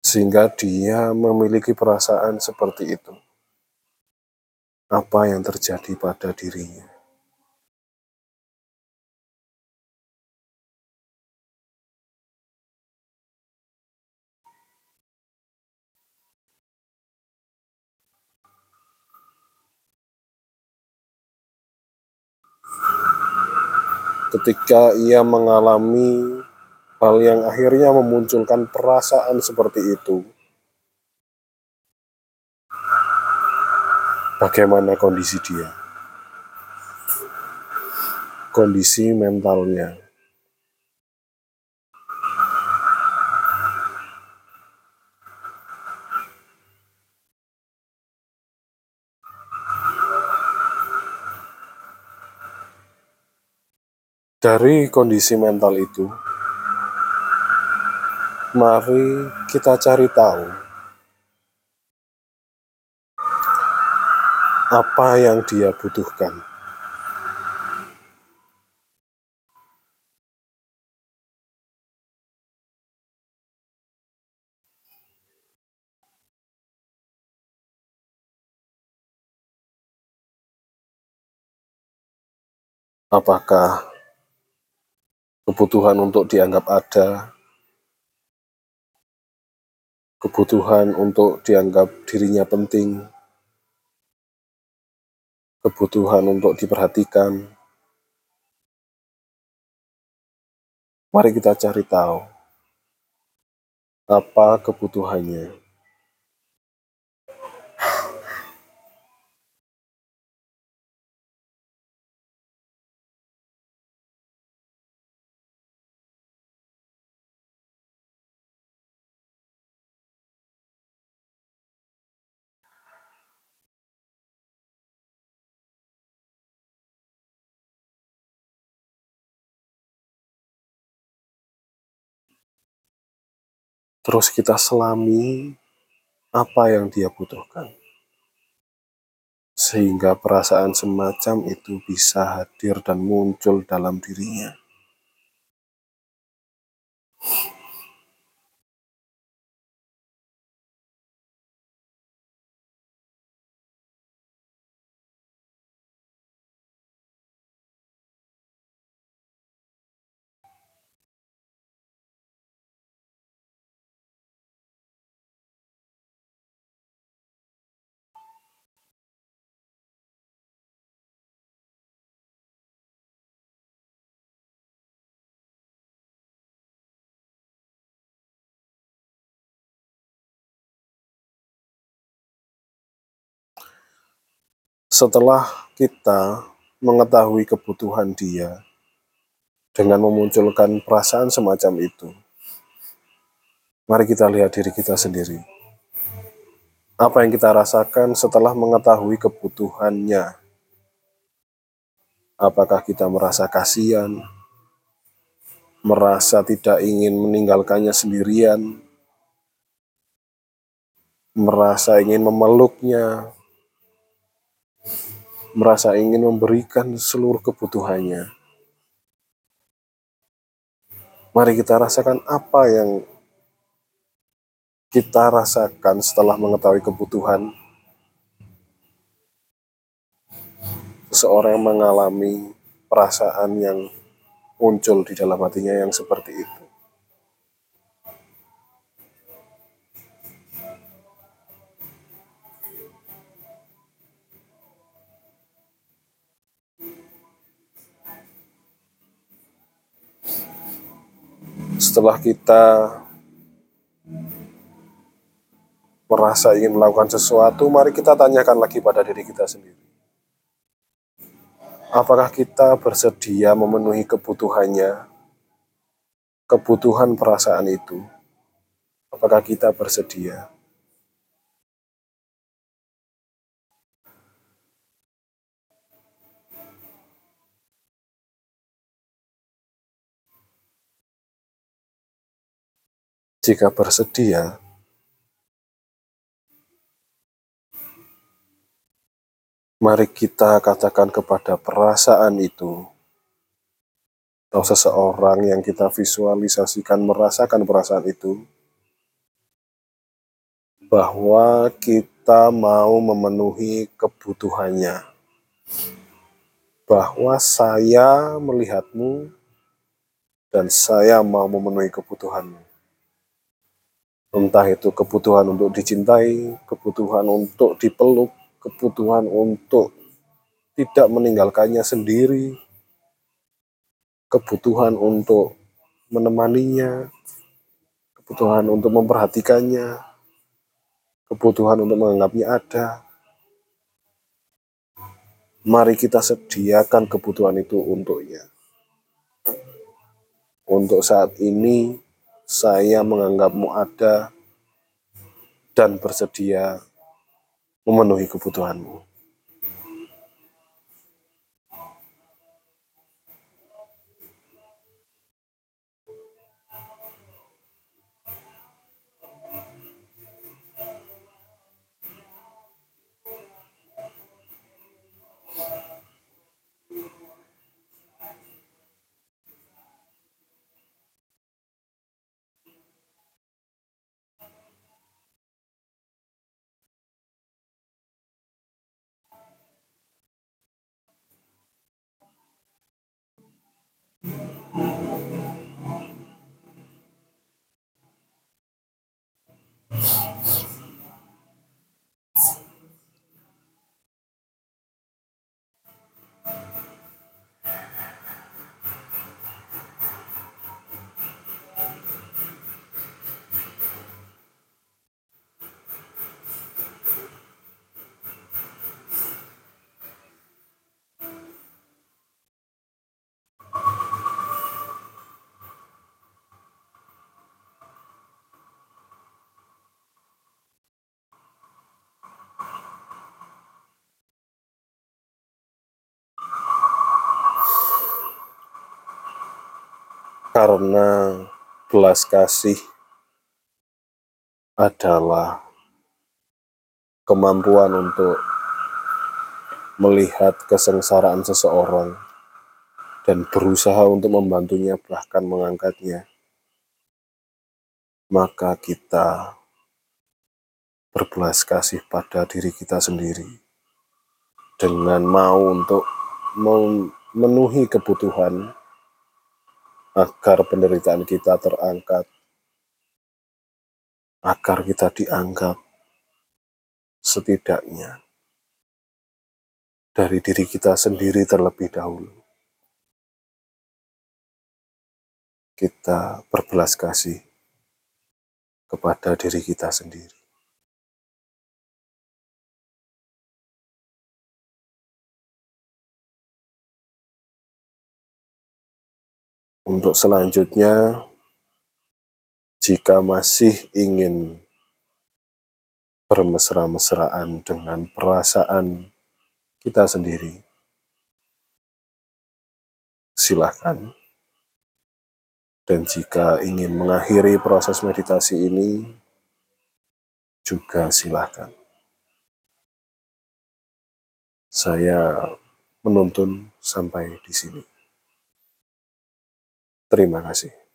Sehingga dia memiliki perasaan seperti itu. Apa yang terjadi pada dirinya? Ketika ia mengalami hal yang akhirnya memunculkan perasaan seperti itu. Bagaimana kondisi dia? Kondisi mentalnya. Dari kondisi mental itu, mari kita cari tahu apa yang dia butuhkan. Apakah kebutuhan untuk dianggap ada, kebutuhan untuk dianggap dirinya penting, kebutuhan untuk diperhatikan. Mari kita cari tahu apa kebutuhannya. Terus kita selami apa yang dia butuhkan. Sehingga perasaan semacam itu bisa hadir dan muncul dalam dirinya. Setelah kita mengetahui kebutuhan dia dengan memunculkan perasaan semacam itu, mari kita lihat diri kita sendiri. Apa yang kita rasakan setelah mengetahui kebutuhannya? Apakah kita merasa kasihan, merasa tidak ingin meninggalkannya sendirian, merasa ingin memeluknya, merasa ingin memberikan seluruh kebutuhannya. Mari kita rasakan apa yang kita rasakan setelah mengetahui kebutuhan seseorang mengalami perasaan yang muncul di dalam hatinya yang seperti itu. Setelah kita merasa ingin melakukan sesuatu, mari kita tanyakan lagi pada diri kita sendiri. Apakah kita bersedia memenuhi kebutuhannya, kebutuhan perasaan itu? Apakah kita bersedia? Jika bersedia, mari kita katakan kepada perasaan itu, atau seseorang yang kita visualisasikan merasakan perasaan itu, bahwa kita mau memenuhi kebutuhannya, bahwa saya melihatmu dan saya mau memenuhi kebutuhanmu entah itu kebutuhan untuk dicintai, kebutuhan untuk dipeluk, kebutuhan untuk tidak meninggalkannya sendiri, kebutuhan untuk menemaninya, kebutuhan untuk memperhatikannya, kebutuhan untuk menganggapnya ada. Mari kita sediakan kebutuhan itu untuknya. Untuk saat ini, saya menganggapmu ada dan bersedia memenuhi kebutuhanmu. Karena belas kasih adalah kemampuan untuk melihat kesengsaraan seseorang dan berusaha untuk membantunya bahkan mengangkatnya. Maka kita berbelas kasih pada diri kita sendiri dengan mau untuk memenuhi kebutuhan agar penderitaan kita terangkat, agar kita dianggap setidaknya dari diri kita sendiri terlebih dahulu. Kita berbelas kasih kepada diri kita sendiri. Untuk selanjutnya, jika masih ingin bermesra-mesraan dengan perasaan kita sendiri, silahkan. Dan jika ingin mengakhiri proses meditasi ini, juga silahkan. Saya menuntun sampai di sini. Terima kasih.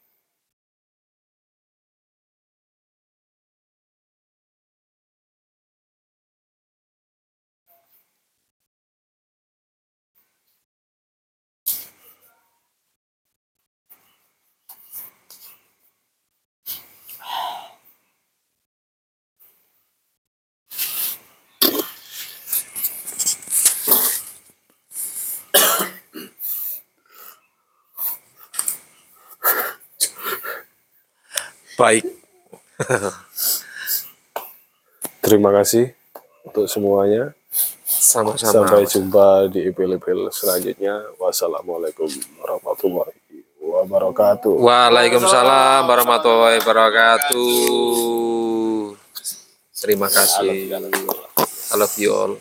Baik. <laughs> Terima kasih untuk semuanya. Sama-sama. Sampai jumpa di epil-epil selanjutnya. Wassalamualaikum warahmatullahi wabarakatuh. Waalaikumsalam warahmatullahi wabarakatuh. Terima kasih. I love you all.